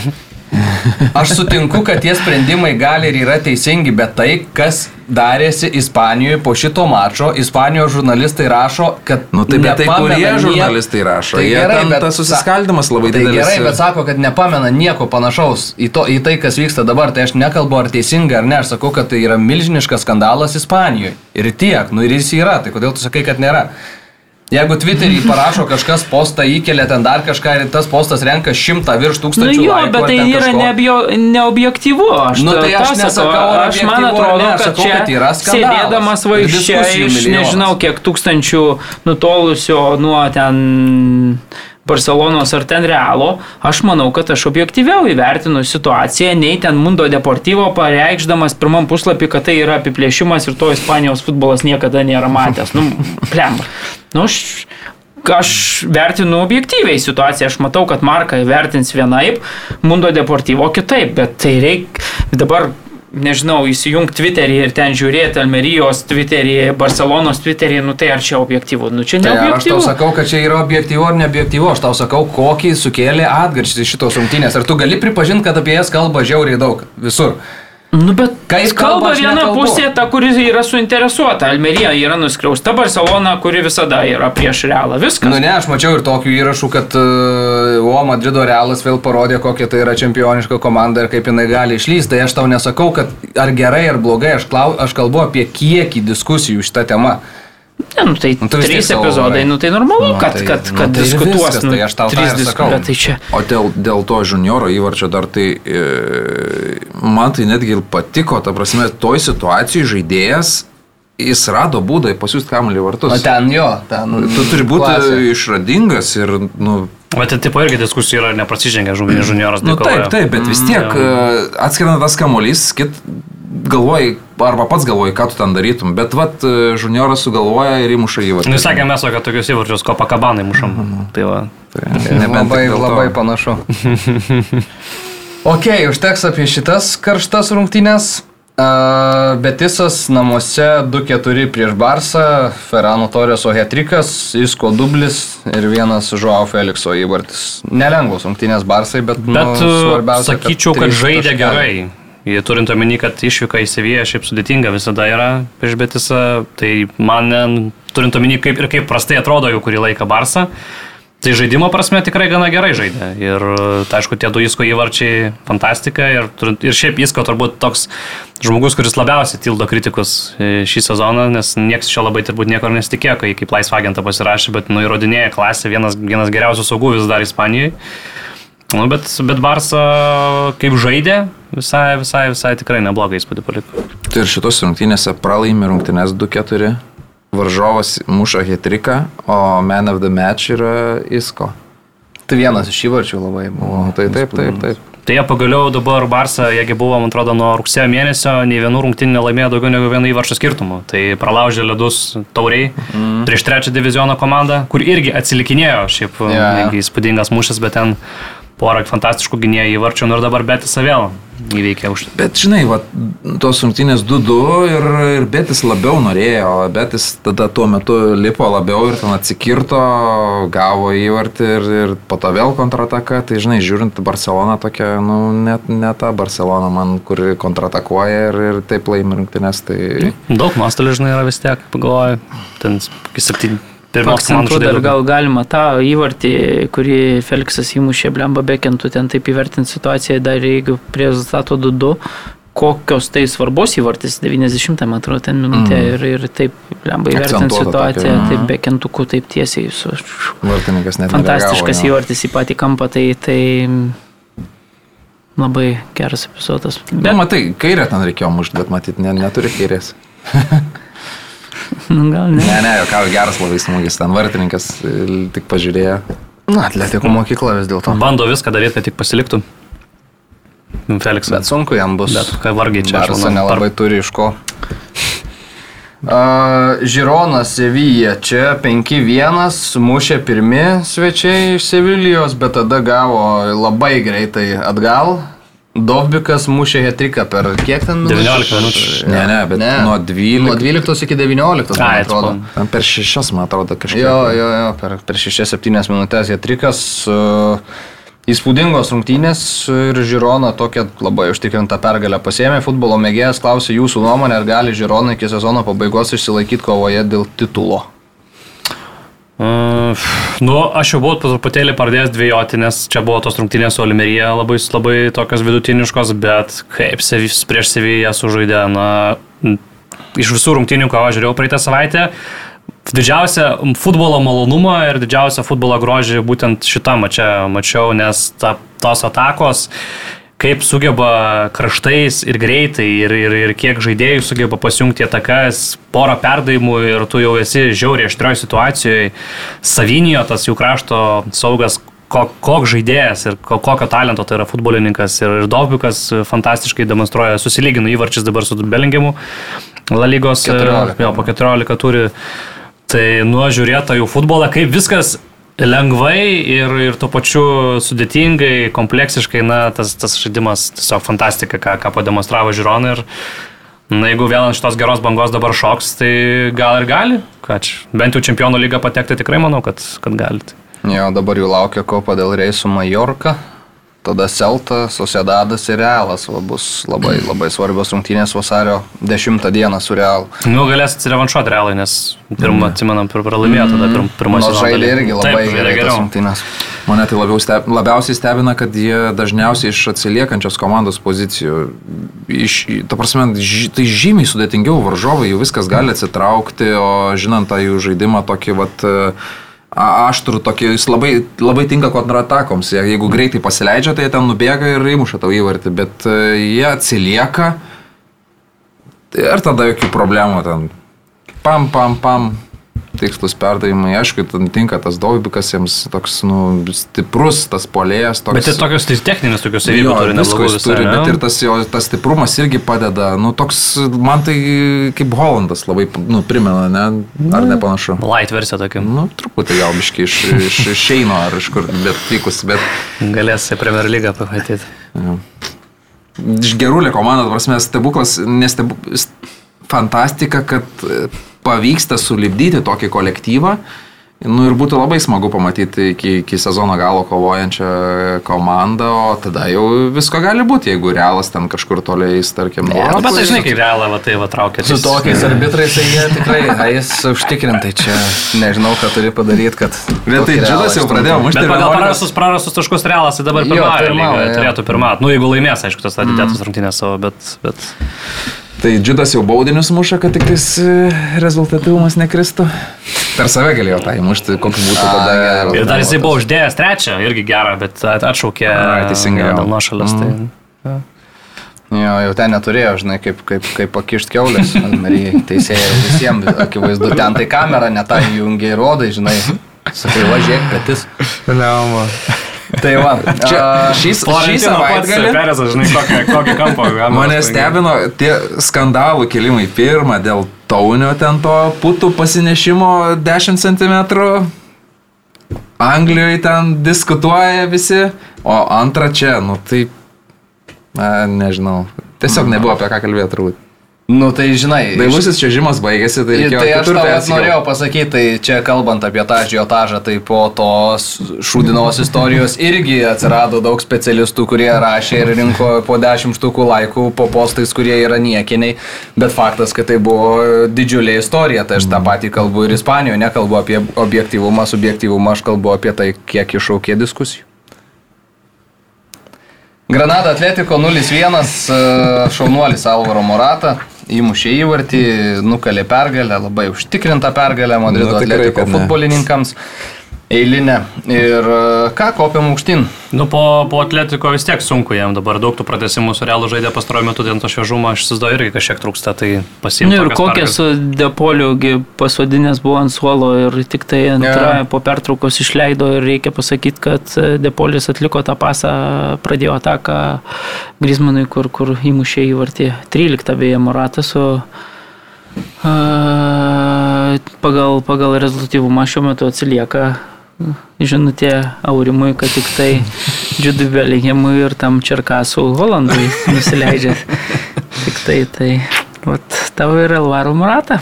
(laughs) Aš sutinku, kad tie sprendimai gali ir yra teisingi, bet tai, kas darėsi Ispanijoje po šito mačo, Ispanijos žurnalistai rašo, kad... Nu tai bet tai kurie žurnalistai rašo? Tai gerai, ten bet tas susiskaldimas labai tai didelis Gerai, ir- bet sako, kad nepamena nieko panašaus į, to, į tai, kas vyksta dabar. Tai aš nekalbu, ar teisinga ar ne. Aš sakau, kad tai yra milžiniškas skandalas Ispanijoje. Ir tiek, nu ir jis yra. Tai kodėl tu sakai, kad nėra? Jeigu Twitter'į (laughs) parašo kažkas postą, įkelia ten dar kažką ir tas postas renka šimtą virš Nu tūkstančių. jo, laikų bet tai yra neobjo, neobjektyvu. Aš, Nu, tai aš nesakau, aš man atrodo, ne, aš kad sakau, čia kad yra skandalas. sėdėdamas diskusijų iš milijonas. nežinau kiek tūkstančių nutolusio nuo ten Barcelonos ar ten Realo, aš manau, kad aš objektyviau įvertinu situaciją, nei ten Mundo Deportivo pareikšdamas pirmam puslapį, kad tai yra apiplėšimas ir to Ispanijos futbolas niekada nėra matęs. Nu, plem. Nu, aš, aš vertinu objektyviai situaciją, aš matau, kad Marka vertins vienaip, Mundo Deportivo kitaip, bet tai reikia dabar nežinau, įsijungti Twitterį ir ten žiūrėti Almerijos Twitterį, Barcelonos Twitterį, nu tai ar čia objektyvu? Nu čia Tai ar aš tau sakau, kad čia yra objektyvu ar neobjektyvu, aš tau sakau, kokį sukėlė atgaršį šitos rungtynės. Ar tu gali pripažinti, kad apie jas kalba žiauriai daug visur? Nu, bet Kaip kalba, kalba aš viena pusė, ta, kuri yra suinteresuota. Almerija yra nuskriausta, Barcelona, kuri visada yra prieš realą. Viskas. Nu ne, aš mačiau ir tokių įrašų, kad uh, o Madrido Realas vėl parodė, kokia tai yra čempioniška komanda ir kaip jinai gali išlysti. Tai aš tau nesakau, kad ar gerai ar blogai, aš, klau, aš kalbu apie kiekį diskusijų šitą temą. Ne, nu, tai Nu, trys savo epizodai, varai. nu tai normalu, Nu, kad, tai- kad, nu, kad tai ir diskutuos. viskas, nu, tai aš tau trys ir dis- sakau. Bet tai čia. O dėl, dėl to junioro įvarčio dar tai e, man tai netgi patiko, ta prasme, toj situacijai žaidėjas, jis rado būdą pasiūsti kamuolį vartus. O ten jo, ten. Tu turi būti klasė. išradingas ir, nu, Bet tai tipo irgi diskusija yra neprasižengia žuvinės junioras. nu taip, taip, bet vis tiek mm, atskirina tas kamuolys, kit galvoji, arba pats galvoji, ką tu ten darytum, bet vat e, junioras sugalvoja ir įmuša įvartį. Nu, sakė, mes, kad tokius įvarčius kopa kabanai mušam. Tai va. (laughs) Nebent labai, labai panašu. (laughs) ok, užteks apie šitas karštas rungtynės. Uh, Betisas namuose 2-4 prieš Barsą, Ferrano Torės Ohetrikas, Isko Dublis ir vienas Žuau Felikso įvartis. Nelengvos rungtynės Barsai, bet, Bet nu, nu, svarbiausia. sakyčiau, kad trys žaidė taškeliai. gerai. Jie turint omeny, kad išvyka į Seviją šiaip sudėtinga visada yra prieš Betisą, tai man turint omeny, kaip ir kaip prastai atrodo jau kurį laiką Barsą, tai žaidimo prasme tikrai gana gerai žaidė. Ir, tai aišku, tie du Isko įvarčiai fantastika ir, ir šiaip Isko turbūt toks žmogus, kuris labiausiai tildo kritikus e, šį sezoną, nes niekas jo labai turbūt niekur nesitikėjo, kai kaip laisvą agentą pasirašė, bet nu įrodinėja klasę, vienas, vienas geriausių saugų vis dar Ispanijoje. Nu, bet, bet Barsa kaip žaidė, visai, visai, visai tikrai neblogą įspūdį paliko. Tai ir šitos rungtynėse pralaimi rungtynės 2-4. Varžovas muša hetriką, o man of the match yra Isko. Tai vienas iš įvarčių labai buvo. O, tai taip, taip, taip. Tai jie pagaliau dabar Barsa, jiegi buvo, man atrodo, nuo rugsėjo mėnesio, nei vienų rungtynių nelaimėjo daugiau negu vieną įvarčio skirtumų. Tai pralaužė ledus tauriai mm. prieš trečią diviziono komandą, kur irgi atsilikinėjo, šiaip yeah. įspūdingas mūšis, bet ten porą fantastiškų gynėjų įvarčių, nu ir dabar Betis vėl įveikė už. Bet žinai, va, tos rungtynės 2-2 ir, ir Betis labiau norėjo, Betis tada tuo metu lipo labiau ir ten atsikirto, gavo įvartį ir, ir po to vėl kontrataka. Tai žinai, žiūrint Barcelona tokia, nu, net ne ta Barcelona man, kuri kontratakuoja ir, ir taip laimi rungtynės. Tai... Daug nuostolių, žinai, yra vis tiek, pagalvoju, ten iki septynių. Pirmos komandos dar gal galima tą įvartį, kurį Felixas įmušė Blemba Bekentų, ten taip įvertinti situaciją, dar jeigu prie rezultato 2-2, kokios tai svarbos įvartis, 90 man atrodo, ten minutė Mm. ir, ir taip Blemba įvertinti situaciją, tokia, mhm. taip Bekentukų taip tiesiai su Vartininkas net fantastiškas nereagavo, jo. įvartis į patį kampą, tai, tai labai geras epizodas. Bet Bet, matai, kairę ten reikėjo mušti, bet matyt, ne, neturi kairės. (laughs) nu, gal ne. Ne, ne, jokau, geras labai smūgis, ten vartininkas e, tik pažiūrėjo. Na, atletiko mokykla vis dėlto. Bando viską daryti, kad tik pasiliktų. Felix, Bet sunku jam bus. Bet ką vargiai čia, aš Barsa manau, nelabai turi iš ko. Uh, Žironas Sevija čia 5-1, mušė pirmi svečiai iš Sevilijos, bet tada gavo labai greitai atgal. Dovbikas mušė hetriką per kiek ten 19 minučių. Ne, ne, bet nuo 12 Nuo 12 iki 19, man Ai, atrodo. Ten per šešias, man atrodo, kažkiek. Jo, jo, jo, per, per 6-7 minutės hetrikas. Uh, Įspūdingos rungtynės ir Žirona tokia labai užtikrintą pergalę pasėmė. Futbolo mėgėjas klausė jūsų nuomonę, ar gali Žirona iki sezono pabaigos išsilaikyti kovoje dėl titulo. Uh, nu, aš jau buvau truputėlį pradėjęs dvėjoti, nes čia buvo tos rungtynės su Olimerija labai, labai tokios vidutiniškos, bet kaip sevis, prieš Seviją sužaidė, na, iš visų rungtynių, ką aš žiūrėjau praeitą savaitę, didžiausią futbolo malonumą ir didžiausią futbolo grožį būtent šitą mačią mačiau, nes ta, tos atakos kaip sugeba kraštais ir greitai ir, ir, ir kiek žaidėjų sugeba pasijungti atakas, porą perdavimų ir tu jau esi žiauriai aštrioje situacijoje. Savinio, tas jų krašto saugas, ko, koks žaidėjas ir ko, kokio talento tai yra futbolininkas ir, Dobikas fantastiškai demonstruoja, susilygino įvarčius dabar su Belingimu. La lygos 14. jo, po 14 turi. Tai nuo žiūrėtojų futbolą, kaip viskas lengvai ir, ir tuo pačiu sudėtingai, kompleksiškai, na, tas, tas žaidimas tiesiog fantastika, ką, ką pademonstravo Žironai. Ir, na, jeigu vėl ant šitos geros bangos dabar šoks, tai gal ir gali, čia, bent jau čempionų lygą patekti tikrai manau, kad, kad galite. Jo, dabar jų laukia kopa dėl reisų Majorka. Tada Celta, Sociedadas ir Realas va, bus labai, labai svarbios rungtynės vasario 10 dieną su Realu. Nu, galės atsirevanšuoti realai, nes pirmą, atsimenam, pir pralaimėjo tada pirm, pirmą Nors sezono žaidė irgi labai Taip, gerai tas rungtynės. Mane tai labiau steb, labiausiai stebina, kad jie dažniausiai iš atsiliekančios komandos pozicijų, iš, ta prasme, ž, tai žymiai sudėtingiau varžovai, jų viskas gali atsitraukti, o žinant tą jų žaidimą tokį, vat, a- aštrų, tokį, jis labai, labai tinka kontratakoms, jeigu greitai pasileidžia, tai jie ten nubėga ir įmuša tau įvartį, bet e, jie atsilieka tai ir tada jokių problemų ten. Pam, pam, pam. Tikslus perdavimai, aišku, ten tinka tas Dovibikas, jiems toks, nu, stiprus, tas polėjas, toks. Bet ir tokios tai techninės tokios savybių turi, visko jis turi, ne? bet ir tas jo tas stiprumas irgi padeda. Nu, toks, man tai kaip Holandas labai nu, primena, ne? Ar nepanašu? Light versija tokia. Nu, truputį gal biški iš, iš, iš Šeino ar iš kur, bet vykus, bet Galės į Premier lygą pamatyti. iš gerulė komanda, prasme, stebuklas, nestebuklas, fantastika, kad pavyksta sulibdyti tokį kolektyvą. Nu ir būtų labai smagu pamatyti iki, iki sezono galo kovojančią komandą, o tada jau visko gali būti, jeigu realas ten kažkur toliais, tarkim, Ne, nu, bet tai žinai, kaip realą, va tai va traukia. Su tokiais (laughs) arbitrais tai jie tikrai, a, jis užtikrintai čia, nežinau, ką turi padaryti, kad... Bet tai Džiudas jau pradėjo mušti. Bet pagal 11 prarastus, prarastus taškus realas, tai dabar lygoje, jo. Turėtų pirmauti. Nu, jeigu laimės, aišku, tas atidėtas mm. rungtynės savo, bet... bet... Tai Džiudas jau baudinius muša, kad tik tais e, rezultatyvumas nekristų. Per save galėjo tą įmušti, koks būtų tada. geras. Ir dar jisai buvo uždėjęs trečią, irgi gerą, bet at- atšaukė Ai, teisingai, jo, jo. dėl nuošalės. Tai... Jo, jau ten neturėjo, žinai, kaip, kaip, kaip pakišti keulės. (laughs) Teisėjai visiems, akivaizdu, ten tai kamera ne tą įjungia ir rodai, žinai. Sakai, važiuok, petis. Liauma. Tai va, Čia šį savaitgalį Perezas, žinai, kokį, kokį kampą. (laughs) mane stebino tie skandalų kilimai. Pirma, dėl taunio ten to putų pasinešimo 10 cm. Anglijoje ten diskutuoja visi, o antra čia, nu tai, na, nežinau. Tiesiog nebuvo apie ką kalbėti turbūt. Nu tai žinai. Dailusis čiažimas baigėsi, tai Tai, reikėjo tai aš tau persikelt. norėjau pasakyti, tai čia kalbant apie tą žiotažą, tai po tos šūdinos istorijos irgi atsirado daug specialistų, kurie rašė ir rinko po 10 štukų laikų po postais, kurie yra niekiniai, bet faktas, kad tai buvo didžiulė istorija, tai aš tą patį kalbu ir Ispanijoje, nekalbu apie objektivumą, subjektivumą, aš kalbu apie tai, kiek iššaukė diskusijų. Granada Atletiko 0-1, e, šaunuolis Alvaro Morata, įmušė įvartį, nukalė pergalę, labai užtikrintą pergalę Madrido Nu, tikrai, Atletiko kad ne. Eilinė. Ir e, ką kopiam aukštyn? Nu, po, po atletiko vis tiek sunku jam dabar daug tų pratesimų su realu žaidė pastaruoju metu, dėl to šviežumo aš įsivaizduoju irgi kažkiek trūksta, tai pasiimti. Nu, ir kokią su Depoliugi pasodinės buvo ant suolo ir tik tai antrąją Jo. po pertraukos išleido ir reikia pasakyti, kad e, Depolis atliko tą pasą, pradėjo ataką Grismanui, kur, kur įmušė įvartį 13 beje Moratas, o a, pagal, pagal rezultatyvumą šiuo metu atsilieka žinutė Aurimui, kad tik tai Džudui Belinghamui ir tam Čerkasų Holandui nusileidžia. Tik tai, tai, vat, tavo ir Alvaro Morata.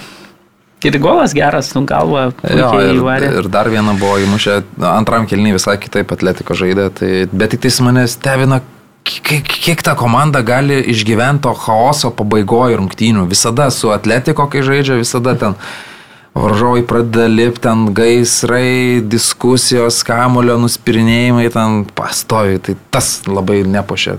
Ir golas geras, nu galva, Jo, ir, įvarė. ir dar vieną buvo įmušę, antram kelniui visai kitaip atletiko žaidė, tai, bet tik tais mane stebina, kiek, kiek ta komanda gali išgyventi to chaoso pabaigoje rungtynių. Visada su atletiko, kai žaidžia, visada ten varžovai pradeda lipti, ten gaisrai, diskusijos, kamulio nuspirinėjimai, ten pastovi, tai tas labai nepošia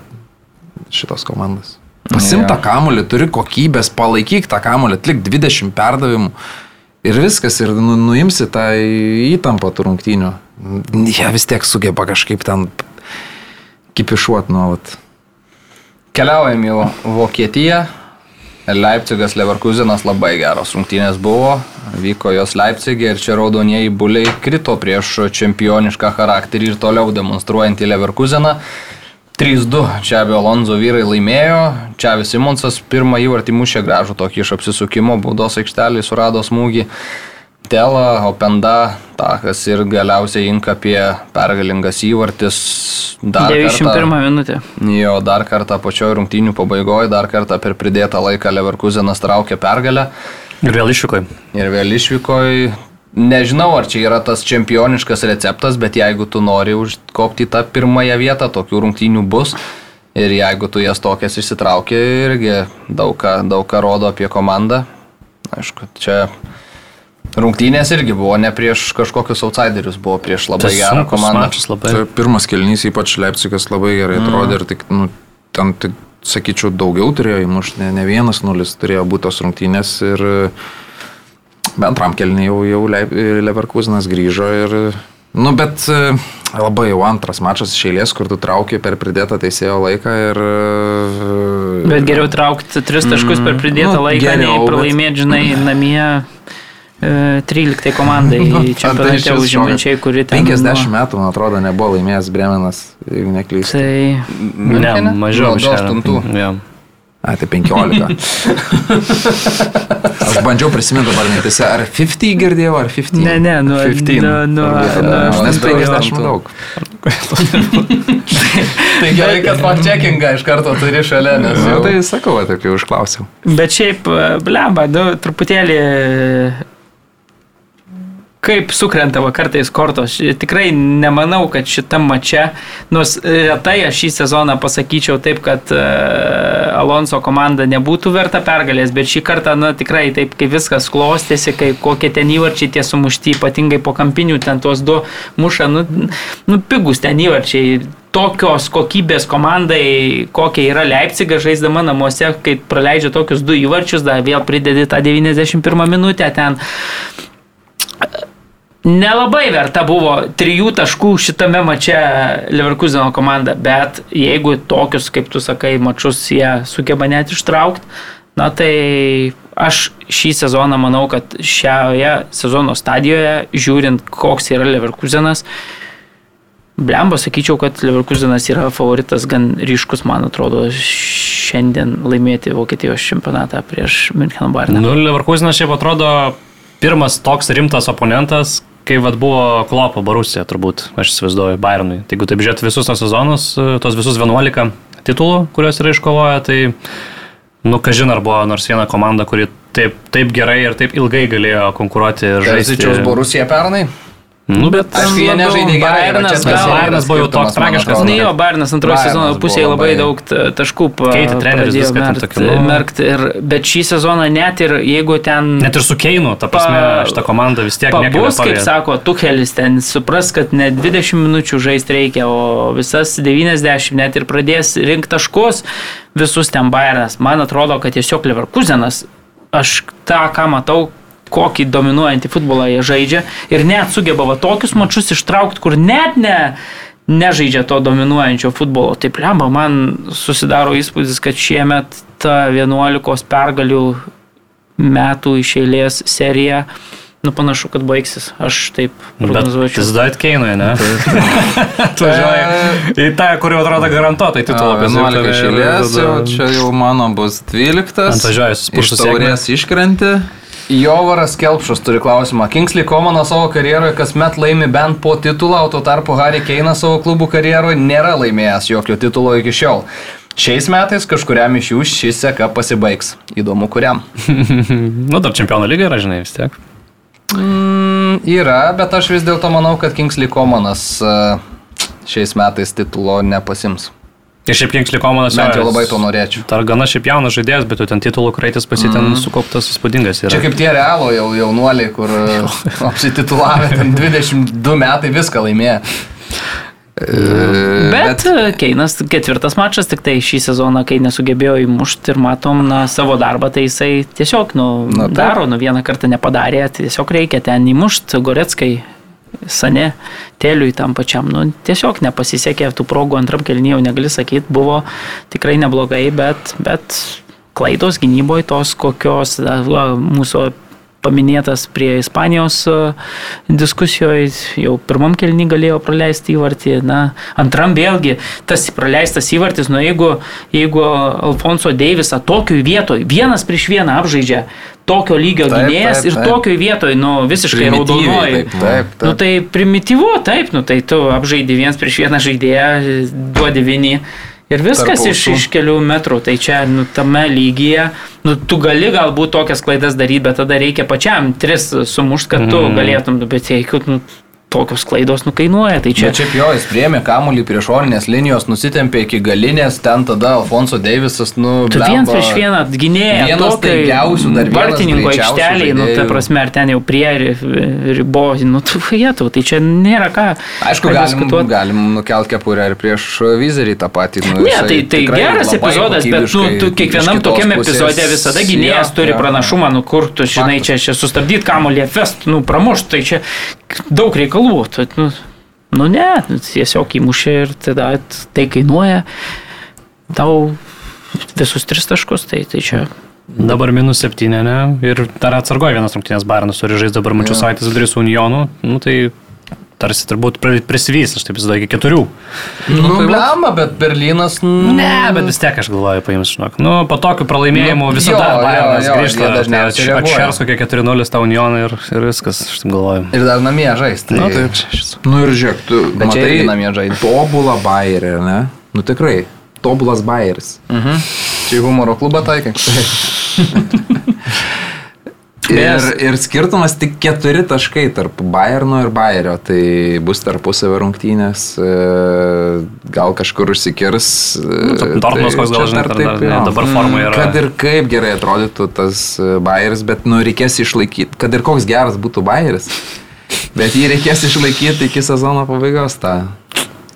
šitos komandos. Pasimta kamulį, turi kokybės, palaikyk tą kamulį, atlik 20 perdavimų. Ir viskas, ir nu, nuimsi tą įtampą rungtynių. Jie vis tiek sugeba kažkaip ten kipišuot nuolat. Keliaujam į Vokietiją. Leipzigas Leverkusenas labai geros rungtynės buvo. Vyko jos Leipzigė ir čia raudonieji buliai krito prieš čempionišką charakterį ir toliau demonstruojantį Leverkuseną. 3-2 čia abie Alonso vyrai laimėjo. Čia visi Simonsas pirmą įvartį mušė gražų tokį iš apsisukimo baudos aikštelį surado smūgį. Tela, Openda, Takas ir galiausiai Inkapie pergalingas įvartis. Dar 91 kartą- minutė. Jo, dar kartą pačioj rungtynių pabaigoje, dar kartą per pridėtą laiką Leverkusenas traukė pergalę Ir vėl išvyko. ir vėl išvyko. Nežinau, ar čia yra tas čempioniškas receptas, bet jeigu tu nori užkopti į tą pirmąją vietą, tokių rungtynių bus. Ir jeigu tu jas tokias išsitrauki, irgi daug ką, daug ką rodo apie komandą. Aišku, čia rungtynės irgi buvo ne prieš kažkokius outsiderius, buvo prieš labai Tai gerą komandą. Labai. Tai pirmas kelnys, ypač Leipzigas labai gerai atrodė ir tik, nu, ten, tik, sakyčiau, daugiau turėjo įmušti, ne, ne vienas nulis turėjo būti tos rungtynės ir bentram kelniui jau, jau Leip- Leverkusenas grįžo ir, nu, bet e, labai jau antras mačas iš eilės, kur tu trauki per pridėtą teisėjo laiką ir... e, Bet geriau traukti tris taškus per pridėtą nu, laiką, geriau, nei bet- pralaimėti, žinai, namie e, 13 komandai (laughs) čempionate šis užimančiai, kuri ten... 50 metų, man atrodo, nebuvo laimėjęs Bremenas, jeigu neklystu. Tai Ne, mažiau. Nuo 28. Ja. A, tai 15. (laughs) Aš bandžiau prisiminti dabar mintise, ar 50 girdėjau, ar 15. ne, ne, nuo... 15. nuo- nuo- Turbūt, nuo- Aš nes nuo- 50 daug. (laughs) Tai gerai, kad fact-checkingą iš karto turi šalia, nes Na, jau... tai sakau, taip jau užklausiau. Bet šiaip, e, blemba, nu, truputėlį kaip sukrenta va kartais kortos. Tikrai nemanau, kad šitam mače, nors retai aš šį sezoną pasakyčiau taip, kad uh, Alonso komanda nebūtų verta pergalės, bet šį kartą, na tikrai taip, kai viskas klostėsi, kai kokie ten įvarčiai tie sumušti, ypatingai po kampinių, ten tuos du muša, nu, nu pigus ten įvarčiai tokios kokybės komandai, kokia yra Leipziga žaisdama namuose, kai praleidžia tokius du įvarčius, dar vėl pridedi tą 91 minutę ten. Nelabai verta buvo trijų taškų šitame mače Leverkuseno komanda, bet jeigu tokius, kaip tu sakai, mačius jie sugeba net ištraukti, na tai aš šį sezoną manau, kad šioje sezono stadijoje, žiūrint, koks yra Leverkusenas, Blemba, sakyčiau, kad Leverkusenas yra favoritas gan ryškus, man atrodo, šiandien laimėti Vokietijos čempionatą prieš München Bayerną. Nu, Leverkusenas šiaip atrodo pirmas toks rimtas oponentas, kai vad buvo Klopo Barusija, turbūt, aš įsivaizduoju, Bayernui. Tai jeigu taip žiūrėt visus tos sezonus, tos visus 11 titulų, kuriuos yra iškovoję, tai, nu, kažin ar buvo nors viena komanda, kuri taip, taip gerai ir taip ilgai galėjo konkuruoti žaisti. Borusija pernai. Nu, bet Aišku, jie nežaidė gerai, čia gal- Bayernas buvo jau toks tragiškas, Ne, jo, Bairnas antrojo sezono pusėje labai labai- daug taškų pa- Keitė viską ten merkt- tokiu, nu. merkt ir, bet šį sezoną net ir jeigu ten... Net ir su Keinu, ta prasme, Pa- šitą komandą vis tiek Pabus, kaip sako Tuchelis, ten supras, kad ne 20 minučių žaisti reikia, o visas 90 net ir pradės rinkti taškus visus ten Bayernas. Man atrodo, kad tiesiog Leverkusenas, aš tą, ką matau, kokį dominuojantį futbolą jie žaidžia ir net sugeba va tokius mačius ištraukti, kur net ne nežaidžia to dominuojančio futbolo. Taip, lemba, man susidaro įspūdis, kad šiemet ta 11 pergalių metų iš eilės serija, nu panašu, kad baigsis. Aš taip prognozuočiau. jis dar Keinui, ne? (laughs) Atvažiuoja į tą, kur jau atrodo garantuotai titulą. 11 išėlės, jau čia jau mano bus 12. Atvažiuoja su Iš spursu taurės iškrenti. Jovaras Kelpšas turi klausimą. Kingsley Komanas savo karjeroje kasmet laimi bent po titulą, o tuo tarpu Harry Keinas savo klubų karjeroje nėra laimėjęs jokio titulo iki šiol. Šiais metais kažkuriam iš jų ši seka pasibaigs. Įdomu, kuriam. (laughs) Nu, dar čempionų lyga yra, žinai, vis tiek. Mm, yra, bet aš vis dėlto manau, kad Kingsley Komanas e, šiais metais titulo nepasims. Ir šiaip Kingsley Komanas Bent jau labai to norėčiau. Dar gana šiaip jaunas žaidėjas, bet jau ten titulų kraitis pasiten mm. sukauptas įspūdingas yra. Čia kaip tie realo jau, jaunuoliai, kur e, (laughs) apsititulavę, ten 22 metai viską laimėjo. Bet, bet Keinas ketvirtas mačas, tik tai šį sezoną, kai nesugebėjo įmušti ir matom na, savo darbą, tai jisai tiesiog nu, Na, taip. daro, nu vieną kartą nepadarė, tai tiesiog reikia ten įmušti Goreckai. Sane, teliui tam pačiam, nu, tiesiog nepasisekė tų progų antram kelnyje, jau negali sakyti, buvo tikrai neblogai, bet, bet klaidos gynyboje tos, kokios va, mūsų paminėtas prie Ispanijos diskusijoje, jau pirmam kelnį galėjo praleisti įvartį, na, antram vėlgi tas praleistas įvartis, nu jeigu, jeigu Alfonso Deivisą tokioj vietoj, vienas prieš vieną apžaidžia tokio lygio Taip, gynėjas taip, ir taip. tokioj vietoj, nu, visiškai raudonoji. taip, Taip, taip. Nu tai primityvu, taip, nu tai tu apžaidži vienas prieš vieną žaidėją, duodi vinį. Ir viskas iš, iš kelių metrų, tai čia nu, tame lygyje, nu, tu gali galbūt tokias klaidas daryti, bet tada reikia pačiam tris sumušt, kad tu Mm. galėtum, nu, bet jeigu nu, tokios klaidos nukainuoja, tai čia... Čia šiaip jo, jis priemė kamuolį prie šoninės linijos, nusitempė iki galinės, ten tada Alfonso Deivisas, nu, Tu vienas prieš vieną gynėją, vienas staigiausių, dar vienas vartininko aikšteliai, nu, ta prasme, ar ten jau prie ri- ribos, nu, tu vietų, tai čia nėra ką. Aišku, galim, diskutuot. galim nukelt kepurę ir prieš vizerį tą patį. Nu, Ne, tai, tai geras epizodas, bet nu, tu kiekvienam tokiam epizode visada gynėjas Jo, turi jo. pranašumą, nu kur tu, žinai, čia, čia sustabdyti kamuolį fest, nu pramušt, tai čia daug reikalų. Tu, nu, nu ne, tiesiog įmušė ir tada tai kainuoja tau visus tris taškus, tai, tai čia. Dabar minus septynė, ne? Ir dar atsargoja vienas rungtynės Bairnas turi žaisti dabar mačiau savaitės vidury su Unionu. Nu tai tarsi turbūt pri- prisivys, aš taip įsivaizduoju, iki keturių. Nu, blema, bet Berlynas. Ne, bet vis tiek aš galvoju, paims, žinok. Nu, po tokių pralaimėjimų Nu, visada jo, grįžta. dažniausiai. Atšers kokie 4-0 tą Unioną ir, ir viskas, aš taip galvoju. Ir dar namie žaisti. Nu, Tai, tai Nu ir žiūrėk, tu čia matai namie žaidė. tobulą bairį, ne? Nu tikrai, tobulas bairis. čia į humoro klubą taikai. (laughs) Ir, ir skirtumas tik keturi taškai tarp Bayerno ir Bayerio, tai bus tarpusavio rungtynės, e, gal kažkur užsikirs. e, Dortmundas koks gal, žinai, taip, dar ne, dabar formoje yra. Kad ir kaip gerai atrodytų tas e, Bayeris, bet nu reikės išlaikyti, kad ir koks geras būtų Bayeris, bet jį reikės išlaikyti iki sezono pabaigos tą.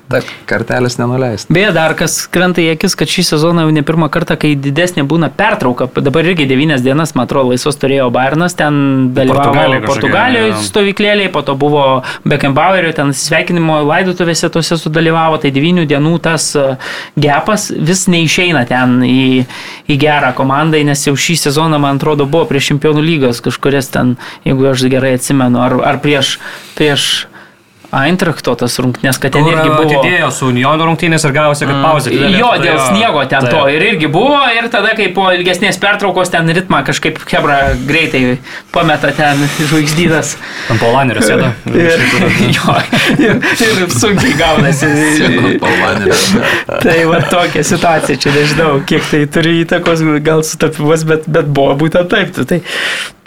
Ta kartelis nenuleis. Beje, dar kas krenta į akis, kad šį sezoną jau ne pirmą kartą, kai didesnė būna pertrauka, dabar irgi 9 dienas, man atrodo, laisvos turėjo Bayernas, ten dalyvavo Portugalijoje jo. stovyklėlėje, po to buvo Beckenbauerio, ten sveikinimo laidotuvėse tose sudalyvavo, tai 9 dienų tas e, gepas vis neišeina ten į, į gerą komandą, nes jau šį sezoną, man atrodo, buvo prieš čempionų lygos kažkurias ten, jeigu aš gerai atsimenu, ar, ar prieš, prieš Eintrachto tas rungtynės, kad ten Kur irgi buvo. atidėjo su Unionu rungtynės ir gavosi, kad pauzė. didelė, Jo, dėl sniego ten Taip. to ir irgi buvo ir tada, kai po ilgesnės pertraukos ten ritmą kažkaip Hebra greitai pameta ten žvaigždynas. Ant Polanerio sėda. Ir, (laughs) jo, ir, ir sunkiai gaunasi. (laughs) tai va tokia situacija, čia nežinau, kiek tai turi įtakos, gal sutapimas, bet, bet buvo būtent taip. tu Tai,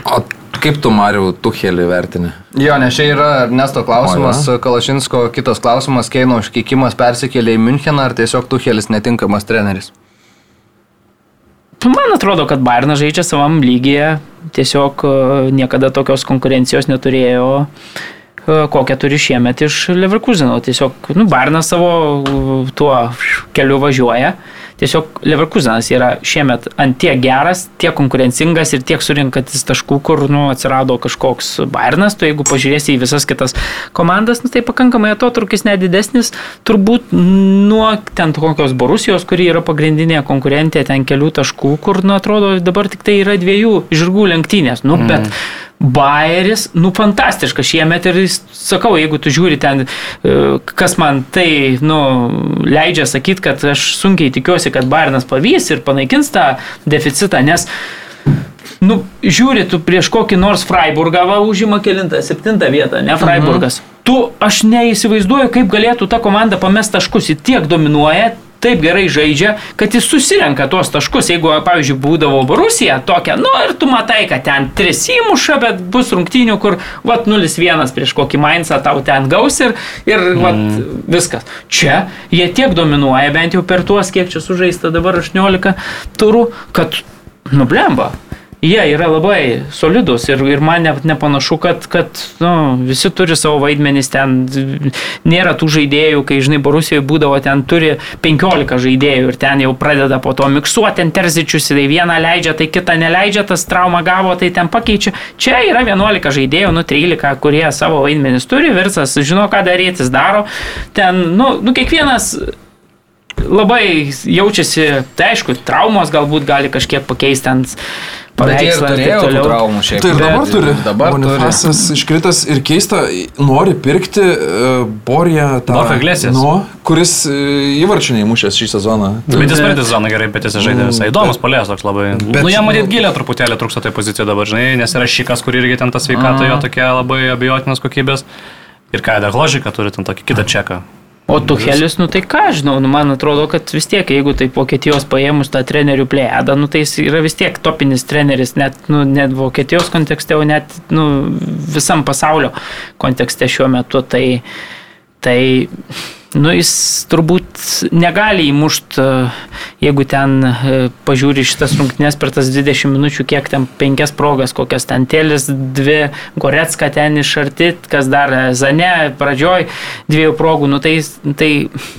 O kaip tu, Mariu, Tuhelį vertini? Jo, nes čia yra Ernesto klausimas, Kalašinsko kitas klausimas, Keino užkeikimas persikėlė į Müncheną, ar tiesiog Tuhelis netinkamas treneris? man atrodo, kad Bairnas žaidžia savam lygyje, tiesiog e, niekada tokios konkurencijos neturėjo e, kokią turi šiemet iš Leverkuseno. Tiesiog, nu, Bairnas savo uh, tuo keliu važiuoja. Tiesiog Leverkusenas yra šiemet ant tiek geras, tiek konkurencingas ir tiek surinkantis taškų, kur nu, atsirado kažkoks Bairnas. Tu jeigu pažiūrėsi į visas kitas komandas, nu, tai pakankamai atotrukis nedidesnis. Turbūt nuo ten kokios Borusijos, kuri yra pagrindinė konkurentė, ten kelių taškų, kur, nu, atrodo, dabar tik tai yra dviejų žirgų lenktynės. Nu, bet Bayeris, nu, fantastiškas šiemet ir jis, sakau, jeigu tu žiūri ten, e, kas man tai, nu, leidžia sakyti, kad aš sunkiai tikiuosi, kad Bayernas pavys ir panaikins tą deficitą, nes Nu, žiūri, tu prieš kokį nors Freiburgą va, užima kilintą, septintą vietą, ne Freiburgas. Mhm. Tu, aš neįsivaizduoju, kaip galėtų ta komanda pamest taškus, ji tiek dominuoja, taip gerai žaidžia, kad jis susirenka tuos taškus. Jeigu, pavyzdžiui, būdavo Rusija tokia, nu ir tu matai, kad ten tris įmuša, bet bus rungtynių, kur, vat, 0-1 prieš kokį Mainzą tau ten gaus ir, ir vat, viskas. Čia jie tiek dominuoja, bent jau per tuos, kiek čia sužaista dabar 18 turų, kad, nublemba. Jie yra labai solidus ir, ir man ne, nepanašu, kad, kad nu, visi turi savo vaidmenis ten. Nėra tų žaidėjų, kai, žinai, Borusijoje būdavo, ten turi 15 žaidėjų ir ten jau pradeda po to miksuoti, ten terzičius, tai vieną leidžia, tai kitą neleidžia, tas traumą gavo, tai ten pakeičia. Čia yra 11 žaidėjų, nu 13, kurie savo vaidmenis turi, virsas žino, ką daryti, jis daro. Ten, nu, nu kiekvienas labai jaučiasi, tai aišku, traumos galbūt gali kažkiek pakeisti ant paveikslą ir turėjo tų traumų šiaip. Tai ir dabar Bet turi. Dabar turi. Bonifacas iškritas ir keista, nori pirkti uh, Borja tą... Borja Iglesias. Nu, kuris uh, įvarčių neįmušęs šį sezoną. Bet jis praeitą sezoną gerai, bet jis žaidė visai įdomus polės toks labai. Bet- nu, jam matyt gilė truputėlį trūksta tai pozicija dabar, žinai, nes yra šikas, kur irgi ten tas sveikata jo tokia labai abejotinas kokybės. Ir ką, dar ložika turi ten tokį kitą čeką. O Tuhelis, nu tai ką žinau, nu man atrodo, kad vis tiek, jeigu tai Vokietijos paėmus tą trenerių plėdą, nu tai jis yra vis tiek topinis treneris, net, nu, net Vokietijos kontekste, o net nu, visam pasaulio kontekste šiuo metu. Tai, tai nu, jis turbūt negali įmušti, jeigu ten e, pažiūri šitas rungtynės per tas 20 minučių, kiek ten penkias progas, kokias ten tėlis, dvi, Goretska ten iš arti, kas dar e, Zane, pradžioj dviejų progų, nu tai, tai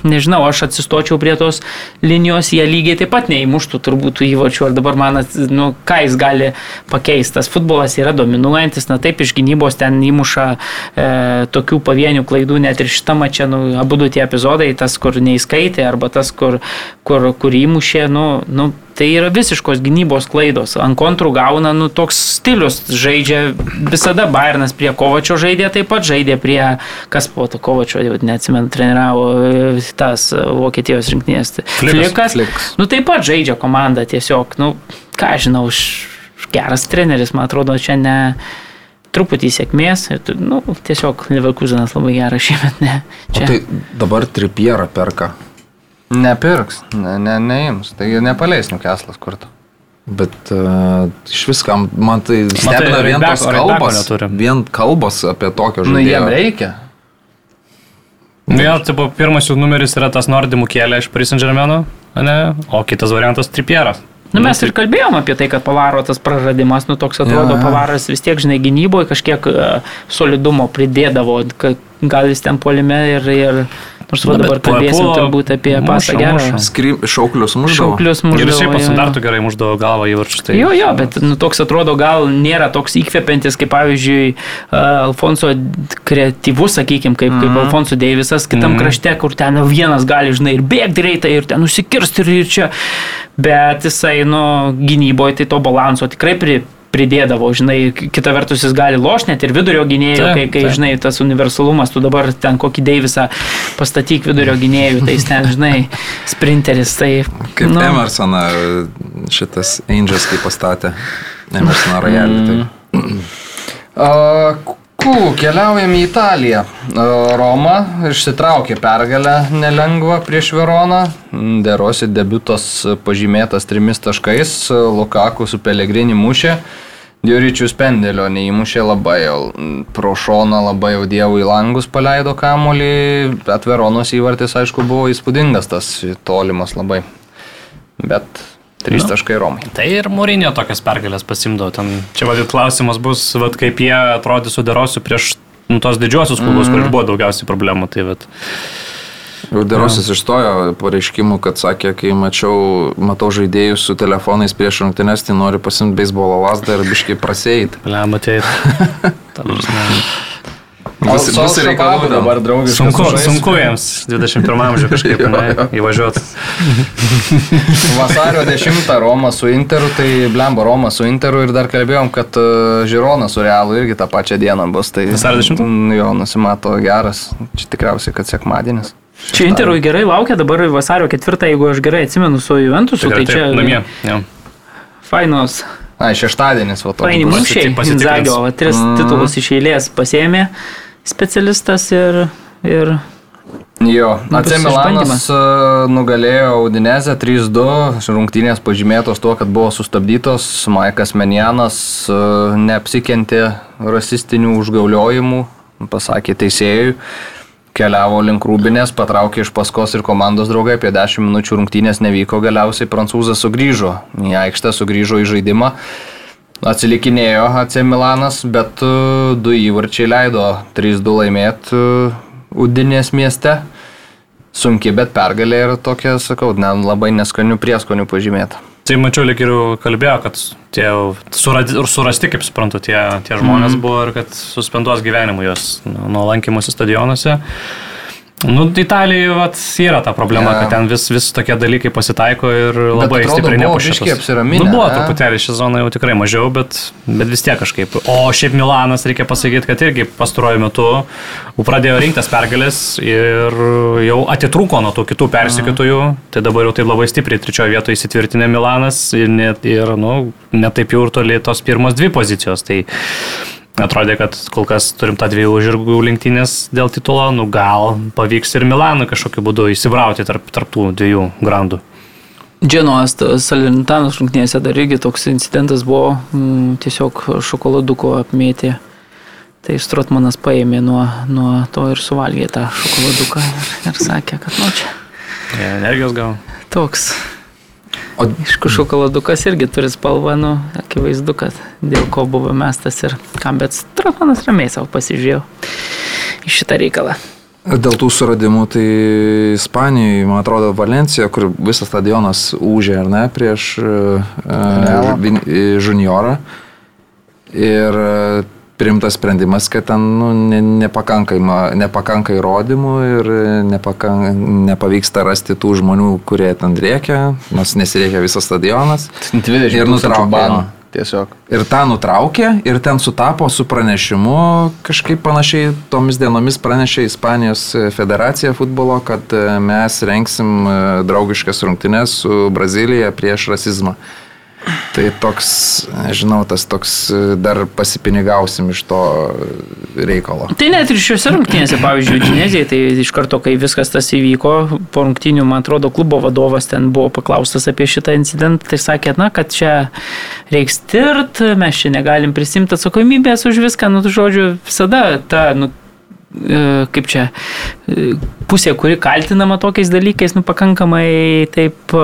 nežinau, aš atsistočiau prie tos linijos, jie lygiai taip pat neįmuštų turbūt įvačių, ar dabar man, nu, ką jis gali pakeisti. Tas futbolas yra dominuojantis, na taip, iš gynybos ten įmuša e, tokių pavienių klaidų, net ir šitą mačią, nu, abu du tie epizodai, tas, kur neįskaitė, arba tas, kur, kur, kur įmušė, nu, nu, tai yra visiškos gynybos klaidos. Ant kontrų gauna, nu, toks stilius žaidžia, visada Bayernas prie Kovačio žaidė, taip pat žaidė prie, kas po to Kovačio, jau neatsimenu, treniravo e, tas e, Vokietijos rinktinės. Flikas. Flikas. Nu, taip pat žaidžia komanda tiesiog, nu, ką žinau, geras treneris, man atrodo, čia ne truputį sėkmės, ir tu- nu, tiesiog Leverkusenas labai geras šiemet, ne. O Čia. tai dabar tripierą perka. Nepirks, ne, ne, neims. Tai nepaleis nukeslas kurtų. Bet uh, iš viskam, man tai stebina vien tos kalbos. Vien kalbos apie tokio Nu, jiem žaidėjo. reikia. Nu, jo, tipo, pirmas jų numeris yra tas Nordimų kėlė iš Germain, ne? O kitas variantas Tripieras. Nu, mes ir kalbėjom apie tai, kad Pavaro tas praradimas, nu toks atrodo, Jo, jo. Pavaras vis tiek, žinai, gynyboje kažkiek e, solidumo pridėdavo, ka- gal jis ten polime ir, ir Nors va dabar kalbėsim turbūt apie pasą gerą. Šauklius muždavo. Šauklius Ir muždavo. po jo. standartų gerai muždavo galvą į viršų. Tai... Jo, jo, bet nu, toks atrodo gal nėra toks įkvepiantis, kaip pavyzdžiui uh, Alfonso kreatyvus, sakykime, kaip, kaip Alfonso Deivisas kitam Mhm. krašte, kur ten vienas gali, žinai, ir bėgti greitai, ir ten nusikirsti, ir, ir čia. Bet jisai, nu, gynyboje tai to balanso tikrai pri, pridėdavo, žinai, kita vertus jis gali lošti net ir vidurio gynėjų, kai, kai taip. žinai, tas universalumas, tu dabar ten kokį Deivisą pastatyk vidurio gynėjų, tai jis ten, žinai, sprinteris, tai... Kaip nu. Emersoną šitas Angels kaip pastatė. Emersoną rajelį. Tai. (clears throat) A, Kū, keliaujam į Italiją. A, Roma išsitraukė pergalę nelengvą prieš Veroną. Derosi debutas pažymėtas trimis taškais. Lukaku su Pelegrini mušė. Dioričius pendelio neįmušė labai jau pro šoną, labai jau dievų į langus paleido kamolį. Atveronos įvartis, aišku, buvo įspūdingas tas tolimas labai. Bet trys Nu. taškai Romai. Tai ir Mūrinio tokias pergalės pasimdavo. Ten, čia vadit klausimas bus, vat, kaip jie atrodys su derosiu prieš nu, tos didžiosius klubus, mm. kur buvo daugiausiai problemų. Tai, vat, Derosis išstojo pareiškimų, kad sakė, kai mačiau, matau žaidėjus su telefonais prieš rungtynes, tai nori pasimti beisbolo lasdą ir biškai (laughs) ta prasme, Bus, bus reikalų dabar draugiškai. Sunku, sunku jiems 21 amžiuje (laughs) kažkaip ne, įvažiuoti. (laughs) Vasario 10 Roma su Interu, tai blemba Roma su Interu ir dar kalbėjom, kad Žirona su Realu irgi tą pačią dieną bus. Tai, Vasario 10? Mm, Jo, nusimato geras. Čia tikriausiai, kad sekmadienis. Čia Interui gerai laukia, dabar vasario ketvirtą, jeigu aš gerai atsimenu su Juventusu, tai, Tikrai čia namie. Jo. fainos, Na, šeštadienis, va to. faini bus. mūšiai. Inzagio, va, tris Mm. titulus iš eilės pasėmė specialistas ir, ir Jo, AC Milanas uh, nugalėjo Udinezę 3-2, rungtynės pažymėtos tuo, kad buvo sustabdytos, Maikas Menjanas uh, neapsikentė rasistinių užgauliojimų, pasakė teisėjui, keliavo link Rūbinės, patraukė iš paskos ir komandos draugai, apie 10 minučių rungtynės nevyko, galiausiai prancūzas sugrįžo į aikštę, sugrįžo į žaidimą. Atsilikinėjo AC Milanas, bet uh, du įvarčiai leido 3-2 laimėti uh, Udinės mieste. Sunki, bet pergalė yra tokia, sakau, ne, labai neskanių prieskonių pažymėta. Tai mačiau, lik ir kalbėjo, kad tie surasti, kaip suprantu, tie, tie žmonės mm. buvo ir kad suspenduos gyvenimų juos nuo nuo lankymosi stadionuose. Nu, Italijoje vat, yra ta problema, yeah. kad ten vis, vis tokie dalykai pasitaiko ir labai atrodo, stipriai apsiraminę, Nu, buvo ne? truputėlį ši zona jau tikrai mažiau, bet, bet vis tiek kažkaip. O šiaip Milanas, reikia pasakyti, kad irgi pastaruoju metu pradėjo rinktas pergalės ir jau atitrūko nuo tų kitų persikėtojų. Tai dabar jau taip labai stipriai trečioje vietoje įsitvirtinę Milanas ir, net, ir nu, netaip jau ir toli tos pirmos dvi pozicijos. Tai Atrodė, kad kol kas turim tą dviejų žirgų lenktynės dėl titulo, nu gal pavyks ir Milanui kažkokiu būdu įsibrauti tarp, tarp tų dviejų grandų. Dženos Salintanos rungtynėse dar irgi toks incidentas buvo, mm, tiesiog šokoladuko apmėtė. Tai Strotmanas paėmė nuo, nuo to ir suvalgė tą šokoladuką ir, ir sakė, kad nu čia Energijos gal. toks. O Aišku, šokoladukas irgi turi spalvą, nu, akivaizdu, kad dėl ko buvo mestas ir kam, bet Strotmanas ramiai savo pasižiūrėjo į šitą reikalą. Dėl tų suradimų, tai Ispanijoje, man atrodo, Valencija, kur visas stadionas užė, ar ne, prieš uh, juniorą. Ir priimtas sprendimas, kad ten nu, ne, nepakanka, nepakanka įrodymų ir nepakan, nepavyksta rasti tų žmonių, kurie ten rėkia, nors nesirėkia visas stadionas. 20 Ir nutraukė. Tiesiog. Ir tą nutraukė ir ten sutapo su pranešimu, kažkaip panašiai tomis dienomis pranešė Ispanijos federacija futbolo, kad e, mes renksim e, draugiškas rungtynes su Brazilija prieš rasizmą. Tai toks, nežinau, tas toks e, dar pasipinigausim iš to reikalo. Tai net ir šiuose rungtynėse, pavyzdžiui, Dinezijai, tai iš karto, kai viskas tas įvyko, po rungtynių, man atrodo, klubo vadovas ten buvo paklaustas apie šitą incidentą, tai sakė, na, kad čia reiks tirt, mes čia negalim prisimti atsakomybės už viską, nu, žodžiu, visada ta, nu, e, kaip čia, e, pusė, kuri kaltinama tokiais dalykais, nu, pakankamai taip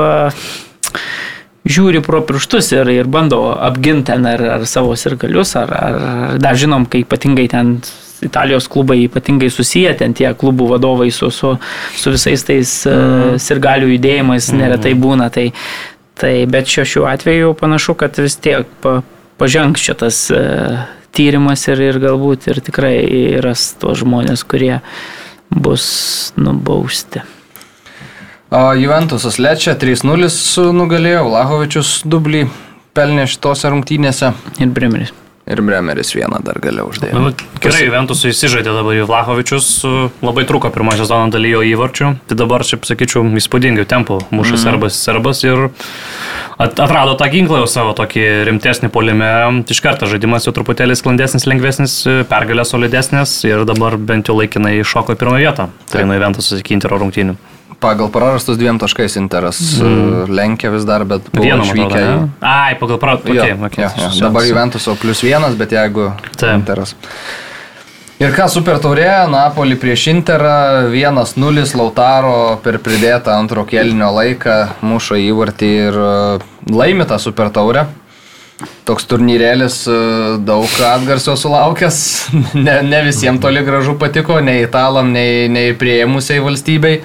žiūri pro pirštus ir, ir bando apginti ten ar, ar savo sirgalius, ar, ar dar žinom, kai ypatingai ten Italijos klubai ypatingai susiję, ten tie klubų vadovai su, su, su visais tais mm. sirgalių judėjimais neretai būna. Tai, tai, bet šiuo, šiuo atveju panašu, kad vis tiek pa, pažengs šitas uh, tyrimas ir, ir galbūt ir tikrai ras tos žmonės, kurie bus nubausti. O Juventusas Lečia 3-0 nugalėjo, Vlahovičius dublį pelnė šitose rungtynėse. Ir Bremeris. Ir Bremeris vieną dar galiau uždėjo. Nu, gerai, Ventusui įsižaidė dabar į Vlahovičius, labai truko pirmą sezoną dalyjo įvarčių, tai dabar, šiaip sakyčiau, įspūdingių tempų muša mm. serbas, serbas ir at, atrado tą ginklą jau savo tokį rimtesnį polime, iš karto žaidimas jau truputėlį sklandesnis, lengvesnis, pergalė solidesnės ir dabar bent jau laikinai šoko į pirmą vietą, tai nuo Ventusas iki Intero rungtynių pagal prarastus dviem taškais Interas mm. lenkia vis dar, bet vienu išvykę į... Ai, pagal prarastus. Okay, okay, ja, ja. Dabar Juventuso plus vienas, bet jeigu Taip. Interas. Ir ką super taurė, Napoli prieš Interą, 1-0 Lautaro per pridėtą antro kelnio laiką muša įvartį ir e, laimi tą super taurę. Toks turnyrėlis e, daug atgarsio sulaukęs, (laughs) ne, ne visiems toli gražu patiko, nei italam, nei, nei prieimusiai valstybei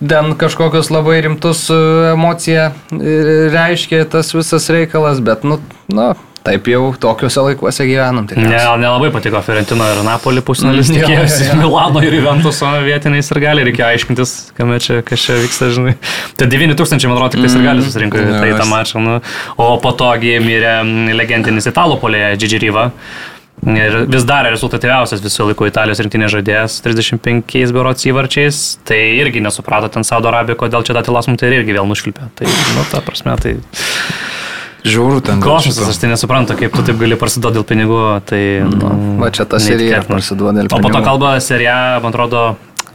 ten kažkokius labai rimtus e, emociją e, reiškia tas visas reikalas, bet, nu, nu Taip jau tokiuose laikuose gyvenam. Ne, nelabai patiko Fiorentino ir Napoli pusnalis, (laughs) tikėjosi Milano ir Juventuso vietiniais ir gali, reikia aiškintis, kame čia, kas čia vyksta, žinai. Tai 9000, man atrodo, tik tais ir gali susirinko mm, tai tą mačą. Nu. O po to mirė legendinis italų polėje Džidžiryva. Ir vis dar rezultatyviausias visų laikų Italijos rinktinės žaidėjas, 35 berots įvarčiais, tai irgi nesuprato ten Saudo Arabiją, kodėl čia datilas mums tai irgi vėl nušvilpė. Tai, nu, ta prasme, tai... Žiūrų ten. Kosmosas, aš tai nesuprantu, kaip tu taip gali parsiduoti dėl pinigų. Tai, nu, Va čia ta serija parsiduoti dėl pinigų. O po to kalba serija, man atrodo,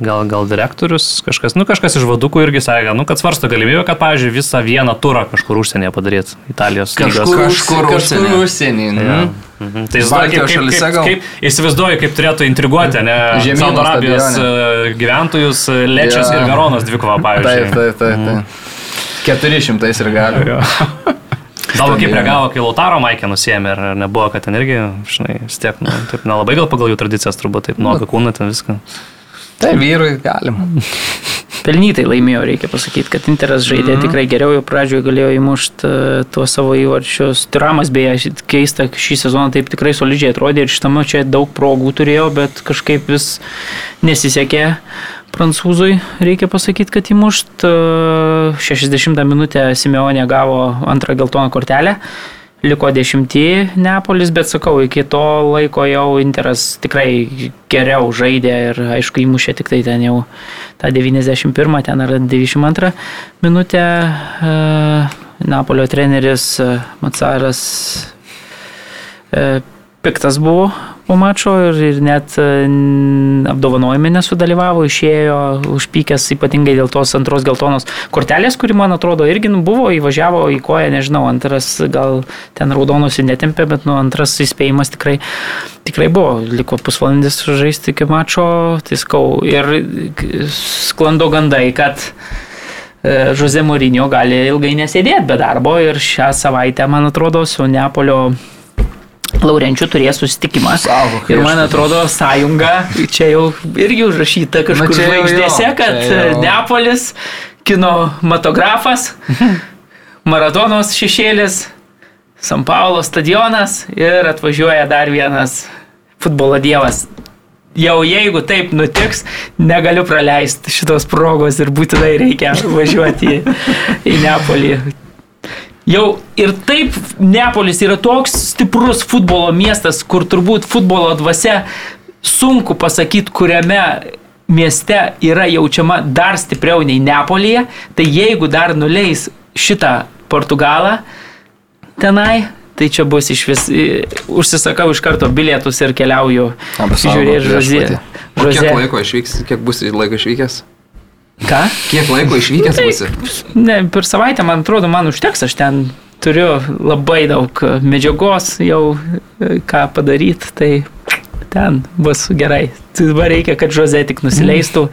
gal, gal direktorius, kažkas, nu kažkas iš vadukų irgi sakė, nu, kad svarsto galimybę, kad, pavyzdžiui, visą vieną turą kažkur užsienyje padaryti Italijos kažkur, lygos. Kažkur, kažkur užsienyje. užsienyje. Mhm. Ja. Mhm. Tai įsivaizduoju, kaip, kaip, kaip, kaip, įsivaizduoju, kaip turėtų intriguoti, ne? Saudo Arabijos stadione. gyventojus, Lečias ja. ir Veronos dvikova, pavyzdžiui. Taip, taip, taip. taip. Mhm. 400 ir gali. (laughs) Gal kaip reagavo, kai Lautaro Maikė nusėmė ir nebuvo, kad ten irgi, žinai, vis tiek, nu, taip nelabai gal pagal jų tradicijas, turbūt taip, nuoga kūną ten viską. Tai vyrui galima. (laughs) Pelnytai laimėjo, reikia pasakyti, kad Interas žaidė mm. tikrai geriau, jau pradžioje galėjo įmušti uh, tuos savo įvarčius. Turamas beje, keista, šį sezoną taip tikrai solidžiai atrodė ir šitame čia daug progų turėjo, bet kažkaip vis nesisekė prancūzui, reikia pasakyti, kad įmušt. Uh, 60 minutę Simeonė gavo antrą geltoną kortelę liko dešimtį Neapolis, bet sakau, iki to laiko jau Interas tikrai geriau žaidė ir aišku įmušė tik tai ten jau tą 91, ten ar 92 minutę. E, Napolio treneris e, Macaras e, piktas buvo po mačo ir, ir net e, apdovanojime nesudalyvavo, išėjo užpykęs ypatingai dėl tos antros geltonos kortelės, kuri, man atrodo, irgi nu, buvo, įvažiavo į koją, nežinau, antras gal ten raudonosi netempė, bet nu, antras įspėjimas tikrai, tikrai buvo, liko pusvalandis žaisti iki mačo, tai skau. Ir sklando gandai, kad Žoze Morinio gali ilgai nesėdėti be darbo ir šią savaitę, man atrodo, su Neapolio Laurenčių turės susitikimą. Ir man atrodo, sąjunga, čia jau irgi užrašyta kažkur žvaigždėse, kad Neapolis, kinematografas, Maradonos šešėlis, San Paulo stadionas ir atvažiuoja dar vienas futbolo dievas. Jau jeigu taip nutiks, negaliu praleisti šitos progos ir būtinai reikia važiuoti į, į Neapolį Jau ir taip Neapolis yra toks stiprus futbolo miestas, kur turbūt futbolo dvasia sunku pasakyti, kuriame mieste yra jaučiama dar stipriau nei Neapolyje, tai jeigu dar nuleis šitą Portugalą tenai, tai čia bus iš vis, užsisakau iš karto bilietus ir keliauju žiūrėti žodį. Kiek laiko išvyks, kiek bus laiko išvykęs? Ką? Kiek laiko išvykęs būsi? Ne, per savaitę, man atrodo, man užteks, aš ten turiu labai daug medžiagos jau e, ką padaryti, tai ten bus gerai. Tai dabar reikia, kad Žozė tik nusileistų.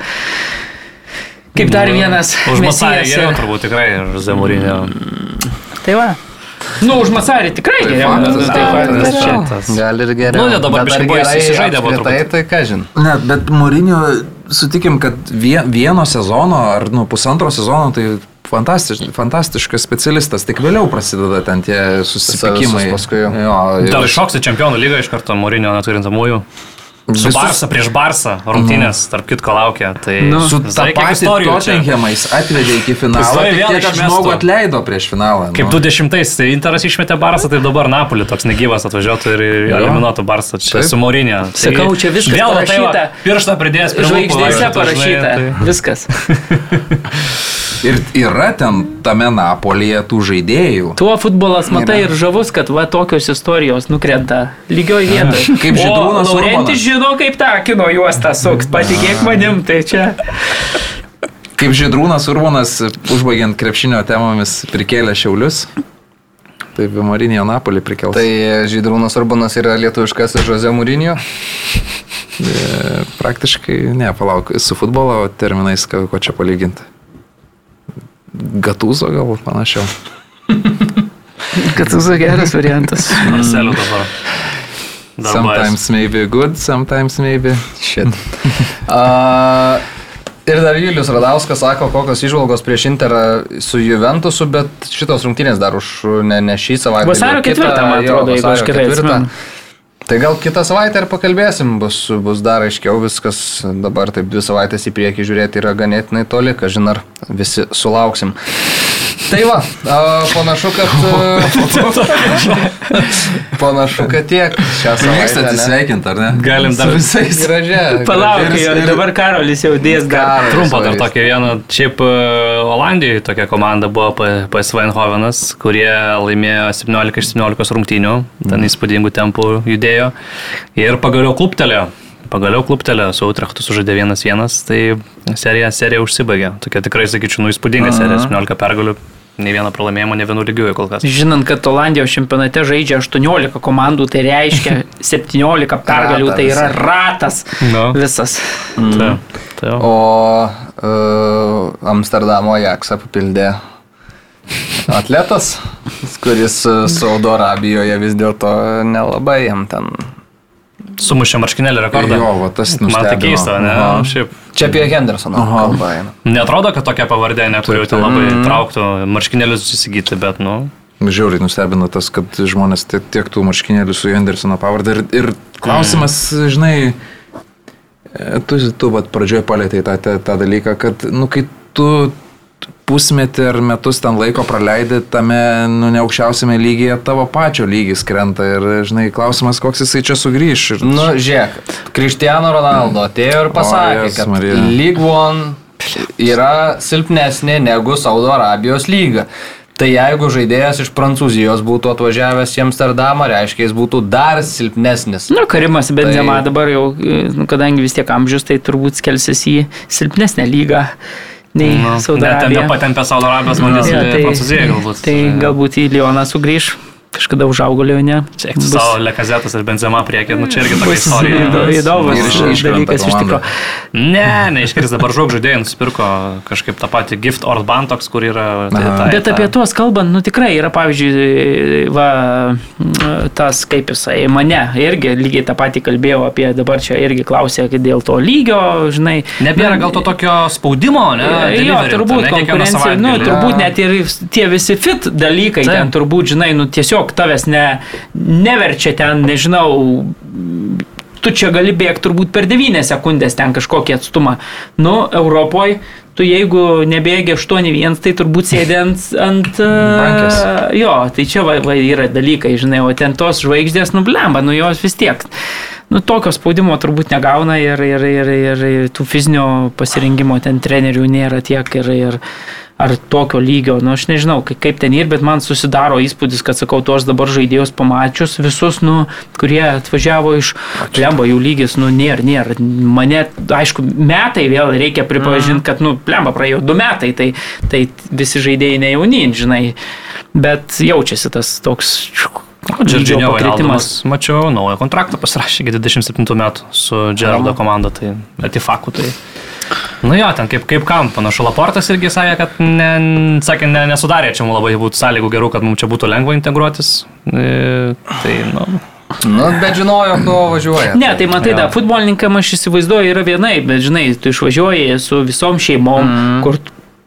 Kaip dar vienas. Už Masarį geriau turbūt tikrai, Žozė Mūrinio. Tai va. Nu, už Masarį tikrai geriau. faktas, nu, tai tai faktas. čia. Gal ir geriau. Nu, ne, dabar biškį buvo gerai įsižaidę buvo truputį. Tai ką žin. Ne, bet Mūrinio, sutikim, kad vie- vieno sezono ar nu, pusantro sezono tai fantastiš, fantastiškas specialistas, tik vėliau prasideda ten tie susipykimai. visus paskui jau. Jo, Dar šoks į čempionų lygą iš karto Mūrinio neturintamųjų. Su visus- Barsa prieš Barsą rungtynės, tarp kitko laukia. Tai Nu, Su tą patį jis atvedė iki finalo, Įsivaizduoji tik vėl, tiek, kad žmogų atleido prieš finalą. Kaip nu. 20-ais, tai Interas išmetė Barsą, tai dabar Napolį toks negyvas atvažiuotų ir Jo. eliminuotų Barsą čia Taip. su Maurinė. Tai Sakau, čia viskas vėl va tai va, parašyta. Pirštą pridėjęs prie Žvaigždėse vaikščiotų, žinai, parašyta. tai- Viskas. (laughs) Ir yra ten tame Napolyje tų žaidėjų. Tuo futbolas matai ir žavus, kad va tokios istorijos nukrenta lygioj vietoje. Kaip O Laurentis Urbonas. Žino, kaip tą kino juostą suks, patikėk manim, tai čia. Kaip Židrūnas Urbonas, užbaigiant krepšinio temomis, prikėlė Šiaulius. Taip, Marinio Napolį prikels. Tai Žydrūnas Urbanas yra lietuviškas Žoze Mūrinio. E, praktiškai, ne, palauk, su futbolo terminais, ką, ko čia palyginti. Gatūzo galbūt panašiau. Tu geras variantas. Marceliu dabar. Sometimes maybe good, sometimes maybe shit. (laughs) A, ir dar Julius Radauskas sako, kokios išvalgos prieš Interą su Juventusu, bet šitos rungtynės dar už ne, ne šį savaitę. Vasario ketvirtą, man atrodo, jeigu aš gerai atsimenu. Tai gal kitą savaitę ir pakalbėsim, bus, bus dar aiškiau viskas, dabar taip dvi savaitės į priekį žiūrėti yra ganėtinai toli, kažin ar visi sulauksim. Tai va, a, panašu, kad... (laughs) panašu, kad tiek. Mėgstat atsisveikinti, ar ne? Galim dar visais. Gražia. Palauk, jo, dabar Karolis jau dės dar. Trumpą dar tokią vieną. Šiaip e, Olandijoje tokia komanda buvo P- PSV Eindhovenas, kurie laimėjo 17 iš 17 rungtynių, ten įspūdingų tempų judėjo ir pagaliau kluptelėjo. Pagaliau kluptelėjo, su Utrechtu sužaidė 1-1, tai serija, serija užsibaigė. Tokia tikrai, sakyčiau, nu įspūdinga serija, 17 pergalių, nei vieno pralaimėjimo, nei vienų lygiųjų kol kas. Žinant, kad Olandijos čempionate žaidžia 18 komandų, tai reiškia (laughs) 17 pergalių, tai yra ratas Nu. visas. Tai, tai jau. O uh, Amsterdamo Ajaxą papildė atletas, kuris e, Saudo Arabijoje vis dėlto nelabai jam ten. Sumušė marškinėlį rekordą. Jo, va, tas Man tai nustebino. keista, ne? Aha. Šiaip. Čia apie Hendersoną kalba eina. Netrodo, kad tokia pavardė neturi Taip, taip. ten labai trauktų marškinėlius įsigyti, bet, nu, Žiauriai nustebino tas, kad žmonės tiek, tiek tų marškinėlių su Andersono pavardė. Ir, ir klausimas, žinai, e, tu, tu vat, pradžioje palėtėjai tą, tą, tą dalyką, kad, nu, kai tu pusmetį ar metus ten laiko praleidai tame, nu, ne aukščiausiame lygyje, tavo pačio lygis krenta. Ir, žinai, klausimas, koks jisai čia sugrįš. Ir, Nu, žiūrėk, Cristiano Ronaldo atėjo ir pasakė, Jėzus kad Marija. League One yra silpnesnė negu Saudo Arabijos lyga. Tai jeigu žaidėjas iš Prancūzijos būtų atvažiavęs į Amsterdamą, reiškia, jis būtų dar silpnesnis. Nu, Karimas Benzema Tai- dabar jau, nu, kadangi vis tiek amžius, tai turbūt skelsis į silpnesnę lygą nei nu Saudo net ten Arabija. nepatempė Saudo Arabijos manęs Jo, į Prancūziją galbūt. Tai galbūt į Lioną sugrįž, kažkada užaugo Lione. Siekti savo lekazetas ir benzema priekį, nu čia irgi tokia bus istorija. (laughs) įdo- įdomus Ir iš- iškrenta dalykas iš tikrųjų. Ne, neiškris dabar žog žaidėjai nusipirko kažkaip tą patį Gift or Band toks, kur yra... Tai, tai, Bet apie tuos kalbant, nu tikrai yra, pavyzdžiui, va, tas kaip jisai mane irgi lygiai tą patį kalbėjau apie, dabar čia irgi klausė kad dėl to lygio, žinai. Nebėra Na, gal to tokio spaudimo, ne? Jo, turbūt ne, konkurencija, nu, turbūt net ir tie visi fit dalykai ten turbūt, žinai, nu, tiesiog tavęs ne, neverčia ten, nežinau, tu čia gali bėgti turbūt per 9 sekundės ten kažkokį atstumą. Nu, Europoje, tu jeigu nebėgi 8-1, tai turbūt sėdi ant... ant Bankės. uh, jo, tai čia va, va, yra dalykai, žinai, o ten tos žvaigždės nublemba, nu jos vis tiek. Nu, tokio spaudimo turbūt negauna ir, ir, ir, ir, ir tų fizinio pasirinkimo ten trenerių nėra tiek ir, ir ar tokio lygio, nu aš nežinau, kaip, ten ir, bet man susidaro įspūdis, kad sakau, tuos dabar žaidėjus pamačius, visus, nu, kurie atvažiavo iš plemba, jų lygis, nu, nėra, nėra. Mane, aišku, metai vėl reikia pripažinti, kad, nu, plemba praėjo du metai, tai, tai visi žaidėjai ne jauni, žinai, bet jaučiasi tas toks O Džordžinio pakritimas. Mačiau, naują kontraktą pasirašė iki 27 metų su Gerardo komanda, tai Atifaku. Tai... Nu jo, ten kaip, kaip kam, panašu, Laportas irgi sakė, kad ne, sakė, ne, nesudarė čia mums labai būtų sąlygų gerų, kad mums čia būtų lengva integruotis. E, tai, nu, Nu, bet žinojo, ko važiuoja. Ne, tai matai, da, futbolininkam aš įsivaizduoju yra vienai, bet žinai, tu išvažiuoji su visom šeimom, mm. kur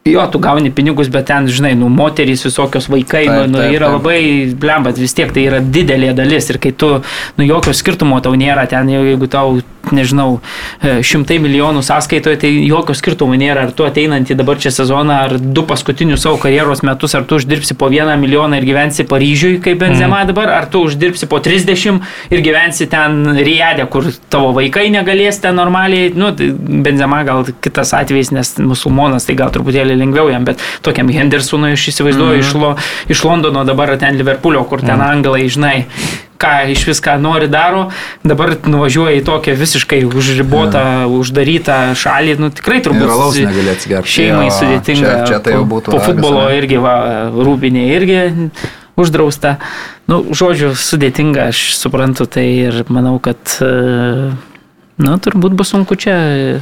jo, tu gauni pinigus, bet ten, žinai, nu, moterys visokios vaikai, Taip, nu, nu, taip, yra taip. labai, blembat, vis tiek tai yra didelė dalis. Ir kai tu, nu, jokio skirtumo tau nėra ten, jau jeigu tau, nežinau, e, šimtai milijonų sąskaitoje, tai jokio skirtumo nėra, ar tu ateinantį dabar čia sezoną, ar du paskutinius savo karjeros metus, ar tu uždirbsi po vieną milijoną ir gyvensi Paryžiui, kaip Benzema dabar, ar tu uždirbsi po 30 ir gyvensi ten Riadė, kur tavo vaikai negalės ten normaliai, nu, tai Benzema gal kitas atvejis, nes musulmonas, tai gal truputėlį lengviau jam, bet tokiam Hendersonui aš įsivaizduoju iš, Lo, iš Londono dabar ten Liverpoolio, kur ten anglai, žinai, ką iš viską nori daro, dabar nuvažiuoja į tokią visiškai užribotą, uždarytą šalį, nu tikrai turbūt šeimai Jo, sudėtinga. čia- čia tai jau po- būtų Po ragas, futbolo ane? irgi, va, rūbinė irgi uždrausta. Nu, žodžiu, sudėtinga, aš suprantu tai ir manau, kad, e, na, turbūt bus sunku čia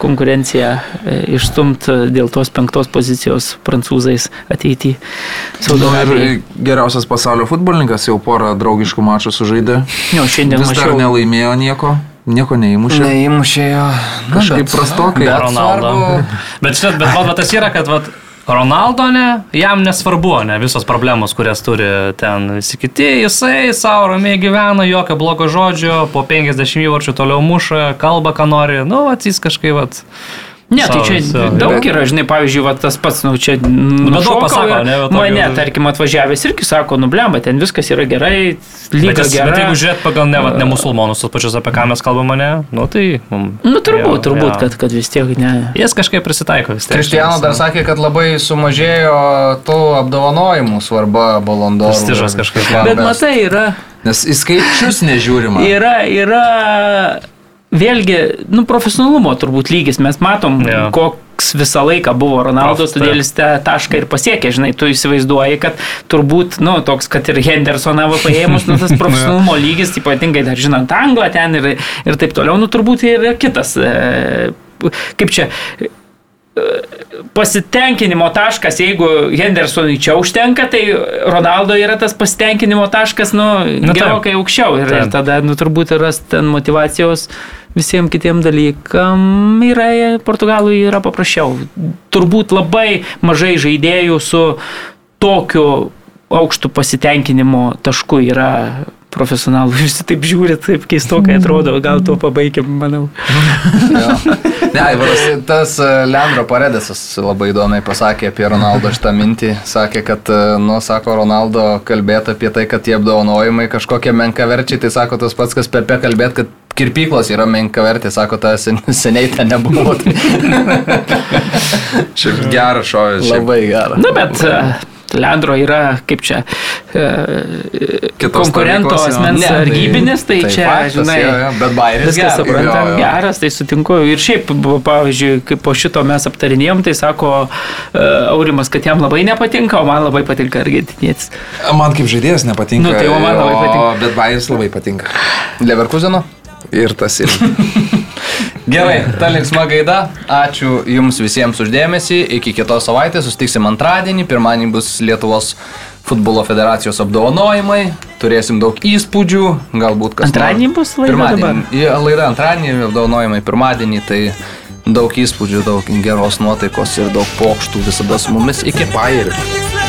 konkurenciją e, išstumti dėl tos penktos pozicijos prancūzais ateityje. Nu, ir geriausias pasaulio futbolininkas jau porą draugiškų mačų sužaidė. Jo, šiandien Vis mačiau. nelaimėjo nieko, nieko neįmušė. Neįmušėjo. Kažkaip prastokai. Bet. Bet, bet va, tas yra, kad va, Ronaldo ne, jam nesvarbu, ne, visos problemos, kurias turi ten visi kiti, jisai savo ramiai gyvena, jokio blogo žodžio, po 50 įvarčių toliau muša, kalba, ką nori, nu, va, jis kažkaip, va, Ne, tai čia savo- daug yra, žinai, pavyzdžiui, va, tas pats, nu, čia... bet pasako, ir ne, va, tokio- Mane, tarkim, atvažiavęs irgi sako, nublemba, ten viskas yra gerai, Bet, lyga jis, gera. bet jeigu žiūrėt pagal ne, vat, ne musulmonus, tos pačius apie ką mes kalbame, ne, nu tai... mum- Nu, turbūt, jo, turbūt, jo. kad, kad vis tiek ne. Jis kažkaip prisitaiko vis tiek. Kristiano dar sakė, kad labai sumažėjo tų apdovanojimų svarba Balondoro. Prestižas kažkaip. Bet matai, yra, Nes į skaičius nežiūrima. yra, yra, vėlgi, nu, profesionalumo turbūt lygis, mes matom, Jo. koks visą laiką buvo Ronaldo, Profs, todėl jis tą tašką ir pasiekė, žinai, tu įsivaizduoji, kad turbūt, nu, toks, kad ir Hendersoną paėmus, nu, tas (laughs) profesionalumo lygis, ypatingai dar žinant anglą ten ir, ir taip toliau, nu, turbūt yra kitas, e, kaip čia, pasitenkinimo taškas, jeigu Hendersonui čia užtenka, tai Ronaldo yra tas pasitenkinimo taškas, nu, Nu, gerokai aukščiau. Ir, ir tada, nu, turbūt ras ten motivacijos visiems kitiem dalykam yra, Portugalui yra paprasčiau. Turbūt labai mažai žaidėjų su tokiu aukštų pasitenkinimo tašku yra profesionalų. (laughs) Visi taip žiūri, taip keistokai atrodo, gal tuo pabaigiam, manau. (laughs) Ne, Aivaras, tas e, Leandro Paredesas labai įdomiai pasakė apie Ronaldo šitą mintį. Sakė, kad, e, nu, sako Ronaldo kalbėti apie tai, kad tie apdovanojimai kažkokie menkaverčiai, tai sako tas pats, kas Pepe kalbėti, kad kirpyklos yra menkavertė, sako, ta sen, (laughs) seniai ten nebuvo. Šiaip geras šovės. šiaip labai gera. Na, bet e, Leandro yra, kaip čia, e, konkurento asmens Ne, tai- sargybinis, tai, tai čia, faktas, žinai, jo, jo, bet Bairis viskas suprantam, geras, tai sutinku. Ir šiaip, pavyzdžiui, kai po šito mes aptarinėjom, tai sako e, Aurimas, kad jam labai nepatinka, o man labai patinka argentinietis. Man kaip žaidėjas nepatinka. Nu, tai man labai o- patinka. Bet Bairis labai patinka. Leverkuseno? Ir tas irgi. (laughs) Gerai, ta linksma gaida. Ačiū Jums visiems uždėmesį. Iki kitos savaitės susitiksim antradienį. Pirmadienį bus Lietuvos futbolo federacijos apdovanojimai. Turėsim daug įspūdžių. Galbūt kas Antradienį bus laida Pirmadienį. Laida antradienį, apdovanojimai pirmadienį. Tai daug įspūdžių, daug geros nuotaikos ir daug pokštų visada su mumis. Iki. Bairį.